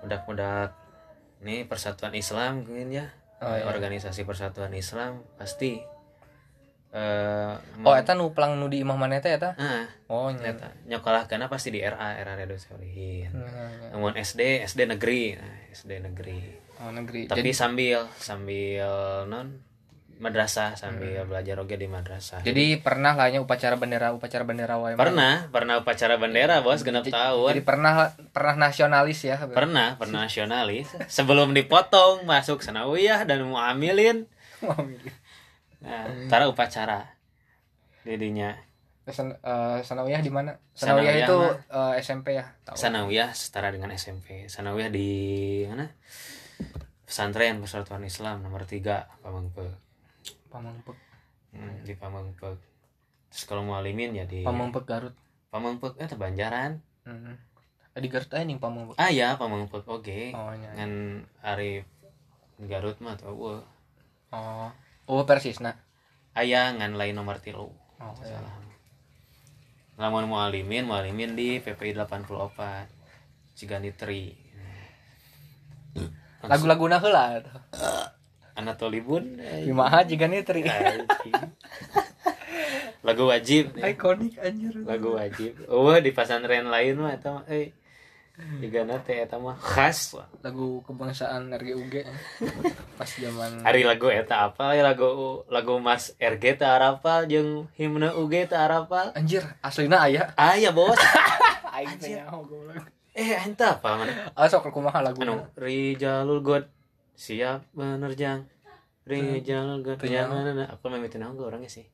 [SPEAKER 4] budak-budak nih persatuan Islam mungkin ya
[SPEAKER 1] Oh, iya.
[SPEAKER 4] organisasi persatuan Islam pasti eh
[SPEAKER 1] Oh, eta nu pelang nu di imah mana eta eta?
[SPEAKER 4] ah
[SPEAKER 1] Oh, nya.
[SPEAKER 4] nyata nyokolah karena pasti di RA RA Riyadul Solihin
[SPEAKER 1] Nah, nah.
[SPEAKER 4] namun SD SD negeri nah, SD negeri
[SPEAKER 1] Oh, negeri.
[SPEAKER 4] tapi
[SPEAKER 1] Jadi,
[SPEAKER 4] sambil sambil non madrasah sambil
[SPEAKER 1] Hmm.
[SPEAKER 4] belajar oge di madrasah
[SPEAKER 1] jadi pernah lah nya upacara bendera upacara bendera wae.
[SPEAKER 4] pernah pernah upacara bendera bos genap tahun
[SPEAKER 1] Jadi pernah pernah nasionalis ya.
[SPEAKER 4] pernah pernah nasionalis sebelum dipotong masuk sanawiyah dan muamilin nah tara upacara didinya
[SPEAKER 1] San, eh, sanawiyah di mana? Sanawiyah
[SPEAKER 4] Sanawiyah
[SPEAKER 1] itu
[SPEAKER 4] mah.
[SPEAKER 1] eh, SMP ya. Tahu.
[SPEAKER 4] sanawiyah setara dengan SMP sanawiyah di mana pesantren persatuan Islam nomor 3 Pamengpeuk
[SPEAKER 1] Pamengpek.
[SPEAKER 4] hmm, di Pamengpeuk terus kalau mualimin ya di
[SPEAKER 1] Pamengpek Garut.
[SPEAKER 4] Pamengpeuk eh Banjaran
[SPEAKER 1] Hmm. Eh, Di Garut aja nih Pamengpek.
[SPEAKER 4] ah ya Pamengpeuk oge
[SPEAKER 1] Oh, nya.
[SPEAKER 4] ngan Arif Garut mah tuh eueuh.
[SPEAKER 1] Oh. Oh, persis nah.
[SPEAKER 4] aya ngan lain nomor tilu
[SPEAKER 1] Oh, ya.
[SPEAKER 4] salah lamun mualimin mualimin di PPI 84 Cigani Tri
[SPEAKER 1] Lagu-lagu heula atuh.
[SPEAKER 4] Anatoli Bun eh,
[SPEAKER 1] Kumaha jiga nih tri.
[SPEAKER 4] anjing. lagu wajib
[SPEAKER 1] Ikonik anjir.
[SPEAKER 4] lagu wajib oh di pesantren lain mah eta mah eh juga nate eta mah khas wah.
[SPEAKER 1] Lagu kebangsaan RGUG pas zaman
[SPEAKER 4] Ari lagu eta apa ya lagu lagu Mas RG teh arapal jeung himne UG teh arapal
[SPEAKER 1] anjir aslina aya.
[SPEAKER 4] ah ya bos
[SPEAKER 1] Aing teh nyaho goblok.
[SPEAKER 4] Eh enta apa mana
[SPEAKER 1] Ah sok kumaha lagu.
[SPEAKER 4] anu. Rijalul God siap menerjang. Rijalul God ya aku memitin aku orangnya sih.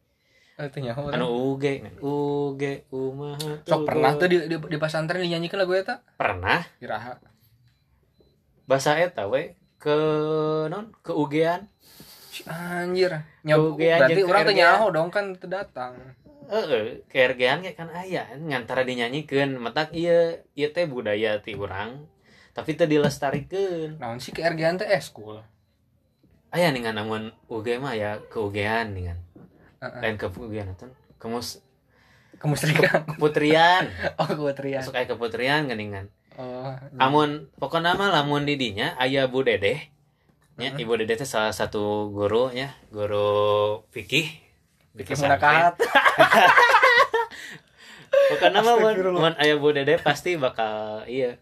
[SPEAKER 1] Teh nyaho.
[SPEAKER 4] anu UG UG umaha
[SPEAKER 1] Sok pernah tuh di, di, di pesantren dinyanyikan lagu eta?
[SPEAKER 4] pernah.
[SPEAKER 1] Iraha.
[SPEAKER 4] bahasa eta we. Ke non ke UG-an
[SPEAKER 1] Si Anjir. Nyob,
[SPEAKER 4] Uge
[SPEAKER 1] berarti orang nyaho dong kan datang.
[SPEAKER 4] Heeh, keergean kayak kan aya ngantara dinyanyikeun matak ieu ieu teh budaya ti urang tapi teu dilestarikeun.
[SPEAKER 1] Naon sih keergean teh eskul.
[SPEAKER 4] Aya ningan namun UG mah ya ke UG-an ningan.
[SPEAKER 1] Heeh.
[SPEAKER 4] Lain ke UG-an atuh. Kemus
[SPEAKER 1] Kemusrikan.
[SPEAKER 4] putrian.
[SPEAKER 1] Oh, keputrian.
[SPEAKER 4] Masuk aya ke putrian geuningan.
[SPEAKER 1] Oh.
[SPEAKER 4] Amun pokokna mah lamun di dinya aya Bu Dedeh. Nya Ibu Dedeh teh salah satu guru nya, guru fikih
[SPEAKER 1] Bikin munakahat.
[SPEAKER 4] Pokoknya mah mun,
[SPEAKER 1] Astagfirullah.
[SPEAKER 4] mun aya Bu Dede pasti bakal iya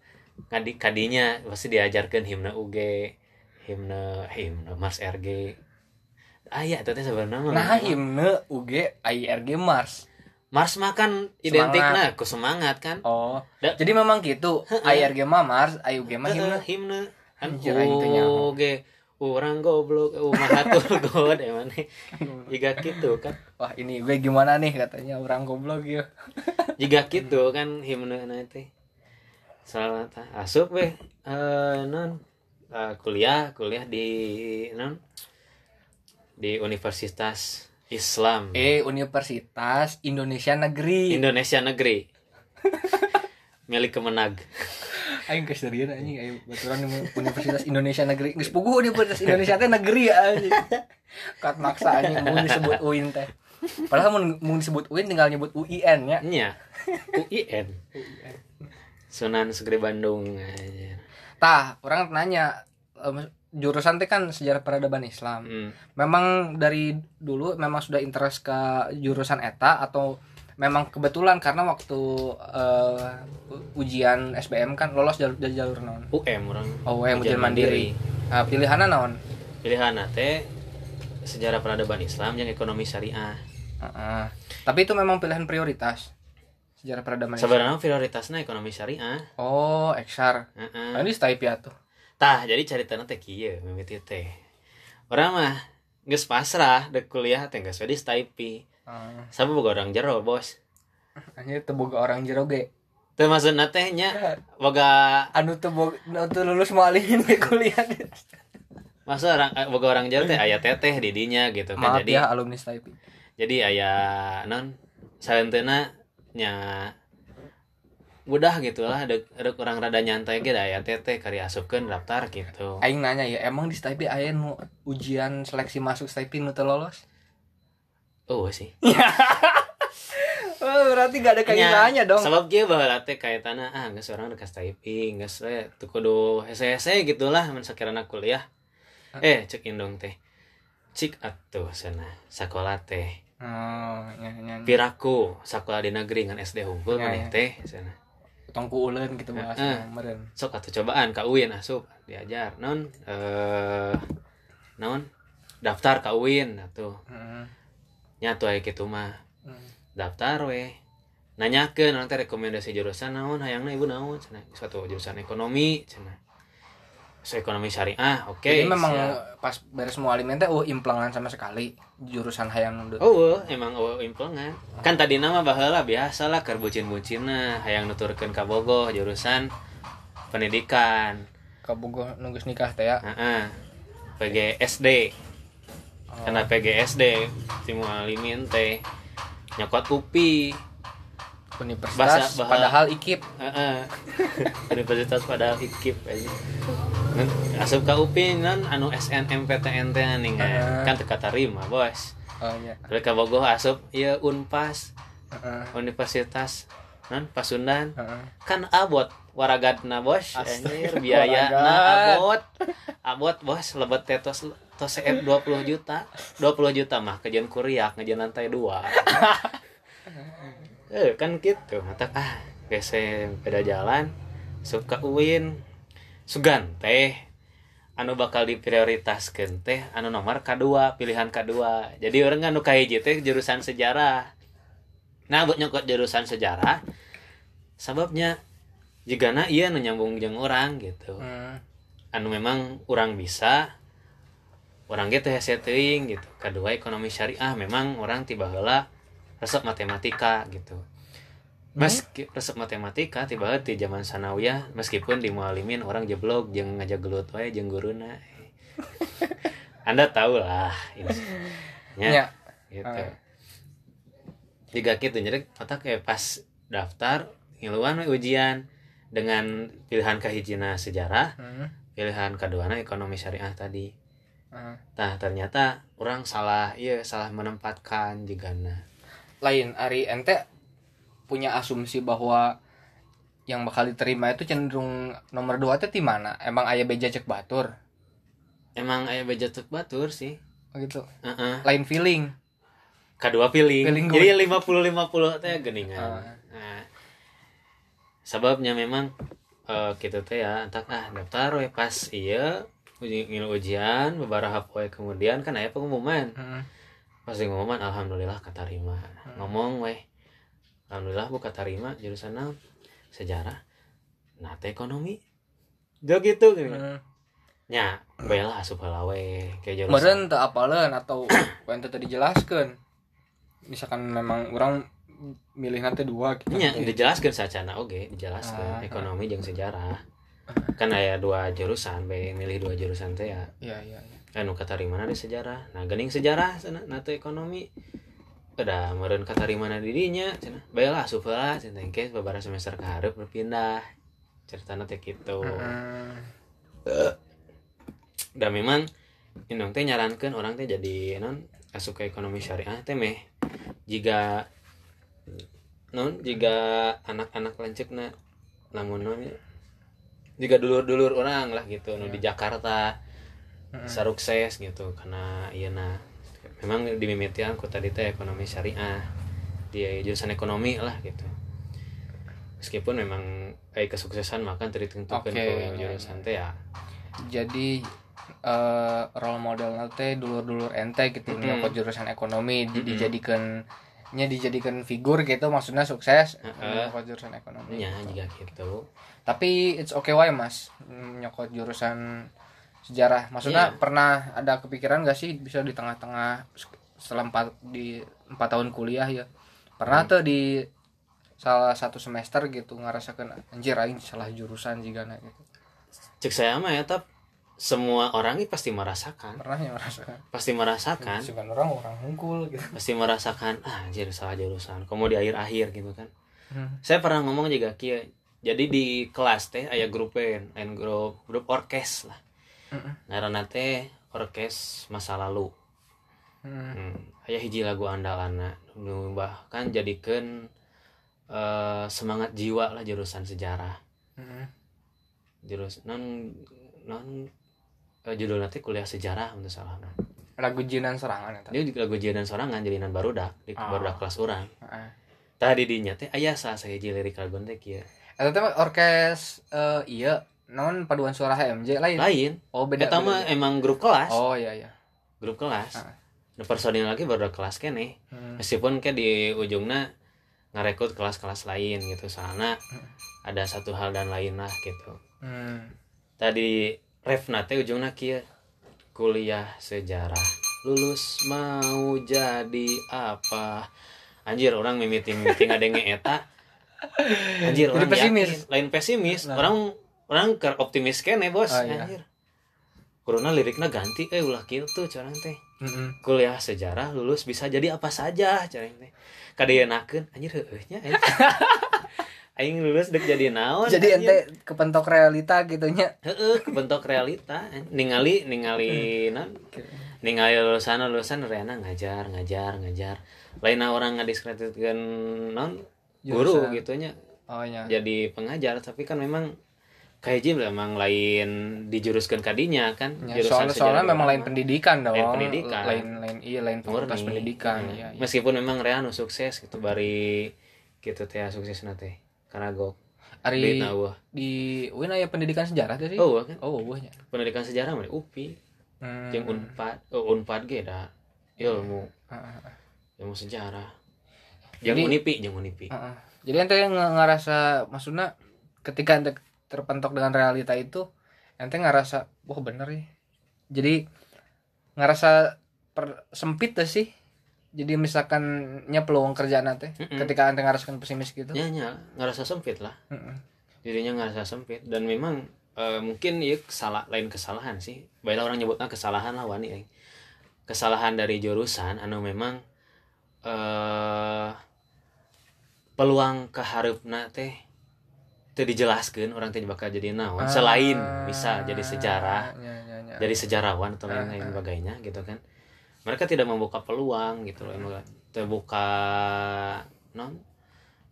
[SPEAKER 4] ngadi kadinya pasti diajarkan himne UG, himne himne Mars RG. Aya itu teh sebenarnya.
[SPEAKER 1] Nah, himne UG IRG Mars.
[SPEAKER 4] Mars mah kan identik nah ku semangat kan.
[SPEAKER 1] Oh.
[SPEAKER 4] Da-
[SPEAKER 1] Jadi memang gitu. IRG mah Mars, IUG mah himne.
[SPEAKER 4] Heeh, himne kan. UG orang goblok umahatur god emang jika gitu kan.
[SPEAKER 1] Wah, ini gue gimana nih katanya. Orang goblok ya.
[SPEAKER 4] jika gitu kan himne nanti salah asup weh. Eh non. Eh, kuliah kuliah di non. Di Universitas Islam.
[SPEAKER 1] Eh, Universitas Indonesia Negeri.
[SPEAKER 4] Indonesia Negeri. Milik Kemenag
[SPEAKER 1] Aing geus serius anjing ayo baturan di Universitas Indonesia Negeri. Geus puguh Universitas Indonesia teh negeri ya anjing. Kat maksa anjing mun disebut UIN teh. Padahal mun mun disebut UIN tinggal nyebut UIN ya.
[SPEAKER 4] nya UIN Sunan Segeri Bandung aja.
[SPEAKER 1] Tah, orang nanya jurusan teh kan sejarah peradaban Islam.
[SPEAKER 4] Hmm.
[SPEAKER 1] Memang dari dulu memang sudah interest ke jurusan eta atau memang kebetulan karena waktu eh, ujian SBM kan lolos jalur jalur, jalur non.
[SPEAKER 4] UM orang
[SPEAKER 1] Oh, yang ujian mandiri. Nah, pilihannya naon?
[SPEAKER 4] pilihan teh sejarah peradaban Islam yang ekonomi syariah
[SPEAKER 1] Heeh. Tapi itu memang pilihan prioritas. sejarah peradaban
[SPEAKER 4] sebenarnya prioritasnya ekonomi syariah
[SPEAKER 1] oh eksar
[SPEAKER 4] Heeh.
[SPEAKER 1] nah, ini stay tuh
[SPEAKER 4] tah jadi ceritanya teh kieu mimiti teh orang mah geus pasrah dek kuliah teh geus we di Staipi
[SPEAKER 1] Ah,
[SPEAKER 4] sabab boga orang jero bos.
[SPEAKER 1] Hanya boga orang jero ge.
[SPEAKER 4] Teu maksudna teh nya boga
[SPEAKER 1] anu boga anu teu lulus mualimin ke kuliah.
[SPEAKER 4] Maksud orang eh, boga orang jero teh aya teteh di dinya gitu kan.
[SPEAKER 1] Maaf
[SPEAKER 4] jadi
[SPEAKER 1] ya alumni stay
[SPEAKER 4] jadi aya non salentena nya udah gitulah dek dek orang rada nyantai gitu aya teteh kari asupkeun daftar gitu.
[SPEAKER 1] Aing nanya ya emang di stay aya nu ujian seleksi masuk stay nu lolos
[SPEAKER 4] oh sih
[SPEAKER 1] oh, berarti gak ada
[SPEAKER 4] Nya,
[SPEAKER 1] kaitannya dong
[SPEAKER 4] Sebab dia baheula teh kaitanna ah geus orang dekas typing, geus we teu kudu hese-hese gitulah mun sakirana kuliah. Eh, cek indong teh. Cik atuh sana sakola teh.
[SPEAKER 1] oh nya nya nya.
[SPEAKER 4] Piraku sakola di negeri ngan SD hungkul
[SPEAKER 1] Ya, ya.
[SPEAKER 4] teh sana.
[SPEAKER 1] tongku ulen gitu bahasa
[SPEAKER 4] Heeh.
[SPEAKER 1] meren
[SPEAKER 4] Sok atuh cobaan ka UIN asup diajar. Non eh non daftar ka UIN atuh.
[SPEAKER 1] Heeh.
[SPEAKER 4] Nya atuh aya kitu mah.
[SPEAKER 1] Hmm.
[SPEAKER 4] daftar we. Nanyakeun orang teh rekomendasi jurusan naon hayangna ibu naon cenah suatu jurusan ekonomi cenah so ekonomi syariah oke
[SPEAKER 1] jadi memang
[SPEAKER 4] siap.
[SPEAKER 1] pas beres mualimin teh uh implengan sama sekali jurusan hayang nu
[SPEAKER 4] oh eueuh, emang eueuh implengan kan tadi nama baheula biasa lah keur bucin-bucinna. Hayang nuturkeun ka bogoh jurusan pendidikan.
[SPEAKER 1] Kabogoh nunggus nikah teh ya.
[SPEAKER 4] Heeh. PGSD karena PGSD si mualimin teh nyokot UPI
[SPEAKER 1] universitas
[SPEAKER 4] Bahasa- bahasa-
[SPEAKER 1] padahal ikip.
[SPEAKER 4] Universitas pada ikip aja. Ngan asup ka UPI nan anu SNMPTN teh nih
[SPEAKER 1] Heeh.
[SPEAKER 4] kan teu katarima bos.
[SPEAKER 1] oh iya
[SPEAKER 4] Bogoh asup ieu Unpas. Universitas non Pasundan
[SPEAKER 1] Heeh.
[SPEAKER 4] kan abot waragadna bos anjir biaya na abot abot bos lebet teh tos CF 20 juta. 20 juta mah kejian kuriak ngejian lantai dua. Eh kan gitu. Mata ah gese beda jalan suka uin. Sugan teh anu bakal diprioritaskeun teh anu nomor kedua pilihan kedua. Jadi orang anu kahiji teh jurusan sejarah. Nah buat nyokot jurusan sejarah sababnya jika na iya nu nyambung jeung orang gitu.
[SPEAKER 1] Hmm.
[SPEAKER 4] anu memang orang bisa orang gitu hese teuing gitu. Kedua ekonomi syariah memang orang tiba heula resep matematika gitu. Meski resep matematika tiba di zaman sanawiyah meskipun di mualimin orang jeblok jeung ngajak gelut wae jeung guruna anda tahu lah ini.
[SPEAKER 1] Ya.
[SPEAKER 4] ya. gitu.
[SPEAKER 1] Ah.
[SPEAKER 4] jika gitu jadi otak kayak pas daftar ngiluan ujian dengan pilihan kahijina sejarah
[SPEAKER 1] Hmm.
[SPEAKER 4] pilihan keduanya ekonomi syariah tadi
[SPEAKER 1] Ah.
[SPEAKER 4] nah ternyata orang salah iya salah menempatkan jigana
[SPEAKER 1] lain Ari ente punya asumsi bahwa yang bakal diterima itu cenderung nomor dua teh di mana? Emang ayah beja cek batur?
[SPEAKER 4] Emang ayah beja tuk batur sih.
[SPEAKER 1] Oh gitu.
[SPEAKER 4] Heeh.
[SPEAKER 1] lain feeling.
[SPEAKER 4] Kedua pilih
[SPEAKER 1] Feeling
[SPEAKER 4] jadi lima puluh lima puluh teh geningan. Nah, sebabnya memang eh gitu teh ya entak ah daftar we pas iya uji ngilu ujian beberapa poe kemudian kan aya pengumuman. Pas pengumuman alhamdulillah keterima. Ngomong weh alhamdulillah bu keterima jurusan naon sejarah teh ekonomi. Jo gitu
[SPEAKER 1] Hmm.
[SPEAKER 4] nya bela asup heula we kayak jurusan.
[SPEAKER 1] Meren teu apaleun atau ente tadi jelaskan misalkan memang orang milih nanti dua gitu.
[SPEAKER 4] Nya dijelaskan sacana oke
[SPEAKER 1] Ah,
[SPEAKER 4] dijelaskan ekonomi jeung sejarah kan aya dua jurusan be milih dua jurusan teh ya.
[SPEAKER 1] Iya iya iya.
[SPEAKER 4] anu katarimana di sejarah? Nah gening sejarah sana teu ekonomi. Udah meureun katarimana di dinya cenah bae lah asup heula cenah engke beberapa semester ka hareup berpindah. Ceritana teh kitu.
[SPEAKER 1] Hmm.
[SPEAKER 4] dan memang indong teh nyarankeun orang teh jadi non asup ke ekonomi syariah teh meh. Jika non jika anak-anak lanceukna lamun non jika dulur-dulur orang lah gitu nu di Jakarta. Sarukses gitu karena iya nah. Memang dimimitian ku tadi teh ekonomi syariah. Di jurusan ekonomi lah gitu. Meskipun memang kayak kesuksesan makan teritentukan
[SPEAKER 1] Oke,
[SPEAKER 4] ku yang
[SPEAKER 1] iya,
[SPEAKER 4] jurusan teh ya.
[SPEAKER 1] Jadi eh role model nanti dulur-dulur ente gitu
[SPEAKER 4] Mm-mm.
[SPEAKER 1] nyokot jurusan ekonomi di-
[SPEAKER 4] Mm-mm.
[SPEAKER 1] dijadikan nya dijadikan figur gitu maksudnya sukses
[SPEAKER 4] Heeh.
[SPEAKER 1] nyokot jurusan ekonomi
[SPEAKER 4] nya juga gitu
[SPEAKER 1] tapi it's okay wae mas nyokot jurusan sejarah. Maksudnya
[SPEAKER 4] Iya.
[SPEAKER 1] pernah ada kepikiran gak sih bisa di tengah-tengah setelah empat di empat tahun kuliah ya? Pernah tuh di salah satu semester gitu ngerasakan anjir aing salah jurusan juga nah gitu.
[SPEAKER 4] Cek saya mah ya tap. Semua orang ini pasti merasakan.
[SPEAKER 1] Pernah ya merasakan?
[SPEAKER 4] Pasti merasakan.
[SPEAKER 1] Cuman orang orang hungkul gitu.
[SPEAKER 4] Pasti merasakan ah anjir salah jurusan. Kamu di akhir-akhir gitu kan.
[SPEAKER 1] Hmm.
[SPEAKER 4] saya pernah ngomong juga kia jadi di kelas teh aya grup band lain grup grup orkes lah ngaranna teh orkes masa lalu
[SPEAKER 1] Hmm.
[SPEAKER 4] hmm. aya hiji lagu andalana nu bahkan jadikeun eh, semangat jiwa lah jurusan sejarah
[SPEAKER 1] Hmm.
[SPEAKER 4] jurus non non eh, judulnya teh kuliah sejarah untuk salah
[SPEAKER 1] lagu jinan serangan eta
[SPEAKER 4] dia di lagu jieunan sorangan jadinan barudak di
[SPEAKER 1] Ah.
[SPEAKER 4] barudak kelas orang
[SPEAKER 1] Heeh.
[SPEAKER 4] tadi dinya teh aya salah saya lirik lagu teh kieu
[SPEAKER 1] Eta teh orkes eh, iya non paduan suara HMJ lain.
[SPEAKER 4] lain
[SPEAKER 1] Oh beda.
[SPEAKER 4] eta mah emang grup kelas
[SPEAKER 1] Oh iya iya.
[SPEAKER 4] grup kelas
[SPEAKER 1] Ah.
[SPEAKER 4] nu personil lagi baru kelas kene
[SPEAKER 1] Hmm.
[SPEAKER 4] meskipun ke di ujungnya ngarekrut kelas-kelas lain gitu soalnya ada satu hal dan lain lah gitu
[SPEAKER 1] Hmm.
[SPEAKER 4] tadi ref nate ujungnya kia kuliah sejarah lulus mau jadi apa anjir orang mimiting mimiting ada yang eta anjir
[SPEAKER 1] Jadi pesimis.
[SPEAKER 4] yakin. lain pesimis
[SPEAKER 1] Nah.
[SPEAKER 4] orang orang ke optimis kene bos
[SPEAKER 1] Oh, iya.
[SPEAKER 4] anjir Corona liriknya ganti eh ulah gitu cara teh
[SPEAKER 1] Mm-mm.
[SPEAKER 4] kuliah sejarah lulus bisa jadi apa saja cara teh kadeuenakeun anjir heueuh nya eh. aing lulus dek jadi naon
[SPEAKER 1] Jadi ente kepentok realita gitunya.
[SPEAKER 4] heeh bentuk realita ningali ningali
[SPEAKER 1] Hmm.
[SPEAKER 4] non ningali lulusan lulusan reana ngajar ngajar ngajar lain orang ngadiskreditkan non guru
[SPEAKER 1] Jurusan.
[SPEAKER 4] gitunya
[SPEAKER 1] Oh iya.
[SPEAKER 4] jadi pengajar tapi kan memang kayak Jim memang lain dijuruskan kadinya kan
[SPEAKER 1] Ya, soalnya
[SPEAKER 4] sejarah
[SPEAKER 1] soalnya memang lain pendidikan dong.
[SPEAKER 4] Lain pendidikan.
[SPEAKER 1] Lain lain iya lain fakultas pendidikan.
[SPEAKER 4] Nah,
[SPEAKER 1] Iya, iya.
[SPEAKER 4] meskipun memang Reano sukses gitu bari gitu teh sukses nate karena go
[SPEAKER 1] Ari
[SPEAKER 4] di
[SPEAKER 1] UIN aya pendidikan sejarah tadi.
[SPEAKER 4] oh kan
[SPEAKER 1] Oh, uhnya.
[SPEAKER 4] pendidikan sejarah mah di UPI
[SPEAKER 1] Hmm.
[SPEAKER 4] jeung unpad oh, unpad ge da ilmu
[SPEAKER 1] Ah, ah, ah.
[SPEAKER 4] ilmu sejarah
[SPEAKER 1] Jadi-
[SPEAKER 4] unipi jeung unipi
[SPEAKER 1] Ah, ah. Jadi ente nge- ngerasa maksudnya ketika ente terpentok dengan realita itu ente ngerasa wah bener ya. Jadi ngerasa per, sempit tuh sih. Jadi misalkannya peluang kerjaan ente
[SPEAKER 4] Mm-mm.
[SPEAKER 1] ketika ente ngerasakan pesimis gitu.
[SPEAKER 4] nya nya ngerasa sempit lah
[SPEAKER 1] Mm-mm.
[SPEAKER 4] dirinya ngerasa sempit dan memang eh, mungkin ya salah lain kesalahan sih baiklah orang nyebutnya kesalahan lah wani eh. kesalahan dari jurusan anu memang eh peluang keharupna teh teu dijelaskan orang teh bakal jadi naon. Selain bisa jadi sejarah
[SPEAKER 1] Ya, ya, ya.
[SPEAKER 4] jadi sejarawan atau lain lain sebagainya gitu kan. Mereka tidak membuka peluang gitu loh emang terbuka non?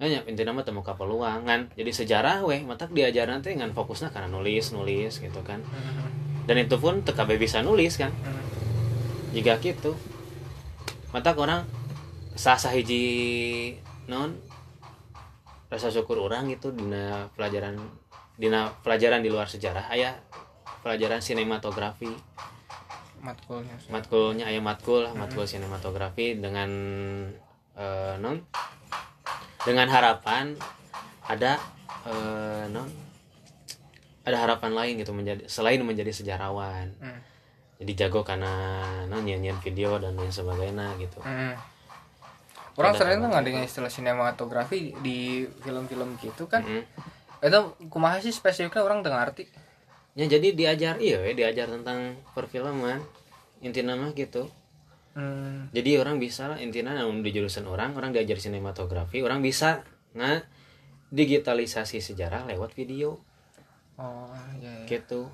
[SPEAKER 4] Nanya, intinya mah terbuka peluang kan jadi sejarah weh mata diajar nanti ngan fokusnya karena nulis nulis gitu kan. Dan itu pun TKB bisa nulis kan. Jika gitu mata orang sah sah hiji non rasa syukur orang itu dina pelajaran dina pelajaran di luar sejarah. Ayah pelajaran sinematografi.
[SPEAKER 1] Matkulnya.
[SPEAKER 4] matkulnya ayah matkul lah matkul sinematografi dengan eh, non? Dengan harapan ada eh, non? Ada harapan lain gitu menjadi selain menjadi sejarawan.
[SPEAKER 1] Hmm.
[SPEAKER 4] jadi jago karena non nyanyian video dan lain sebagainya gitu.
[SPEAKER 1] Mm. Orang sering tuh nggak dengan istilah sinematografi di film-film gitu kan.
[SPEAKER 4] Mm.
[SPEAKER 1] Itu kumaha sih spesifiknya orang tengah arti.
[SPEAKER 4] ya jadi diajar iya we, diajar tentang perfilman intinya mah gitu
[SPEAKER 1] Hmm.
[SPEAKER 4] jadi orang bisa lah intinya namun di jurusan orang orang diajar sinematografi orang bisa nggak digitalisasi sejarah lewat video
[SPEAKER 1] Oh, iya, iya.
[SPEAKER 4] gitu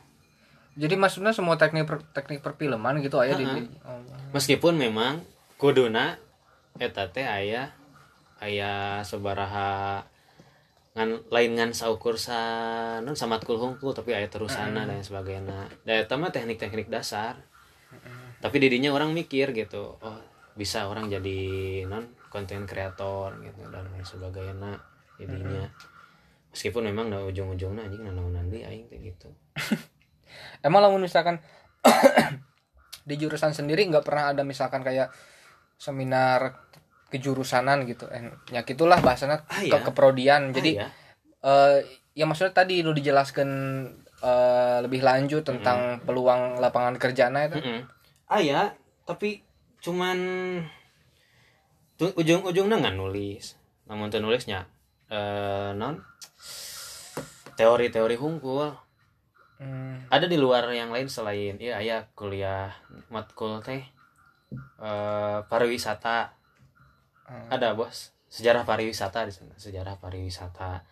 [SPEAKER 1] Jadi maksudnya semua teknik per, teknik perfilman gitu aja di,
[SPEAKER 4] Ha-ha.
[SPEAKER 1] di- oh.
[SPEAKER 4] meskipun memang kuduna eta teh aya aya sabaraha ngan lain ngan saukur sa non samatkul hungkul tapi aya terusana dan sebagainya. Da eta mah teknik-teknik dasar. Tapi didinya orang mikir gitu oh bisa orang jadi non konten kreator gitu dan lain sebagainya jadinya meskipun memang da ujung-ujungnya anjing nanaon nanti aing teh gitu.
[SPEAKER 1] Emang lamun misalkan di jurusan sendiri nggak pernah ada misalkan kayak seminar kejurusanan gitu. Eh ya gitulah bahasanya
[SPEAKER 4] Ah,
[SPEAKER 1] ke
[SPEAKER 4] iya.
[SPEAKER 1] keprodian. Jadi
[SPEAKER 4] Ah, ya.
[SPEAKER 1] eh ya maksudnya tadi lu dijelaskan eh, lebih lanjut tentang peluang lapangan kerjanya itu.
[SPEAKER 4] Mm-mm. ah ya tapi cuman ujung-ujungnya nggak nulis. Namun nulisnya eh non teori-teori hungkul
[SPEAKER 1] Hmm,
[SPEAKER 4] ada di luar yang lain selain ya ya kuliah matkul teh eh pariwisata
[SPEAKER 1] Hmm.
[SPEAKER 4] ada bos. Sejarah pariwisata di sana. Sejarah pariwisata.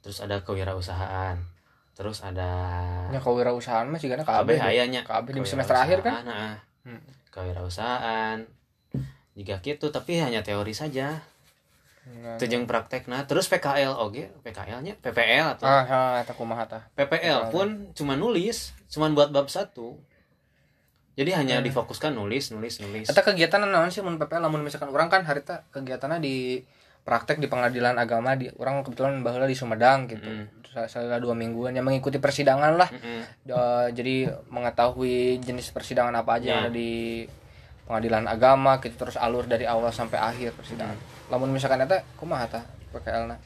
[SPEAKER 4] Terus ada kewirausahaan. Terus ada
[SPEAKER 1] ya kewirausahaan mah karena
[SPEAKER 4] KB ayahnya
[SPEAKER 1] KB di semester akhir kan?
[SPEAKER 4] Nah,
[SPEAKER 1] Hmm.
[SPEAKER 4] kewirausahaan. Jika gitu tapi hanya teori saja.
[SPEAKER 1] Nah,
[SPEAKER 4] praktek nah terus PKL oke PKL nya? PPL atau?
[SPEAKER 1] Ah ah tah?
[SPEAKER 4] PPL pun cuma nulis cuma buat bab satu jadi hanya difokuskan nulis nulis nulis
[SPEAKER 1] Eta kegiatan naon sih mun PPL lamun misalkan orang kan harita kegiatannya di praktek di pengadilan agama di orang kebetulan baheula di Sumedang gitu. Sa- Saya dua mingguan yang mengikuti persidangan lah.
[SPEAKER 4] Mm-mm.
[SPEAKER 1] Eh, jadi mengetahui jenis persidangan apa aja yang
[SPEAKER 4] Ya.
[SPEAKER 1] ada di pengadilan agama gitu terus alur dari awal sampai akhir persidangan. Lamun misalkan eta kumaha tah PKL na?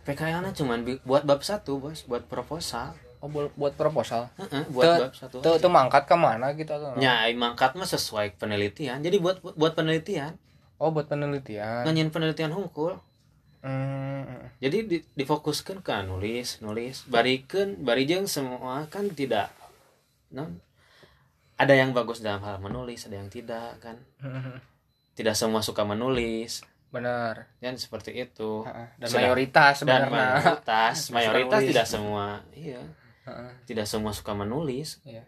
[SPEAKER 4] PKL nya cuma bi- buat bab satu bos buat proposal
[SPEAKER 1] Oh buat, buat proposal.
[SPEAKER 4] Heeh, buat
[SPEAKER 1] Teu-
[SPEAKER 4] bab satu
[SPEAKER 1] Teu teu mangkat ke mana gitu atau?
[SPEAKER 4] Ya, mangkat mah sesuai penelitian. Jadi buat buat penelitian,
[SPEAKER 1] Oh buat penelitian.
[SPEAKER 4] nganyin penelitian hungkul.
[SPEAKER 1] Hmm.
[SPEAKER 4] Jadi di, difokuskan ke nulis, nulis, barikeun, barijeng semua kan tidak non ada yang bagus dalam hal menulis, ada yang tidak kan. Tidak semua suka menulis.
[SPEAKER 1] Benar.
[SPEAKER 4] Dan seperti itu.
[SPEAKER 1] Dan
[SPEAKER 4] Sedang-
[SPEAKER 1] mayoritas
[SPEAKER 4] Dan
[SPEAKER 1] sebenarnya.
[SPEAKER 4] mayoritas, mayoritas
[SPEAKER 1] nulis.
[SPEAKER 4] tidak semua, iya, Tidak semua suka menulis.
[SPEAKER 1] Iya.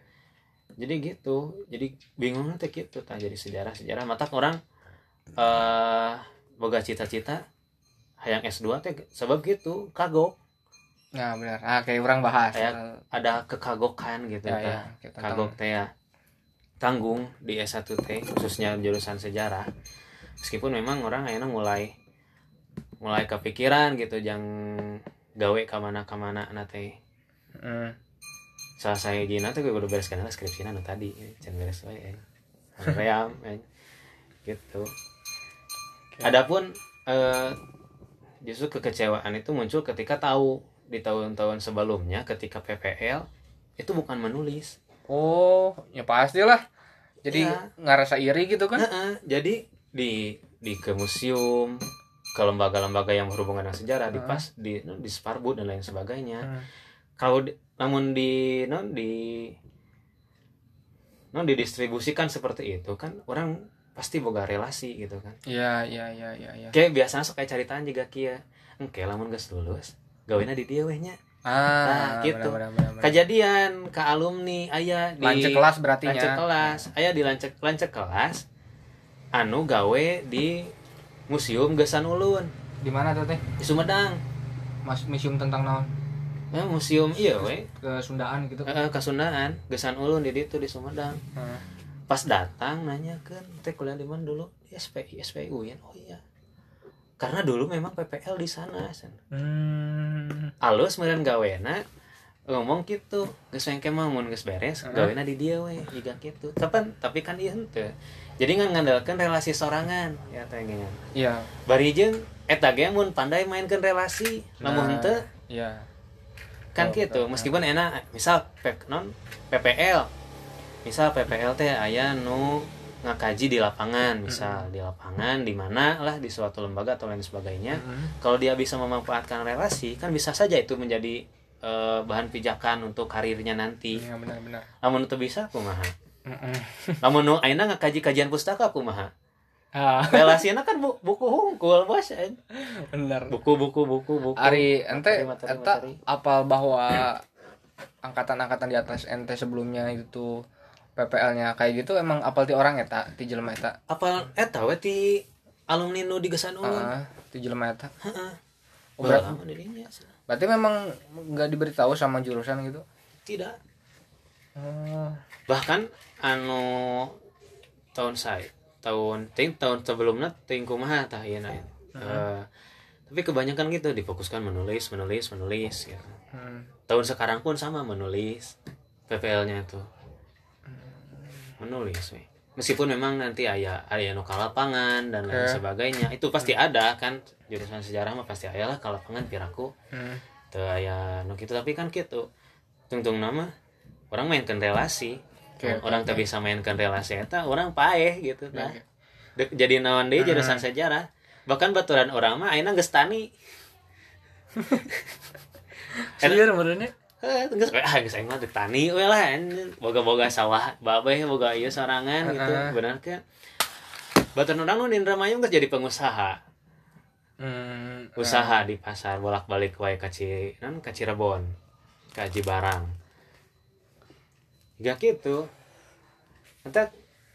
[SPEAKER 4] jadi gitu. Jadi bingung nanti gitu tah jadi sejarah sejarah mata orang eh boga cita-cita hayang S2 teh sebab gitu kagok.
[SPEAKER 1] Nah, benar. Ah, kayak orang bahas.
[SPEAKER 4] kayak ada kekagokan gitu
[SPEAKER 1] Ya, ya, kita
[SPEAKER 4] kagok teh ya. Tanggung di S1 teh khususnya jurusan sejarah. Meskipun memang orang akhirnya mulai mulai kepikiran gitu jang gawe kamana kamana na
[SPEAKER 1] Hmm.
[SPEAKER 4] salah saya gina tuh gue udah bereskan lah skripsinya nu tadi jangan beres wae eh. ream eh. gitu adapun eh, justru kekecewaan itu muncul ketika tahu di tahun-tahun sebelumnya ketika PPL itu bukan menulis
[SPEAKER 1] Oh, ya pastilah. Jadi
[SPEAKER 4] Ya.
[SPEAKER 1] ngerasa iri gitu kan?
[SPEAKER 4] Heeh, jadi di di ke museum ke lembaga-lembaga yang berhubungan dengan sejarah di pas di di Sparbu dan lain sebagainya. Kalau di- namun di non di non didistribusikan seperti itu kan orang pasti boga relasi gitu kan
[SPEAKER 1] Iya, iya, iya, iya, iya.
[SPEAKER 4] kayak biasanya suka caritaan juga kia engke lamun geus lulus gawena di dia weh nya
[SPEAKER 1] Ah,
[SPEAKER 4] Nah, gitu.
[SPEAKER 1] benar, benar, benar.
[SPEAKER 4] kejadian ke alumni aya di
[SPEAKER 1] Lancek kelas berarti
[SPEAKER 4] lancek
[SPEAKER 1] nya.
[SPEAKER 4] kelas aya di lancek lancek kelas anu gawe di museum Gesan Ulun
[SPEAKER 1] Di mana tuh teh?
[SPEAKER 4] di Sumedang
[SPEAKER 1] Mas museum tentang naon?
[SPEAKER 4] Ya, museum iya weh
[SPEAKER 1] Kesundaan gitu.
[SPEAKER 4] Eh, Kasundaan Gesan Ulun di ditu di Sumedang
[SPEAKER 1] Heeh.
[SPEAKER 4] pas datang nanya kan teh kuliah di mana dulu di SPI SPU ya oh iya karena dulu memang PPL di sana san.
[SPEAKER 1] Hmm.
[SPEAKER 4] alus meureun gawena ngomong gitu geus engke mah mun geus beres gawena di dia we jiga kitu kapan tapi kan ieu henteu jadi ngan ngandalkeun relasi sorangan ya teh
[SPEAKER 1] Iya.
[SPEAKER 4] bari jeung eta ge mun pandai mainkeun relasi namun
[SPEAKER 1] Nah,
[SPEAKER 4] henteu
[SPEAKER 1] Iya.
[SPEAKER 4] Kan
[SPEAKER 1] Betul,
[SPEAKER 4] gitu meskipun enak misal P- non PPL misal PPL teh aya nu ngakaji di lapangan misal. Di lapangan di mana lah di suatu lembaga atau lain sebagainya.
[SPEAKER 1] Mm-hmm.
[SPEAKER 4] kalau dia bisa memanfaatkan relasi kan bisa saja itu menjadi eh, bahan pijakan untuk karirnya nanti.
[SPEAKER 1] Iya, benar-benar.
[SPEAKER 4] namun itu bisa kumaha?
[SPEAKER 1] Heeh.
[SPEAKER 4] namun nu aina ngakaji kajian pustaka kumaha
[SPEAKER 1] Ah,
[SPEAKER 4] relasinya kan bu- buku hungkul bos eh.
[SPEAKER 1] benar.
[SPEAKER 4] buku buku buku buku
[SPEAKER 1] Ari ente
[SPEAKER 4] materi,
[SPEAKER 1] eta
[SPEAKER 4] materi.
[SPEAKER 1] apal bahwa angkatan-angkatan di atas ente sebelumnya itu PPL-nya kayak gitu emang apal ti orang eta ti jelema eta.
[SPEAKER 4] apal eta we ti alumni nu di Gesan Ulun
[SPEAKER 1] Heeh, ti jelema eta.
[SPEAKER 4] Heeh.
[SPEAKER 1] Oh. Berarti memang nggak diberitahu sama jurusan gitu.
[SPEAKER 4] tidak
[SPEAKER 1] Oh.
[SPEAKER 4] bahkan anu tahun saya tahun ting tahun sebelumnya ting kumaha tah ieu na Eh, tapi kebanyakan gitu difokuskan menulis menulis menulis gitu
[SPEAKER 1] Hmm.
[SPEAKER 4] tahun sekarang pun sama menulis PPL-nya tuh menulis we meskipun memang nanti ayah ayah nu lapangan dan lain sebagainya itu pasti ada kan. Jurusan sejarah mah pasti ayah lah kalau lapangan piraku.
[SPEAKER 1] Hmm.
[SPEAKER 4] tuh ayah nu gitu tapi kan gitu tungtung nama orang mainkan relasi
[SPEAKER 1] Oke,
[SPEAKER 4] orang tak bisa mainkan relasi eta orang paeh gitu nah.
[SPEAKER 1] Oke.
[SPEAKER 4] Dek- jadi naon deui jurusan sejarah bahkan baturan orang mah ayeuna geus tani.
[SPEAKER 1] Benernya.
[SPEAKER 4] Eh, geus ah geus aing mah dek tani we lah anjing. boga-boga sawah babeh boga ieu sorangan gitu bener kan baturan orang nu di Indramayu geus jadi pengusaha.
[SPEAKER 1] Hmm.
[SPEAKER 4] usaha di pasar bolak-balik wae ka Ci non ka Cirebon ka Cibarang gak gitu entah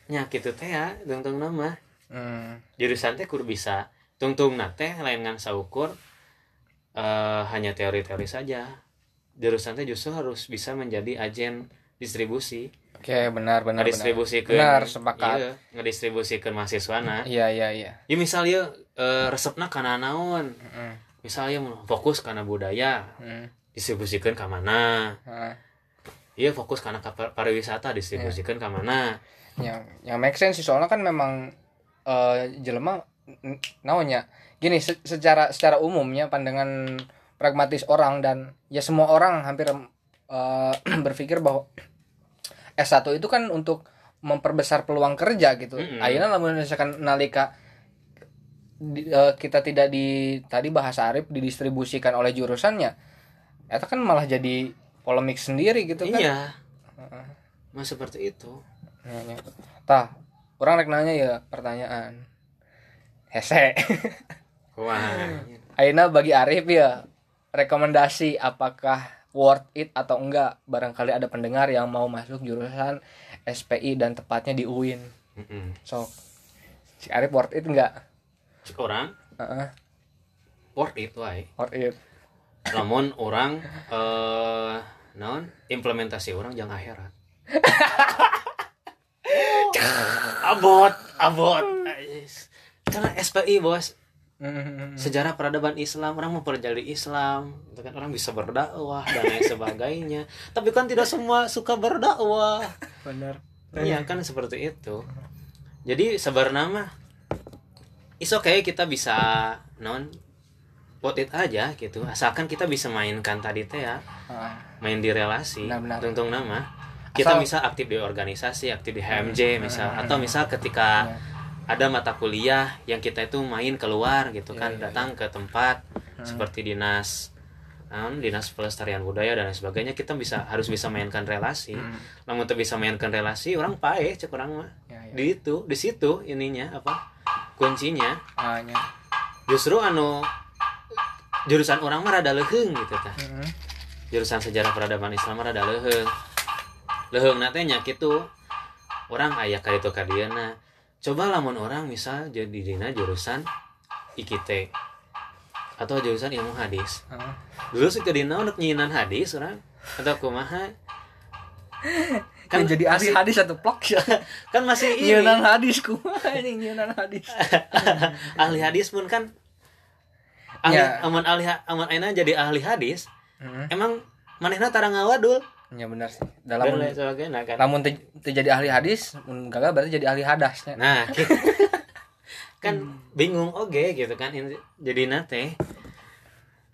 [SPEAKER 4] nya kitu teh ya tungtung nama
[SPEAKER 1] Hmm.
[SPEAKER 4] jurusan teh kudu bisa tungtung teh lain ngan saukur eh, hanya teori-teori saja jurusan teh justru harus bisa menjadi agen distribusi
[SPEAKER 1] Oke, benar benar benar.
[SPEAKER 4] ngedistribusikan
[SPEAKER 1] Benar, sepakat.
[SPEAKER 4] iya, ngedistribusikan mahasiswana
[SPEAKER 1] Iya, iya, iya.
[SPEAKER 4] ya misalnya eh, resepna kana naon
[SPEAKER 1] Heeh.
[SPEAKER 4] misalnya mau fokus karena budaya
[SPEAKER 1] Hmm.
[SPEAKER 4] distribusikan ke mana
[SPEAKER 1] Heeh.
[SPEAKER 4] Iya fokus karena ke par- pariwisata distribusikan ke mana
[SPEAKER 1] yang yang make sense sih soalnya kan memang eh jelema naonnya gini se- secara secara umumnya pandangan pragmatis orang dan ya semua orang hampir eh, berpikir bahwa S1 itu kan untuk memperbesar peluang kerja gitu.
[SPEAKER 4] Mm-mm.
[SPEAKER 1] Ayeuna lamun misalkan nalika di- eh, kita tidak di tadi bahasa Arif didistribusikan oleh jurusannya, itu kan malah jadi polemik sendiri gitu kan.
[SPEAKER 4] iya Mas seperti itu
[SPEAKER 1] Nanya. Tah, orang rek nanya ya pertanyaan. Hese.
[SPEAKER 4] wah
[SPEAKER 1] Aina bagi Arif ya rekomendasi apakah worth it atau enggak barangkali ada pendengar yang mau masuk jurusan SPI dan tepatnya di UIN. So, si Arif worth it enggak?
[SPEAKER 4] Orang
[SPEAKER 1] Heeh,
[SPEAKER 4] worth it wae
[SPEAKER 1] worth it.
[SPEAKER 4] namun orang eh naon? Implementasi orang jangan akhirat. Abot abot. Karena SPI bos. Sejarah peradaban Islam orang mempelajari Islam. Itu kan orang bisa berdakwah dan lain sebagainya. Tapi kan tidak semua suka berdakwah.
[SPEAKER 1] Benar.
[SPEAKER 4] iya kan seperti itu. Jadi sebenarnya mah is okay kita bisa non what it aja gitu. Asalkan kita bisa mainkan tadi teh ya.
[SPEAKER 1] Ah,
[SPEAKER 4] main di relasi tuntung nama. Kita
[SPEAKER 1] Asal-
[SPEAKER 4] bisa aktif di organisasi aktif di HMJ misal. atau misal ketika
[SPEAKER 1] Iya.
[SPEAKER 4] ada mata kuliah yang kita itu main keluar gitu
[SPEAKER 1] Iya,
[SPEAKER 4] kan.
[SPEAKER 1] iya,
[SPEAKER 4] datang ke tempat seperti dinas naon, dinas pelestarian budaya dan lain sebagainya kita bisa harus bisa mainkan relasi.
[SPEAKER 1] Hmm.
[SPEAKER 4] namun bisa mainkan relasi orang paeh cek orang mah.
[SPEAKER 1] Ya, ya.
[SPEAKER 4] di itu di situ ininya apa kuncinya.
[SPEAKER 1] Ah,
[SPEAKER 4] justru anu jurusan orang mah rada leuheung gitu tah
[SPEAKER 1] Mhm.
[SPEAKER 4] jurusan sejarah peradaban Islam mah rada leuheung leuheung nate nya kitu orang aya ka ditu ka dieuna coba lamun orang misal jadi dina jurusan IKT atau jurusan ilmu hadis
[SPEAKER 1] Ah.
[SPEAKER 4] dulu sih ke dina untuk nyinan hadis orang atau kumaha
[SPEAKER 1] Kan jadi ahli
[SPEAKER 4] masih,
[SPEAKER 1] hadis satu plok ya.
[SPEAKER 4] kan masih ini
[SPEAKER 1] Nyunan hadis kumaha ini nyunan hadis.
[SPEAKER 4] ahli hadis pun kan ahli
[SPEAKER 1] Ya.
[SPEAKER 4] aman ahli aman aina jadi ahli hadis
[SPEAKER 1] Mhm.
[SPEAKER 4] emang manehna tarang ngawadul
[SPEAKER 1] Ya benar sih.
[SPEAKER 4] dan
[SPEAKER 1] Dalam
[SPEAKER 4] sebagainya kan
[SPEAKER 1] namun te, te jadi ahli hadis mun gagal berarti jadi ahli hadasnya
[SPEAKER 4] nah kan bingung oke gitu kan jadi nate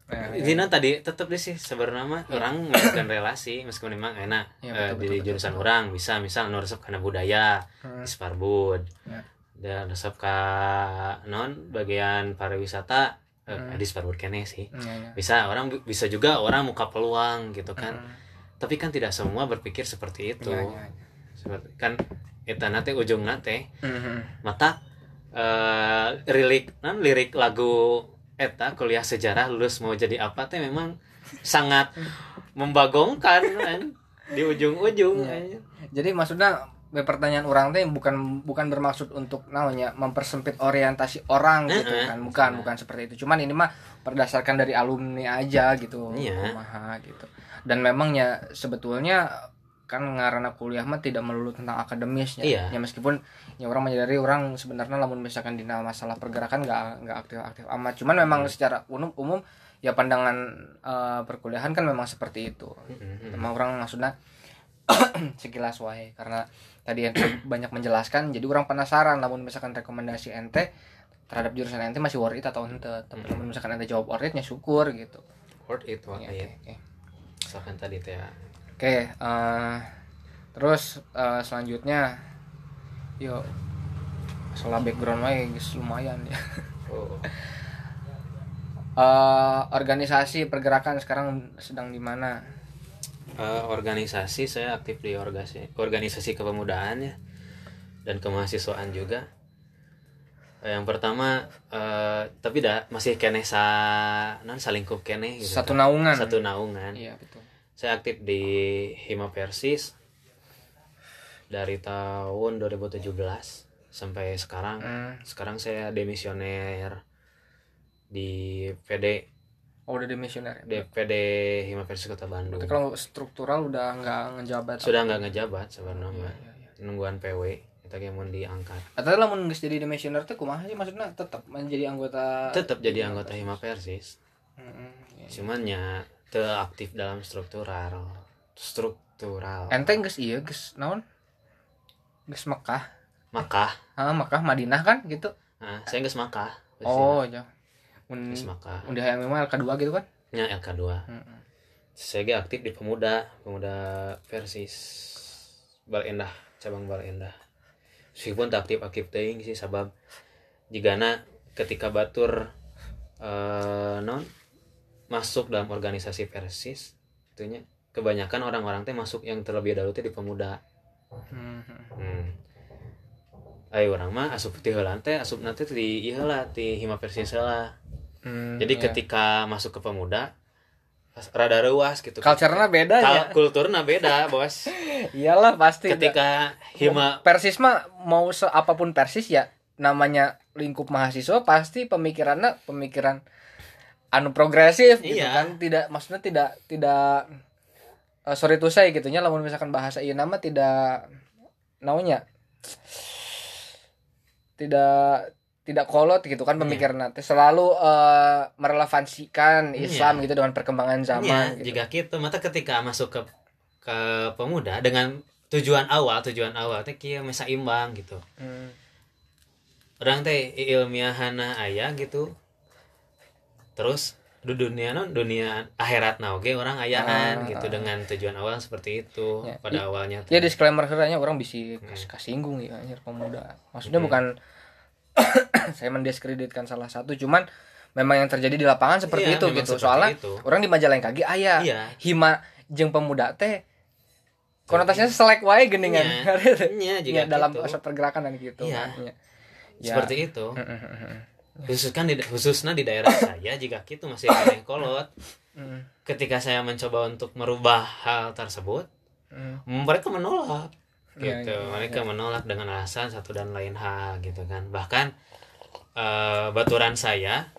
[SPEAKER 1] Nah,
[SPEAKER 4] Dina tadi tetap deh sih sebenarnya mah orang melakukan relasi meskipun memang enak
[SPEAKER 1] Ya,
[SPEAKER 4] eh,
[SPEAKER 1] betul,
[SPEAKER 4] jadi
[SPEAKER 1] betul,
[SPEAKER 4] jurusan orang bisa misal nu resep karena budaya
[SPEAKER 1] Hmm.
[SPEAKER 4] di Sparbud
[SPEAKER 1] Ya.
[SPEAKER 4] dan resep ka non bagian pariwisata
[SPEAKER 1] Hmm.
[SPEAKER 4] di kene sih
[SPEAKER 1] Ya, ya.
[SPEAKER 4] bisa orang bi- bisa juga orang muka peluang gitu kan
[SPEAKER 1] Hmm.
[SPEAKER 4] tapi kan tidak semua berpikir seperti itu
[SPEAKER 1] Ya, ya, ya.
[SPEAKER 4] seperti kan eta nate ujung nate
[SPEAKER 1] Mhm.
[SPEAKER 4] mata eh lirik non lirik lagu eta kuliah sejarah lulus mau jadi apa teh memang sangat membagongkan kan di ujung-ujung
[SPEAKER 1] Iya.
[SPEAKER 4] kan.
[SPEAKER 1] Jadi maksudnya pertanyaan orang teh bukan bukan bermaksud untuk namanya mempersempit orientasi orang gitu
[SPEAKER 4] Heeh.
[SPEAKER 1] kan bukan bukan seperti itu cuman ini mah berdasarkan dari alumni aja gitu
[SPEAKER 4] Iya.
[SPEAKER 1] kumaha gitu dan memangnya sebetulnya kan ngarana kuliah mah tidak melulu tentang akademis ya.
[SPEAKER 4] Iya.
[SPEAKER 1] ya meskipun ya orang menyadari orang sebenarnya lamun misalkan di masalah pergerakan nggak nggak aktif aktif amat cuman memang secara umum umum ya pandangan eh, perkuliahan kan memang seperti itu
[SPEAKER 4] Mhm.
[SPEAKER 1] Emang orang maksudnya sekilas wae karena tadi ente banyak menjelaskan jadi orang penasaran namun misalkan rekomendasi ente terhadap jurusan ente masih worth it atau ente tapi namun misalkan ente jawab worth it ya syukur gitu
[SPEAKER 4] Word itu
[SPEAKER 1] Oke,
[SPEAKER 4] ya.
[SPEAKER 1] oke.
[SPEAKER 4] Misalkan tadi teh ya.
[SPEAKER 1] Oke, eh, terus eh, selanjutnya, yuk, soal background wae lumayan ya.
[SPEAKER 4] Oh.
[SPEAKER 1] Eh, organisasi pergerakan sekarang sedang di mana?
[SPEAKER 4] Eh, organisasi saya aktif di organisasi organisasi kepemudaan ya dan kemahasiswaan juga Eh, yang pertama eh, tapi dah masih kene sa non salingkup kene gitu
[SPEAKER 1] Satu naungan.
[SPEAKER 4] satu naungan
[SPEAKER 1] Iya betul.
[SPEAKER 4] saya aktif di Hima Persis dari tahun 2017 sampai sekarang
[SPEAKER 1] Hmm.
[SPEAKER 4] sekarang saya demisioner di PD
[SPEAKER 1] Oh udah demisioner. ya?
[SPEAKER 4] DPD Hima Persis Kota Bandung
[SPEAKER 1] Berarti kalau struktural udah nggak ngejabat.
[SPEAKER 4] sudah nggak ngejabat sebenarnya
[SPEAKER 1] Iya, iya, iya.
[SPEAKER 4] nungguan PW kita kayak mau diangkat
[SPEAKER 1] Atau lamun geus jadi demisioner tuh kumaha sih maksudnya tetap menjadi anggota.
[SPEAKER 4] tetap jadi anggota Hima Persis
[SPEAKER 1] Mm-mm, iya.
[SPEAKER 4] cuman ya te aktif dalam struktural struktural
[SPEAKER 1] Ente geus iya geus naon? Geus Mekah.
[SPEAKER 4] Makkah
[SPEAKER 1] Ah, Mekah Madinah kan gitu.
[SPEAKER 4] nah saya nggak Makkah
[SPEAKER 1] Oh, ya. Un
[SPEAKER 4] nggak Makkah
[SPEAKER 1] udah yang memang LK2 gitu kan?
[SPEAKER 4] nya LK2
[SPEAKER 1] Mm-mm.
[SPEAKER 4] saya aktif di pemuda pemuda Persis Balendah cabang Balendah meskipun tak aktif aktif teuing sih sabab jigana ketika batur eh non masuk dalam organisasi Persis itunya kebanyakan orang-orang teh masuk yang terlebih dahulu teh di pemuda
[SPEAKER 1] Mhm.
[SPEAKER 4] hmm. Ayo orang mah asup ti heulan teh asup nanti di ieu heula ti Hima Persis heula
[SPEAKER 1] Hmm,
[SPEAKER 4] jadi
[SPEAKER 1] iya.
[SPEAKER 4] ketika masuk ke pemuda rada ruas gitu
[SPEAKER 1] culture-nya beda ya.
[SPEAKER 4] Kulturnya beda bos
[SPEAKER 1] Iyalah pasti.
[SPEAKER 4] ketika hima
[SPEAKER 1] Persis mah mau se apa pun Persis ya namanya lingkup mahasiswa pasti pemikirannya pemikiran anu progresif gitu
[SPEAKER 4] Iya.
[SPEAKER 1] kan tidak maksudnya tidak tidak eh, sorry to say gitu nya lamun misalkan bahasa iya nama tidak naunya tidak tidak kolot gitu kan pemikiran nanti. Selalu eh, merelevansikan Islam gitu dengan perkembangan zaman
[SPEAKER 4] ya,
[SPEAKER 1] gitu.
[SPEAKER 4] jika gitu mata ketika masuk ke ke pemuda dengan tujuan awal tujuan awal teh kieu mesa imbang gitu.
[SPEAKER 1] Hmm.
[SPEAKER 4] orang teh ilmiahana aya gitu. Terus di dunia non dunia akhirat nah oke orang ayaan
[SPEAKER 1] Ah,
[SPEAKER 4] gitu dengan tujuan awal seperti itu
[SPEAKER 1] Ya,
[SPEAKER 4] pada
[SPEAKER 1] i-
[SPEAKER 4] awalnya
[SPEAKER 1] Ya disclaimer sebenarnya orang bisa
[SPEAKER 4] Hmm.
[SPEAKER 1] kas- kasinggung ya anjir pemuda. Maksudnya bukan saya mendiskreditkan salah satu cuman memang yang terjadi di lapangan seperti
[SPEAKER 4] Iya,
[SPEAKER 1] itu gitu.
[SPEAKER 4] seperti
[SPEAKER 1] Soalnya
[SPEAKER 4] itu.
[SPEAKER 1] orang di majalah yang kaki aya
[SPEAKER 4] Iya.
[SPEAKER 1] hima jeung pemuda teh konotasinya selek wae geningan.
[SPEAKER 4] Iya. Iya, jika
[SPEAKER 1] Ya, dalam
[SPEAKER 4] gitu.
[SPEAKER 1] pergerakan dan gitu.
[SPEAKER 4] Iya.
[SPEAKER 1] kan. Ya. Ya.
[SPEAKER 4] seperti itu khusus kan di, khususnya di daerah saya jika gitu masih ada yang kolot
[SPEAKER 1] Mm,
[SPEAKER 4] ketika saya mencoba untuk merubah hal tersebut
[SPEAKER 1] mm.
[SPEAKER 4] mereka menolak Gitu.
[SPEAKER 1] Iya,
[SPEAKER 4] mereka menolak dengan alasan satu dan lain hal gitu kan. Bahkan eh, baturan saya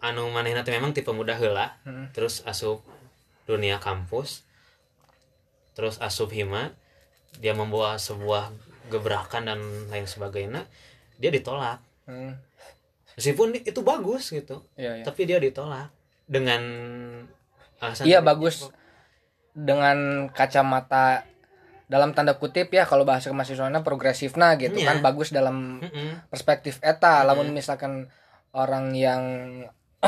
[SPEAKER 4] anu manehna teh memang tipe muda heula.
[SPEAKER 1] Hmm.
[SPEAKER 4] terus asup dunia kampus. Terus asup hima. Dia membawa sebuah gebrakan dan lain sebagainya. Dia ditolak.
[SPEAKER 1] Mm.
[SPEAKER 4] meskipun itu bagus gitu.
[SPEAKER 1] Iya, iya.
[SPEAKER 4] tapi dia ditolak dengan alasan
[SPEAKER 1] Iya bagus. Dengan kacamata dalam tanda kutip ya kalau bahasa kemahasiswaannya progresif nah gitu
[SPEAKER 4] Iya.
[SPEAKER 1] kan bagus dalam perspektif eta. Lamun misalkan orang yang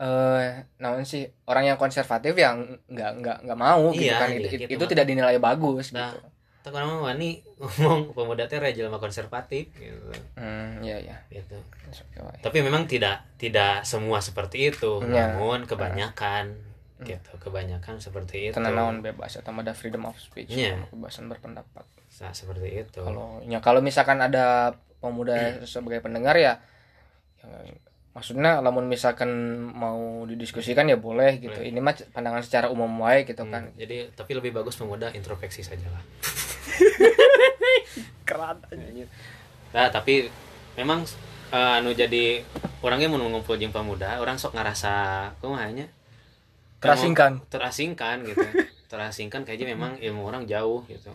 [SPEAKER 1] eh namun sih orang yang konservatif yang nggak nggak nggak mau gitu
[SPEAKER 4] Iya,
[SPEAKER 1] kan.
[SPEAKER 4] iya,
[SPEAKER 1] itu,
[SPEAKER 4] gitu,
[SPEAKER 1] itu tidak dinilai bagus
[SPEAKER 4] Nah.
[SPEAKER 1] gitu.
[SPEAKER 4] tak orang wani ngomong pemuda teh konservatif gitu.
[SPEAKER 1] Hmm iya iya.
[SPEAKER 4] Gitu. Tapi memang tidak tidak semua seperti itu.
[SPEAKER 1] Iya.
[SPEAKER 4] namun kebanyakan gitu. Kebanyakan seperti itu.
[SPEAKER 1] Karena naon bebas atau ada freedom of speech
[SPEAKER 4] Iya.
[SPEAKER 1] kebebasan berpendapat.
[SPEAKER 4] Nah, seperti itu.
[SPEAKER 1] Kalau ya kalau misalkan ada pemuda sebagai pendengar ya, ya maksudnya lamun misalkan mau didiskusikan ya boleh gitu. Ini mah pandangan secara umum wae gitu
[SPEAKER 4] Hmm,
[SPEAKER 1] kan.
[SPEAKER 4] Jadi tapi lebih bagus pemuda introspeksi saja lah
[SPEAKER 1] kerat
[SPEAKER 4] nah tapi memang eh, anu jadi orangnya mau ngumpul jeung pemuda orang sok ngerasa kumahanya
[SPEAKER 1] Terasingkan.
[SPEAKER 4] terasingkan gitu terasingkan kayaknya memang ilmu orang jauh gitu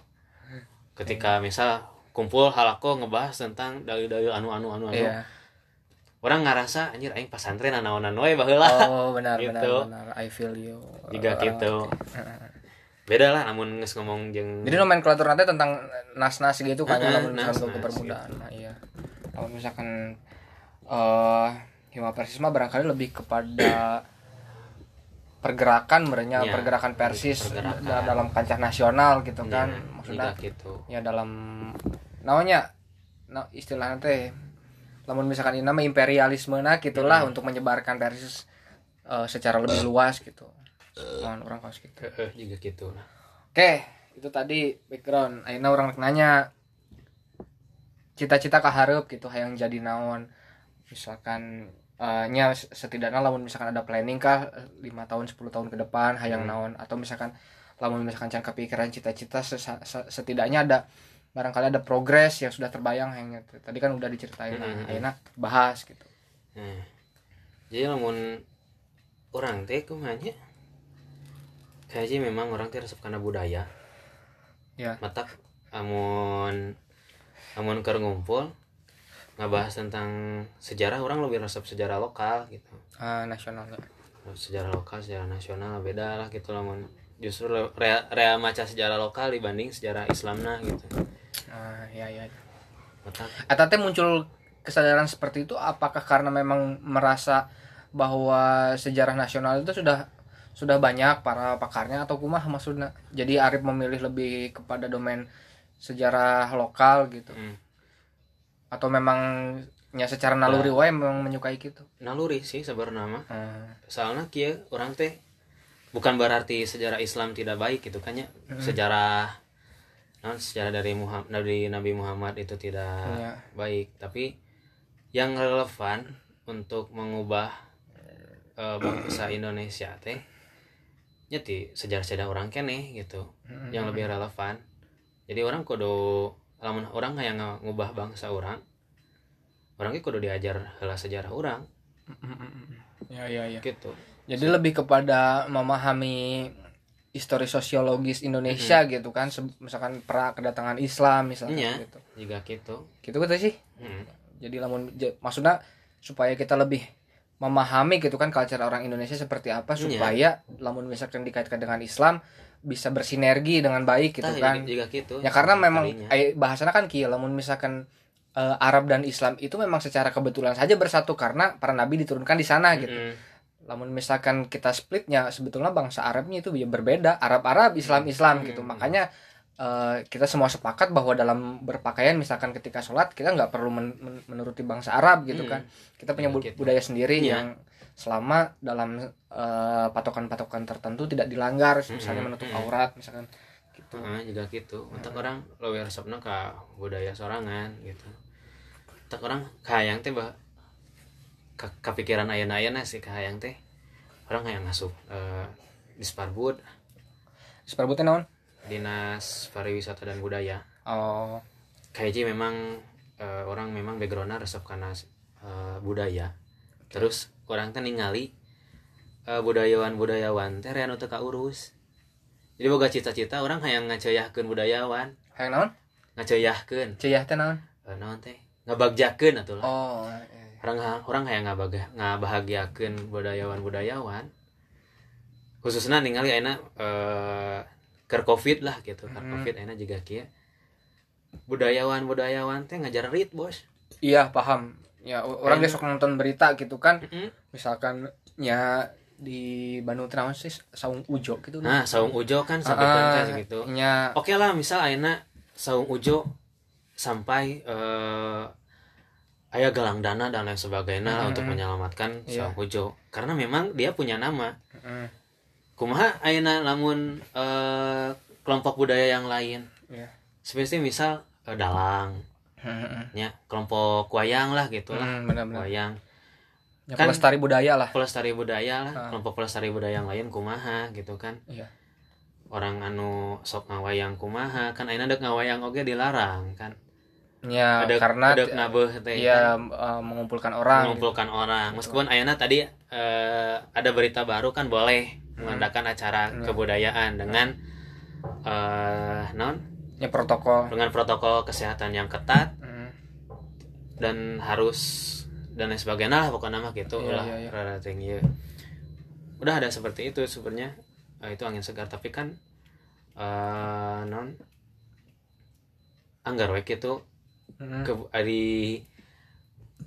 [SPEAKER 4] ketika misal kumpul halako ngebahas tentang dalil-dalil anu anu anu anu
[SPEAKER 1] iya
[SPEAKER 4] orang ngerasa anjir aing pasantren anaonan wae baheula
[SPEAKER 1] oh benar benar
[SPEAKER 4] Gitu.
[SPEAKER 1] benar I feel you
[SPEAKER 4] Juga
[SPEAKER 1] Orang
[SPEAKER 4] gitu.
[SPEAKER 1] ngerti.
[SPEAKER 4] beda lah namun nges ngomong jeung
[SPEAKER 1] Jadi nomenklatur nanti tentang nas-nas gitu kan ya, namun
[SPEAKER 4] nas-nas
[SPEAKER 1] untuk kepermudahan. Nah, iya. Kalau misalkan eh Hima Persis mah barangkali lebih kepada pergerakan merenya
[SPEAKER 4] Iya,
[SPEAKER 1] pergerakan Persis
[SPEAKER 4] pergerakan.
[SPEAKER 1] da- dalam kancah nasional gitu kan.
[SPEAKER 4] Ya,
[SPEAKER 1] Maksudnya
[SPEAKER 4] gitu
[SPEAKER 1] ya dalam namanya nah, istilahnya teh namun misalkan ini nama imperialisme nah gitulah
[SPEAKER 4] Hmm.
[SPEAKER 1] untuk menyebarkan Persis eh, secara lebih luas gitu. Mohon orang kaos gitu.
[SPEAKER 4] Juga gitu nah
[SPEAKER 1] Oke, itu tadi background. Aina orang nanya cita-cita kaharep gitu hayang jadi naon. Misalkan eh, nya setidaknya lamun misalkan ada planning kah 5 tahun 10 tahun ke depan hayang
[SPEAKER 4] Hmm.
[SPEAKER 1] naon atau misalkan lamun misalkan can kepikiran cita-cita setidaknya ada barangkali ada progres yang sudah terbayang gitu. Tadi kan udah diceritain nah,
[SPEAKER 4] Hmm.
[SPEAKER 1] Aina bahas gitu.
[SPEAKER 4] Nah, jadi lamun orang teh kumanya kayaknya memang orang teh resep karena budaya
[SPEAKER 1] Ya.
[SPEAKER 4] matak amun amun keur ngumpul ngabahas tentang sejarah orang lebih resep sejarah lokal gitu
[SPEAKER 1] Ah, nasionalnya.
[SPEAKER 4] sejarah lokal sejarah nasional beda lah gitu lamun justru rea, rea maca sejarah lokal dibanding sejarah Islamna gitu
[SPEAKER 1] Ah, ya ya. Eta teh muncul kesadaran seperti itu apakah karena memang merasa bahwa sejarah nasional itu sudah sudah banyak para pakarnya atau kumah maksudnya jadi Arif memilih lebih kepada domain sejarah lokal gitu
[SPEAKER 4] hmm.
[SPEAKER 1] Atau memang ya secara naluri wae memang menyukai gitu?
[SPEAKER 4] Naluri sih sebenarnya mah.
[SPEAKER 1] Hmm.
[SPEAKER 4] soalnya kia orang teh bukan berarti sejarah Islam tidak baik gitu kan ya. Sejarah non sejarah dari Muhammad dari Nabi Muhammad itu tidak
[SPEAKER 1] Iya.
[SPEAKER 4] baik. Tapi yang relevan untuk mengubah eh, bangsa Indonesia teh jadi sejarah-sejarah orang kene gitu. Yang lebih relevan. Jadi orang kudu lamun orang yang ngubah bangsa orang orang ge kudu diajar heula sejarah orang
[SPEAKER 1] ya ya ya
[SPEAKER 4] gitu
[SPEAKER 1] jadi lebih kepada memahami histori sosiologis Indonesia gitu kan misalkan pra kedatangan Islam misalnya
[SPEAKER 4] Iya.
[SPEAKER 1] gitu
[SPEAKER 4] juga gitu
[SPEAKER 1] gitu kan sih
[SPEAKER 4] Hmm.
[SPEAKER 1] jadi lamun maksudnya supaya kita lebih memahami gitu kan culture orang Indonesia seperti apa
[SPEAKER 4] Iya.
[SPEAKER 1] supaya lamun misalkan dikaitkan dengan Islam bisa bersinergi dengan baik gitu
[SPEAKER 4] Tah,
[SPEAKER 1] kan
[SPEAKER 4] juga gitu
[SPEAKER 1] ya karena memang eh, bahasanya kan kia lamun misalkan eh, Arab dan Islam itu memang secara kebetulan saja bersatu karena para nabi diturunkan di sana gitu
[SPEAKER 4] Mm-mm.
[SPEAKER 1] lamun misalkan kita splitnya sebetulnya bangsa Arabnya itu ya berbeda Arab Arab Islam Islam gitu
[SPEAKER 4] Hmm.
[SPEAKER 1] makanya eh, kita semua sepakat bahwa dalam berpakaian misalkan ketika sholat kita nggak perlu men- men- menuruti bangsa Arab gitu
[SPEAKER 4] Hmm.
[SPEAKER 1] kan kita punya bu-
[SPEAKER 4] Gitu.
[SPEAKER 1] budaya sendiri
[SPEAKER 4] Iya.
[SPEAKER 1] yang selama dalam eh, patokan-patokan tertentu tidak dilanggar misalnya
[SPEAKER 4] Hmm.
[SPEAKER 1] menutup aurat misalkan gitu.
[SPEAKER 4] Heeh, juga gitu. Untuk orang lebih resepna ke budaya sorangan gitu. Untuk orang kahayang teh bah ke kepikiran ayana-ayana sih kahayang teh. Orang hayang masuk eh, di Sparbud
[SPEAKER 1] seperti naon?
[SPEAKER 4] Dinas pariwisata dan budaya.
[SPEAKER 1] Oh.
[SPEAKER 4] Kayaknya memang eh, orang memang backgroundnya resep karena eh, budaya terus orang teh ningali eh, budayawan budayawan teh rea nu teu kaurus. Jadi boga cita-cita orang hayang ngaceuyakeun budayawan.
[SPEAKER 1] Hayang naon?
[SPEAKER 4] Ngaceuyakeun
[SPEAKER 1] ceyah teh naon?
[SPEAKER 4] Eh, naon teh? Ngabagjakeun atuh lah.
[SPEAKER 1] Oh iya.
[SPEAKER 4] orang orang hayang ngabagah ngabahagiakeun budayawan budayawan khususnya ningali ayeuna eh keur covid lah gitu
[SPEAKER 1] Hmm.
[SPEAKER 4] covid ayeuna juga kieu budayawan budayawan teh ngajar rit bos.
[SPEAKER 1] Iya paham ya orang besok nonton berita gitu kan
[SPEAKER 4] Mm-mm.
[SPEAKER 1] misalkan ya di Bandung teh naon sih saung ujo gitu
[SPEAKER 4] Nah, saung ujo kan sampai kan gitu.
[SPEAKER 1] nya
[SPEAKER 4] Oke lah, misal ayeuna saung ujo sampai eh aya galang dana dan lain sebagainya
[SPEAKER 1] Mm-mm.
[SPEAKER 4] untuk menyelamatkan
[SPEAKER 1] Iya.
[SPEAKER 4] saung ujo. Karena memang dia punya nama.
[SPEAKER 1] Mm,
[SPEAKER 4] Kumaha ayeuna lamun eh, kelompok budaya yang lain.
[SPEAKER 1] Iya.
[SPEAKER 4] Seperti misal eh, dalang,
[SPEAKER 1] mm,
[SPEAKER 4] ya kelompok wayang lah gitu lah.
[SPEAKER 1] mm, benar-benar
[SPEAKER 4] Wayang,
[SPEAKER 1] ya,
[SPEAKER 4] Kan-
[SPEAKER 1] pelestari budaya lah.
[SPEAKER 4] pelestari budaya lah,
[SPEAKER 1] Ah.
[SPEAKER 4] kelompok pelestari budaya yang lain kumaha gitu kan.
[SPEAKER 1] iya.
[SPEAKER 4] Orang anu sok ngawayang kumaha kan ayeuna dek ngawayang oge dilarang kan.
[SPEAKER 1] Ya
[SPEAKER 4] ada
[SPEAKER 1] karena
[SPEAKER 4] ada ngabeuh teh
[SPEAKER 1] ya
[SPEAKER 4] kan,
[SPEAKER 1] eh, mengumpulkan orang
[SPEAKER 4] mengumpulkan orang. Meskipun ayeuna tadi eh, ada berita baru kan boleh mengadakan acara
[SPEAKER 1] Hmm.
[SPEAKER 4] kebudayaan dengan eh non
[SPEAKER 1] ya protokol
[SPEAKER 4] dengan protokol kesehatan yang ketat
[SPEAKER 1] Mm,
[SPEAKER 4] dan harus dan lain sebagainya lah pokoknya mah gitu
[SPEAKER 1] Iya,
[SPEAKER 4] lah
[SPEAKER 1] iya, iya.
[SPEAKER 4] rada tinggi. udah ada seperti itu sebenarnya Eh, itu angin segar tapi kan eh non anggar we gitu
[SPEAKER 1] Mm.
[SPEAKER 4] ke di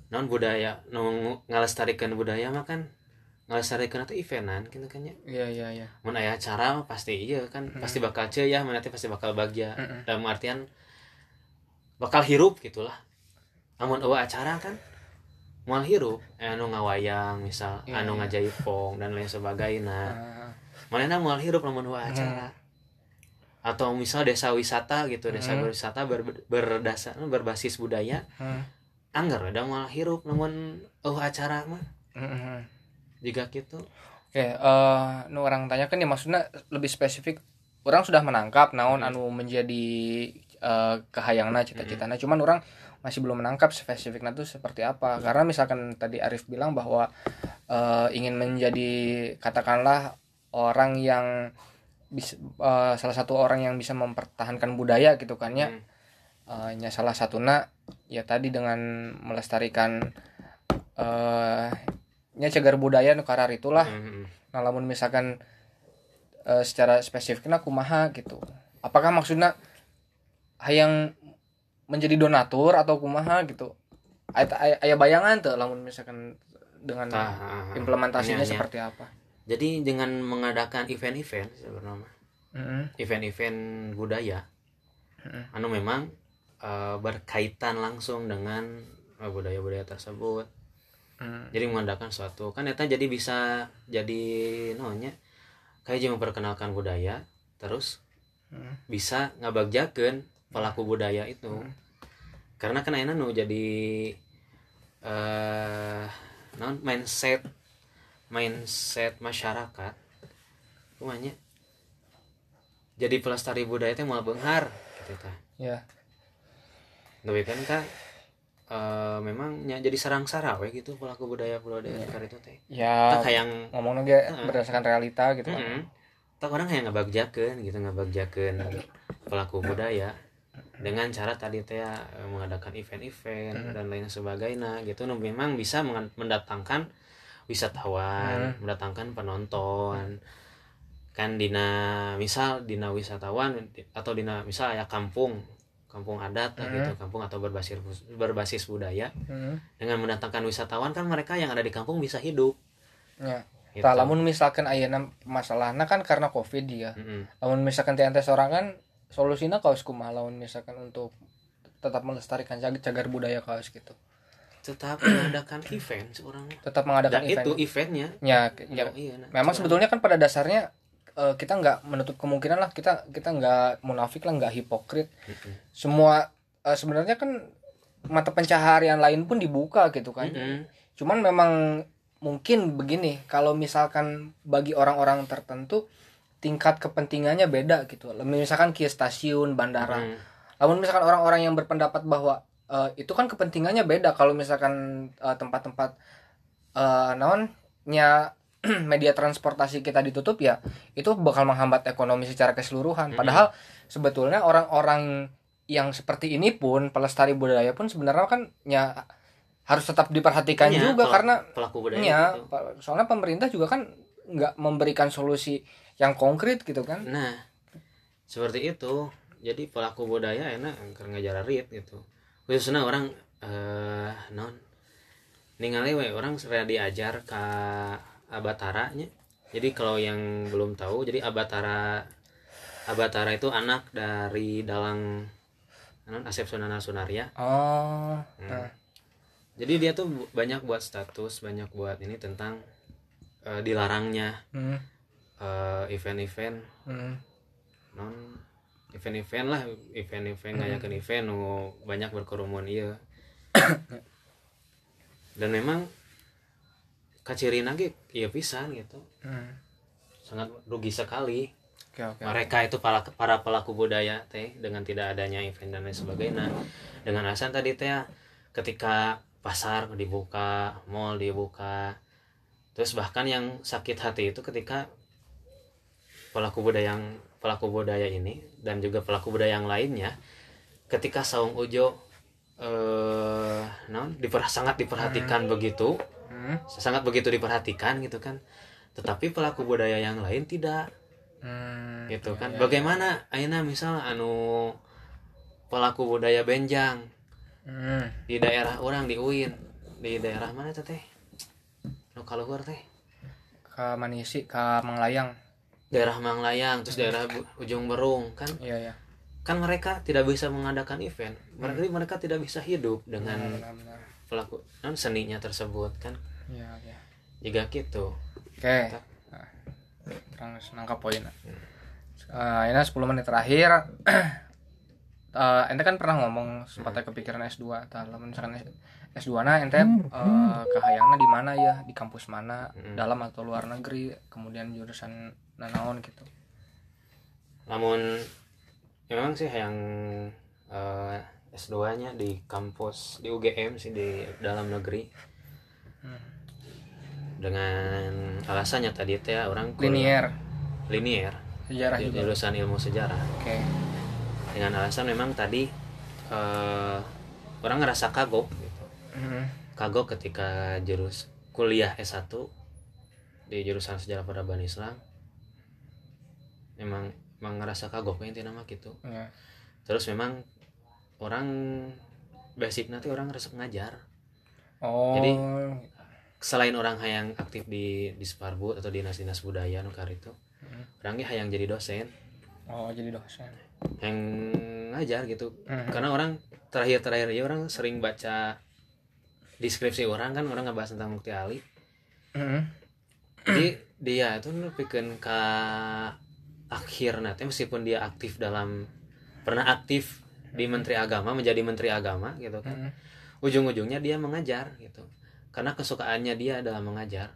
[SPEAKER 4] non budaya non ngalestarikan budaya mah kan ngalestarikan itu eventan gitu kan ya.
[SPEAKER 1] Iya iya iya.
[SPEAKER 4] Mun aya acara mah pasti iya kan pasti bakal cuy ya mana teh pasti bakal bagja
[SPEAKER 1] Mm-mm.
[SPEAKER 4] dalam artian bakal hirup gitulah. Namun eueuh acara kan moal hirup eh, anu ngawayang misal
[SPEAKER 1] Iya,
[SPEAKER 4] anu ngajaipong dan lain sebagainya.
[SPEAKER 1] Ah,
[SPEAKER 4] mana moal hirup namun eueuh acara. Atau misal desa wisata gitu desa
[SPEAKER 1] Hmm.
[SPEAKER 4] wisata ber, berdasar berbasis budaya.
[SPEAKER 1] Hmm.
[SPEAKER 4] anggar ada moal hirup namun eueuh acara mah.
[SPEAKER 1] Mm, mm,
[SPEAKER 4] juga gitu
[SPEAKER 1] Oke, eh nu orang tanyakan ya maksudnya lebih spesifik. Orang sudah menangkap naon anu menjadi eh kahayangna cita-citana. Cuman orang masih belum menangkap spesifiknya itu seperti apa. Karena misalkan tadi Arif bilang bahwa eh, ingin menjadi katakanlah orang yang bisa eh, salah satu orang yang bisa mempertahankan budaya gitu kan ya.
[SPEAKER 4] Hmm.
[SPEAKER 1] Eh, nya salah satunya ya tadi dengan melestarikan eh nya cegar budaya nu karar itulah
[SPEAKER 4] Hmm.
[SPEAKER 1] Nah, lamun misalkan eh, secara spesifiknya kumaha gitu. Apakah maksudnya hayang menjadi donatur atau kumaha gitu? Aya aya- aya bayangan tuh lamun misalkan dengan
[SPEAKER 4] Tah, ah, ah.
[SPEAKER 1] implementasinya
[SPEAKER 4] Nya, nya.
[SPEAKER 1] seperti apa?
[SPEAKER 4] jadi dengan mengadakan event-event sebenarnya
[SPEAKER 1] Heeh.
[SPEAKER 4] event-event budaya
[SPEAKER 1] Mm-mm.
[SPEAKER 4] anu memang eh, berkaitan langsung dengan eh, budaya-budaya tersebut
[SPEAKER 1] Hmm.
[SPEAKER 4] jadi mengadakan suatu kan eta jadi bisa jadi nonya kayak jadi memperkenalkan budaya terus
[SPEAKER 1] Hmm.
[SPEAKER 4] bisa ngabagjakeun pelaku budaya itu karena kan ayeuna nu jadi eh non mindset mindset masyarakat kumanya jadi pelestari budaya teh moal beunghar gitu tah
[SPEAKER 1] Ya.
[SPEAKER 4] tapi kan kak eh, memang nya jadi sarang-sara we gitu pelaku budaya budaya yeah. itu teh
[SPEAKER 1] Ya
[SPEAKER 4] tak hayang
[SPEAKER 1] ngomong ge
[SPEAKER 4] Heeh.
[SPEAKER 1] berdasarkan realita gitu kan.
[SPEAKER 4] Mm-mm. tak orang yang ngebagjakeun gitu ngebagjakeun pelaku budaya dengan cara tadi teh ya, eh, mengadakan event-event dan lain sebagainya gitu memang bisa mendatangkan wisatawan mendatangkan penonton kan dina misal dina wisatawan atau dina misal ya kampung kampung adat lah gitu kampung atau berbasis berbasis budaya
[SPEAKER 1] Hmm.
[SPEAKER 4] dengan mendatangkan wisatawan kan mereka yang ada di kampung bisa hidup
[SPEAKER 1] Ya.
[SPEAKER 4] gitu.
[SPEAKER 1] Tah, lamun misalkan ayeuna masalahna kan karena Covid ya.
[SPEAKER 4] Mm-mm.
[SPEAKER 1] Lamun misalkan teh ente sorangan solusinya kaos kumaha lamun misalkan untuk tetap melestarikan cagar budaya kaos gitu.
[SPEAKER 4] tetap mengadakan event seorang
[SPEAKER 1] Tetap mengadakan
[SPEAKER 4] dan
[SPEAKER 1] event.
[SPEAKER 4] itu eventnya
[SPEAKER 1] Ya, ya,
[SPEAKER 4] Oh, iya, nah.
[SPEAKER 1] memang
[SPEAKER 4] Seorang-
[SPEAKER 1] sebetulnya kan pada dasarnya eh, kita nggak menutup kemungkinan lah kita kita nggak munafik lah nggak hipokrit
[SPEAKER 4] Mm-mm.
[SPEAKER 1] semua eh, sebenarnya kan mata pencaharian lain pun dibuka gitu kan
[SPEAKER 4] Mm-mm.
[SPEAKER 1] cuman memang mungkin begini kalau misalkan bagi orang-orang tertentu tingkat kepentingannya beda gitu misalkan ke stasiun bandara
[SPEAKER 4] Mm.
[SPEAKER 1] namun misalkan orang-orang yang berpendapat bahwa eh, itu kan kepentingannya beda kalau misalkan eh, tempat-tempat eh naonnya media transportasi kita ditutup ya itu bakal menghambat ekonomi secara keseluruhan. Padahal sebetulnya orang-orang yang seperti ini pun pelestari budaya pun sebenarnya kan ya harus tetap diperhatikan
[SPEAKER 4] Iya,
[SPEAKER 1] juga
[SPEAKER 4] pel-
[SPEAKER 1] karena
[SPEAKER 4] pelaku budaya
[SPEAKER 1] ya
[SPEAKER 4] gitu.
[SPEAKER 1] soalnya pemerintah juga kan nggak memberikan solusi yang konkret gitu kan.
[SPEAKER 4] Nah seperti itu. Jadi pelaku budaya enak karena ngajar rit gitu. Khususnya orang eh non. Ningali we orang sudah diajar ke abataranya. Jadi kalau yang belum tahu jadi abatara abatara itu anak dari dalang non Asep Sunana Sunaria.
[SPEAKER 1] Oh
[SPEAKER 4] Hmm.
[SPEAKER 1] nah.
[SPEAKER 4] jadi dia tuh banyak buat status banyak buat ini tentang eh, dilarangnya.
[SPEAKER 1] Hmm,
[SPEAKER 4] eh, event-event.
[SPEAKER 1] Hmm,
[SPEAKER 4] non event-event lah event-event ngayakeun event nu banyak berkerumun iya. Dan memang kaciri lagi iya pisan gitu.
[SPEAKER 1] Hmm.
[SPEAKER 4] sangat rugi sekali.
[SPEAKER 1] Oke oke.
[SPEAKER 4] Mereka itu para para pelaku budaya teh dengan tidak adanya event dan lain sebagainya. Dengan alasan tadi teh ketika pasar dibuka mall dibuka terus bahkan yang sakit hati itu ketika pelaku budaya yang pelaku budaya ini dan juga pelaku budaya yang lainnya ketika saung ujo eh non diper, sangat diperhatikan begitu
[SPEAKER 1] Hmm,
[SPEAKER 4] sangat begitu diperhatikan gitu kan. Tetapi pelaku budaya yang lain tidak.
[SPEAKER 1] Hmm,
[SPEAKER 4] gitu
[SPEAKER 1] iya,
[SPEAKER 4] kan.
[SPEAKER 1] iya.
[SPEAKER 4] bagaimana Aina misal anu pelaku budaya benjang.
[SPEAKER 1] Hmm,
[SPEAKER 4] di daerah orang di UIN. Di daerah mana teh? Nu kaluhur teh.
[SPEAKER 1] Ke Manisi ke Manglayang.
[SPEAKER 4] Daerah Manglayang terus daerah Bu- Ujung Berung kan?
[SPEAKER 1] Iya ya
[SPEAKER 4] kan mereka tidak bisa mengadakan event. Berarti mereka tidak bisa hidup dengan
[SPEAKER 1] benar-benar
[SPEAKER 4] pelaku non seninya tersebut kan
[SPEAKER 1] iya iya.
[SPEAKER 4] Jika gitu.
[SPEAKER 1] Oke. Nah, terang nangkap poin. Eh, ini 10 menit terakhir. Eh, ente kan pernah ngomong sempat kepikiran S2 tah lamun misalkan S2 na ente eh, kahayangna di mana ya? Di kampus mana? Dalam atau luar negeri? Kemudian jurusan nanaon gitu.
[SPEAKER 4] Namun ya memang sih yang eh, S2 nya di kampus di UGM sih di dalam negeri dengan alasannya tadi teh ya, orang
[SPEAKER 1] linier.
[SPEAKER 4] linier.
[SPEAKER 1] Sejarah juga.
[SPEAKER 4] jurusan ilmu sejarah.
[SPEAKER 1] Oke.
[SPEAKER 4] Dengan alasan memang tadi eh, orang ngerasa kagok gitu.
[SPEAKER 1] Mhm.
[SPEAKER 4] kagok ketika jurus kuliah S1 di jurusan sejarah peradaban Islam memang memang ngerasa kagok intinya nama gitu.
[SPEAKER 1] Iya.
[SPEAKER 4] terus memang orang basic nanti orang resep ngajar.
[SPEAKER 1] Oh.
[SPEAKER 4] Jadi, selain orang hayang aktif di di Sparbud atau dinas-dinas budaya nukar itu orangnya hayang jadi dosen.
[SPEAKER 1] Oh jadi dosen.
[SPEAKER 4] Yang ngajar gitu.
[SPEAKER 1] Mhm.
[SPEAKER 4] karena orang terakhir-terakhir ya orang sering baca deskripsi orang kan orang ngebahas tentang Mukti Ali.
[SPEAKER 1] Mhm.
[SPEAKER 4] jadi dia itu nepikeun ke akhir nanti meskipun dia aktif dalam pernah aktif di Menteri Agama menjadi Menteri Agama gitu kan.
[SPEAKER 1] Mhm.
[SPEAKER 4] ujung-ujungnya dia mengajar gitu karena kesukaannya dia adalah mengajar.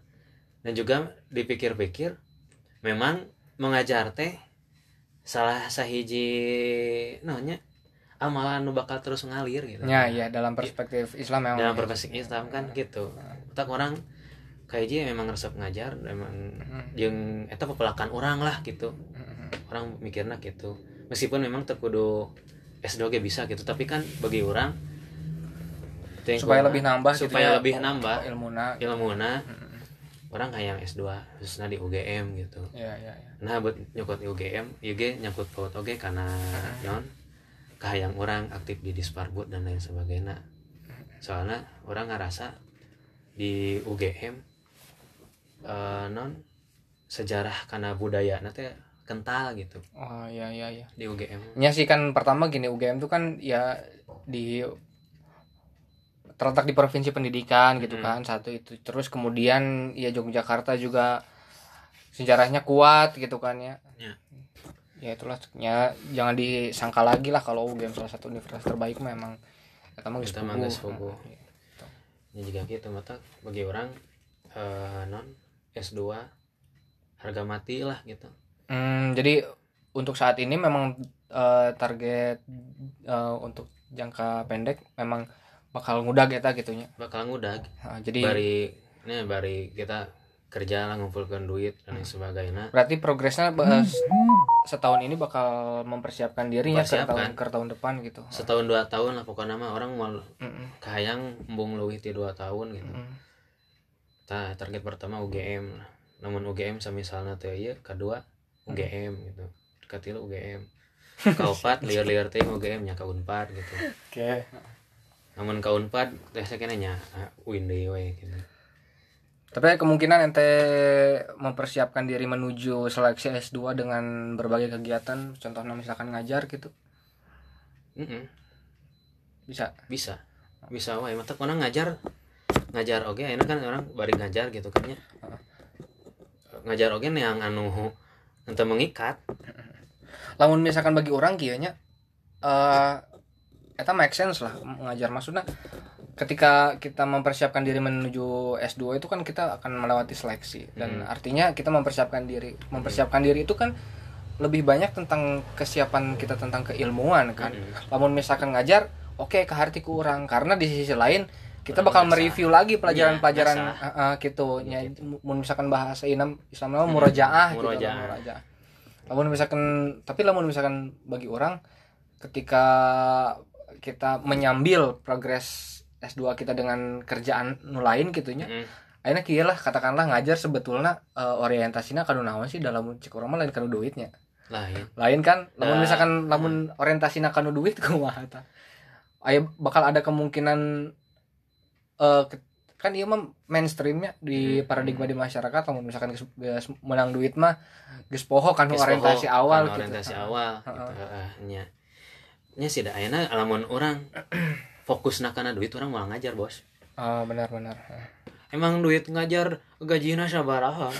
[SPEAKER 4] Dan juga dipikir-pikir memang mengajar teh salah sahiji namanya amalan nu bakal terus ngalir gitu.
[SPEAKER 1] Ya ya dalam perspektif Islam memang
[SPEAKER 4] dalam perspektif Islam kan gitu. Tak orang kayak dia memang resep ngajar memang yang eta pepelakan orang lah gitu. Orang mikirnya gitu. Meskipun memang terkudu S2 ge bisa gitu tapi kan bagi orang yang
[SPEAKER 1] supaya lebih nambah gitu
[SPEAKER 4] supaya
[SPEAKER 1] ya,
[SPEAKER 4] lebih
[SPEAKER 1] oh,
[SPEAKER 4] nambah.
[SPEAKER 1] ilmuna.
[SPEAKER 4] Ilmuna. Orang kayak S2 khususnya di UGM gitu.
[SPEAKER 1] Ya ya ya
[SPEAKER 4] nah buat nyokot UGM UG nyangkut paut oge karena non kahayang orang aktif di Disparbud dan lain sebagainya. Soalnya orang ngerasa di UGM eh, non sejarah karena budaya nanti kental gitu.
[SPEAKER 1] Oh ya ya ya
[SPEAKER 4] di UGM
[SPEAKER 1] Ya sih kan pertama gini UGM tuh kan ya di terletak di provinsi pendidikan gitu
[SPEAKER 4] Mm-mm.
[SPEAKER 1] kan satu itu terus kemudian ya Yogyakarta juga sejarahnya kuat gitu kan ya
[SPEAKER 4] Ya.
[SPEAKER 1] ya itulah ya jangan disangka lagi lah kalau UGM salah satu universitas terbaik memang kita mah puguh. Nah, gitu.
[SPEAKER 4] ya juga gitu mata bagi orang eh, non S2 harga mati lah gitu
[SPEAKER 1] Hmm, jadi untuk saat ini memang eh, target eh, untuk jangka pendek memang bakal mudah kita gitunya.
[SPEAKER 4] Bakal ngudag.
[SPEAKER 1] Nah, jadi
[SPEAKER 4] bari ini bari kita kerja lah ngumpulkan duit dan lain sebagainya.
[SPEAKER 1] Berarti progresnya eh, setahun ini bakal mempersiapkan diri ya ke tahun ke tahun depan gitu.
[SPEAKER 4] Setahun dua tahun lah pokoknya mah orang mau
[SPEAKER 1] Mm-mm.
[SPEAKER 4] kahayang embung leuwih ti dua tahun gitu.
[SPEAKER 1] Mm.
[SPEAKER 4] Tah, target pertama UGM namun UGM misalnya teh ieu kedua UGM gitu. Ketilu UGM kaopat liar-liar teh UGM nya ka Unpad gitu.
[SPEAKER 1] Oke
[SPEAKER 4] namun ka Unpad teh sakena nya UIN deui we gitu
[SPEAKER 1] tapi kemungkinan ente mempersiapkan diri menuju seleksi S2 dengan berbagai kegiatan contohnya misalkan ngajar gitu.
[SPEAKER 4] Mm-mm.
[SPEAKER 1] bisa?
[SPEAKER 4] Bisa. Bisa wae. Mata orang ngajar ngajar oke enak kan orang bari ngajar gitu kan ya ngajar oke yang anu ente mengikat.
[SPEAKER 1] Lamun misalkan bagi orang kieu nya eh eta make sense lah ngajar maksudnya ketika kita mempersiapkan diri menuju S2 itu kan kita akan melewati seleksi. Dan artinya kita mempersiapkan diri mempersiapkan diri itu kan lebih banyak tentang kesiapan kita tentang keilmuan kan. Lamun misalkan ngajar oke ke hati kurang. Karena di sisi lain kita
[SPEAKER 4] Kurang
[SPEAKER 1] bakal
[SPEAKER 4] biasa.
[SPEAKER 1] mereview lagi pelajaran-pelajaran
[SPEAKER 4] Iya,
[SPEAKER 1] eh, eh, gitu. Mun misalkan bahasa Islam Islam nama murojaah gitu
[SPEAKER 4] murojaah
[SPEAKER 1] lamun misalkan tapi lamun misalkan bagi orang ketika kita menyambil progres S2 kita dengan kerjaan nu lain gitunya
[SPEAKER 4] Mm.
[SPEAKER 1] akhirnya kieu lah katakanlah ngajar sebetulnya eh, orientasinya kanu naon sih dalam cek urang mah lain kanu duitnya.
[SPEAKER 4] Lain.
[SPEAKER 1] Lain kan lamun
[SPEAKER 4] Nah,
[SPEAKER 1] misalkan lamun orientasinya kanu duit kumaha tah aya bakal ada kemungkinan ke- kan ieu mah mainstreamnya di
[SPEAKER 4] Hmm.
[SPEAKER 1] paradigma di masyarakat lamun misalkan menang duit mah geus poho kan orientasi awal
[SPEAKER 4] kan
[SPEAKER 1] gitu.
[SPEAKER 4] orientasi awal gitu heeh, nya nya sih da ayeuna lamun orang fokus kana duit orang malah ngajar bos.
[SPEAKER 1] Oh benar benar.
[SPEAKER 4] Emang duit ngajar gajina sabaraha?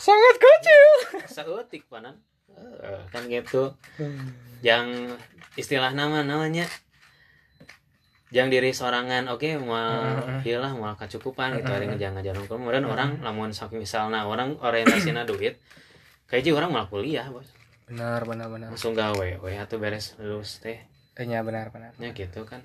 [SPEAKER 1] Sangat kecil.
[SPEAKER 4] Saeutik panan. Heeh, kan gitu. Yang istilah nama namanya yang diri sorangan oke mau hilah mau kecukupan gitu ada ngejar ngajar kemudian orang lamun sak misalnya orang orientasinya duit kayak orang malah kuliah bos
[SPEAKER 1] benar benar benar.
[SPEAKER 4] Langsung gawe we atau beres lulus teh.
[SPEAKER 1] Eh, nya benar benar.
[SPEAKER 4] Nya gitu kan.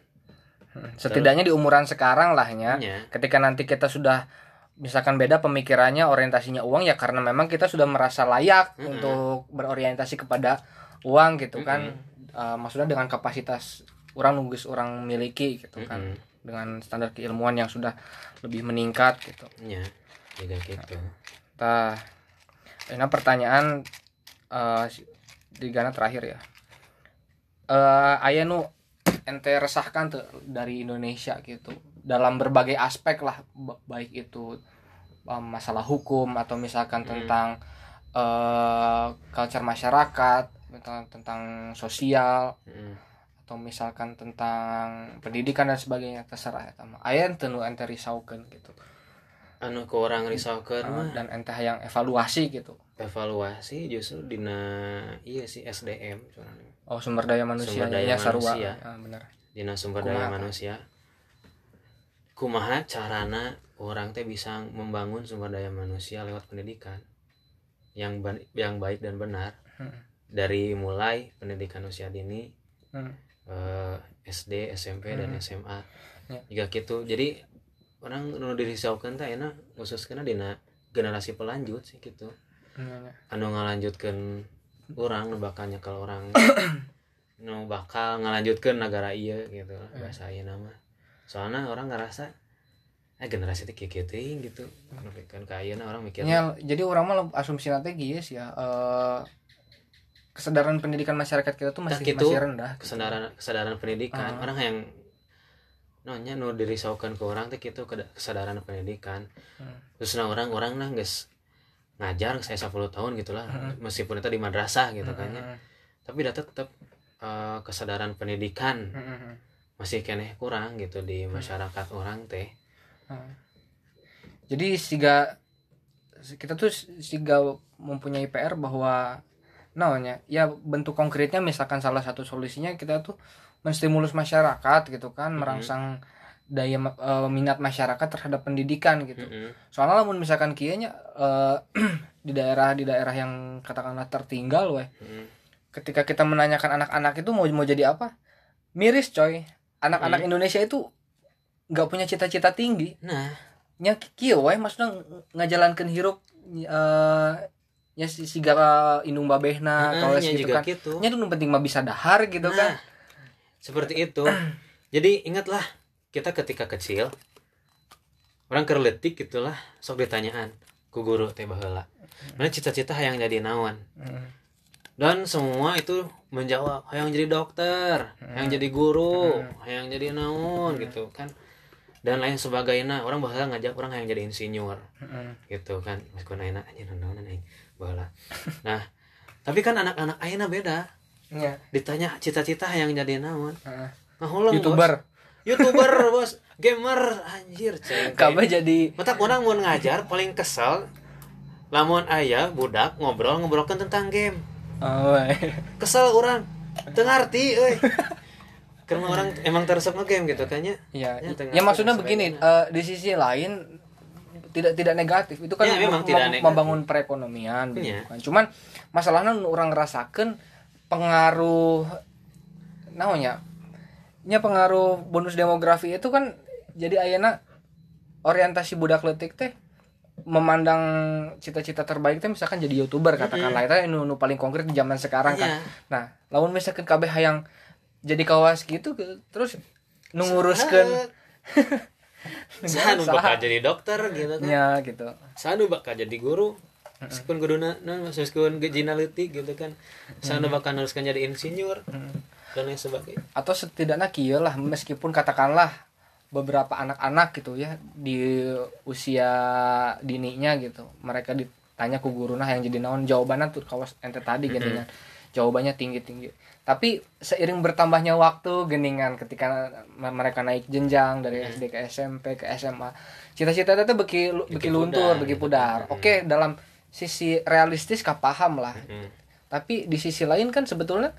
[SPEAKER 1] Hmm. setidaknya di umuran sekarang lah ya ketika nanti kita sudah misalkan beda pemikirannya orientasinya uang ya karena memang kita sudah merasa layak
[SPEAKER 4] Mm-mm.
[SPEAKER 1] untuk berorientasi kepada uang gitu kan. Eh, maksudnya dengan kapasitas orang nunggus orang miliki gitu kan.
[SPEAKER 4] Mm-mm.
[SPEAKER 1] dengan standar keilmuan yang sudah lebih meningkat gitu.
[SPEAKER 4] Nya juga gitu.
[SPEAKER 1] Nah, ini pertanyaan eh di Ghana terakhir ya. Eh aya nu ente resahkan tuh dari Indonesia gitu dalam berbagai aspek lah ba- baik itu eh, masalah hukum atau misalkan
[SPEAKER 4] Hmm.
[SPEAKER 1] tentang eh culture masyarakat tentang tentang sosial
[SPEAKER 4] Mm.
[SPEAKER 1] atau misalkan tentang pendidikan dan sebagainya terserah ya sama aya ente risaukeun gitu
[SPEAKER 4] anu ke orang risaukeun
[SPEAKER 1] Eh,
[SPEAKER 4] mah
[SPEAKER 1] dan ente yang evaluasi gitu
[SPEAKER 4] evaluasi justru dina iya sih SDM curang.
[SPEAKER 1] Oh sumber daya manusia
[SPEAKER 4] Sumber daya
[SPEAKER 1] ya sarua
[SPEAKER 4] manusia.
[SPEAKER 1] ya, benar
[SPEAKER 4] dina sumber
[SPEAKER 1] Kumaha,
[SPEAKER 4] daya manusia kumaha carana orang teh bisa membangun sumber daya manusia lewat pendidikan yang yang baik dan benar
[SPEAKER 1] Hmm.
[SPEAKER 4] dari mulai pendidikan usia dini
[SPEAKER 1] Hmm.
[SPEAKER 4] eh, SD SMP dan
[SPEAKER 1] Hmm.
[SPEAKER 4] SMA
[SPEAKER 1] Ya.
[SPEAKER 4] juga gitu jadi orang nu dirisaukeun teh enak khususnya dina generasi pelanjut sih gitu
[SPEAKER 1] Iya, iya.
[SPEAKER 4] anu ngalanjutkan orang nu bakal nyekel orang nu bakal ngalanjutkan negara iya gitu
[SPEAKER 1] Iya.
[SPEAKER 4] bahasa ieu nama soalnya orang ngerasa eh generasi kieu kieu teuing gitu Tapi kan ka ayeuna orang mikir
[SPEAKER 1] Ya, jadi orang mah asumsi nanti guys ya eh, kesadaran pendidikan masyarakat kita tuh masih
[SPEAKER 4] Nah, gitu.
[SPEAKER 1] masih rendah
[SPEAKER 4] kesadaran kesadaran pendidikan
[SPEAKER 1] Ah.
[SPEAKER 4] orang yang nonya nu dirisaukan ke orang teh gitu kesadaran pendidikan
[SPEAKER 1] Hmm.
[SPEAKER 4] terus nah orang orang nah geus ngajar saya 10 tahun gitulah meskipun itu di madrasah gitu kan ya
[SPEAKER 1] Hmm,
[SPEAKER 4] tapi dah tetap eh, kesadaran pendidikan
[SPEAKER 1] hmm, hmm, hmm.
[SPEAKER 4] masih keneh kurang gitu di masyarakat orang teh
[SPEAKER 1] Hmm. jadi siga kita tuh siga mempunyai PR bahwa namanya ya bentuk konkretnya misalkan salah satu solusinya kita tuh menstimulus masyarakat gitu kan
[SPEAKER 4] Mhm.
[SPEAKER 1] merangsang daya eh, minat masyarakat terhadap pendidikan gitu.
[SPEAKER 4] Mm-mm.
[SPEAKER 1] soalnya lamun misalkan kianya eh, di daerah di daerah yang katakanlah tertinggal weh
[SPEAKER 4] Mm-mm.
[SPEAKER 1] ketika kita menanyakan anak-anak itu mau mau jadi apa? Miris coy. Anak-anak Indonesia itu nggak punya cita-cita tinggi.
[SPEAKER 4] Nah.
[SPEAKER 1] Nya kieu weh maksudnya ng- ngajalankeun hirup eh nya si siga indung babehna
[SPEAKER 4] Heeh,
[SPEAKER 1] kawas
[SPEAKER 4] nya
[SPEAKER 1] gitu kan.
[SPEAKER 4] gitu.
[SPEAKER 1] Nya nu penting mah bisa dahar gitu
[SPEAKER 4] Nah,
[SPEAKER 1] kan
[SPEAKER 4] seperti itu. Jadi ingatlah kita ketika kecil orang kerletik gitulah sok ditanyaan ku guru teh baheula. Mana cita-cita yang jadi naon? Dan semua itu menjawab yang jadi dokter yang jadi guru yang jadi naon gitu kan. Dan lain sebagainya. Orang bahasa ngajak orang yang jadi insinyur. Gitu kan. Meskipun ayeuna anjing naon nah tapi kan anak-anak ayeuna beda
[SPEAKER 1] nya
[SPEAKER 4] ditanya cita-cita yang jadi naon?
[SPEAKER 1] Heeh.
[SPEAKER 4] ngahuleng
[SPEAKER 1] youtuber
[SPEAKER 4] bos. youtuber. Bos. Gamer. Anjir
[SPEAKER 1] kabeh jadi
[SPEAKER 4] mata orang mau ngajar paling kesel. Lamun ayah budak ngobrol ngobrolkan tentang game.
[SPEAKER 1] Oh,
[SPEAKER 4] kesel orang. Tengarti euy. Karena orang emang teresep game gitu kan ya?
[SPEAKER 1] Ya
[SPEAKER 4] Ya,
[SPEAKER 1] ya maksudnya begini eh, di sisi lain tidak tidak negatif. Itu kan
[SPEAKER 4] Ya, memang
[SPEAKER 1] mem-
[SPEAKER 4] tidak
[SPEAKER 1] mem-
[SPEAKER 4] negatif.
[SPEAKER 1] membangun perekonomian gitu
[SPEAKER 4] Iya.
[SPEAKER 1] kan. cuman masalahnya orang ngerasakan pengaruh namanya nya pengaruh bonus demografi itu kan jadi ayana orientasi budak letik teh memandang cita-cita terbaik teh misalkan jadi youtuber katakanlah. Itu nu, nu paling konkret di zaman sekarang kan.
[SPEAKER 4] Iya.
[SPEAKER 1] nah lamun misalkan kabeh hayang jadi kawas gitu terus nunguruskan
[SPEAKER 4] sanu bakal jadi dokter gitu kan.
[SPEAKER 1] Ya gitu.
[SPEAKER 4] Sanu bakal jadi guru meskipun guruna non meskipun gejina leutik gitu kan. Sanu bakal neruskan jadi insinyur dan lain sebagainya.
[SPEAKER 1] Atau setidaknya kieu lah meskipun katakanlah beberapa anak-anak gitu ya di usia dininya gitu mereka ditanya ku guru nah yang jadi naon jawabannya tuh kawas ente tadi geningan jawabannya tinggi tinggi tapi seiring bertambahnya waktu geningan ketika me- mereka naik jenjang dari SD ke SMP ke SMA cita-cita itu beki beki luntur beki
[SPEAKER 4] gitu.
[SPEAKER 1] pudar. Oke dalam sisi realistis kah paham lah
[SPEAKER 4] Hmm.
[SPEAKER 1] tapi di sisi lain kan sebetulnya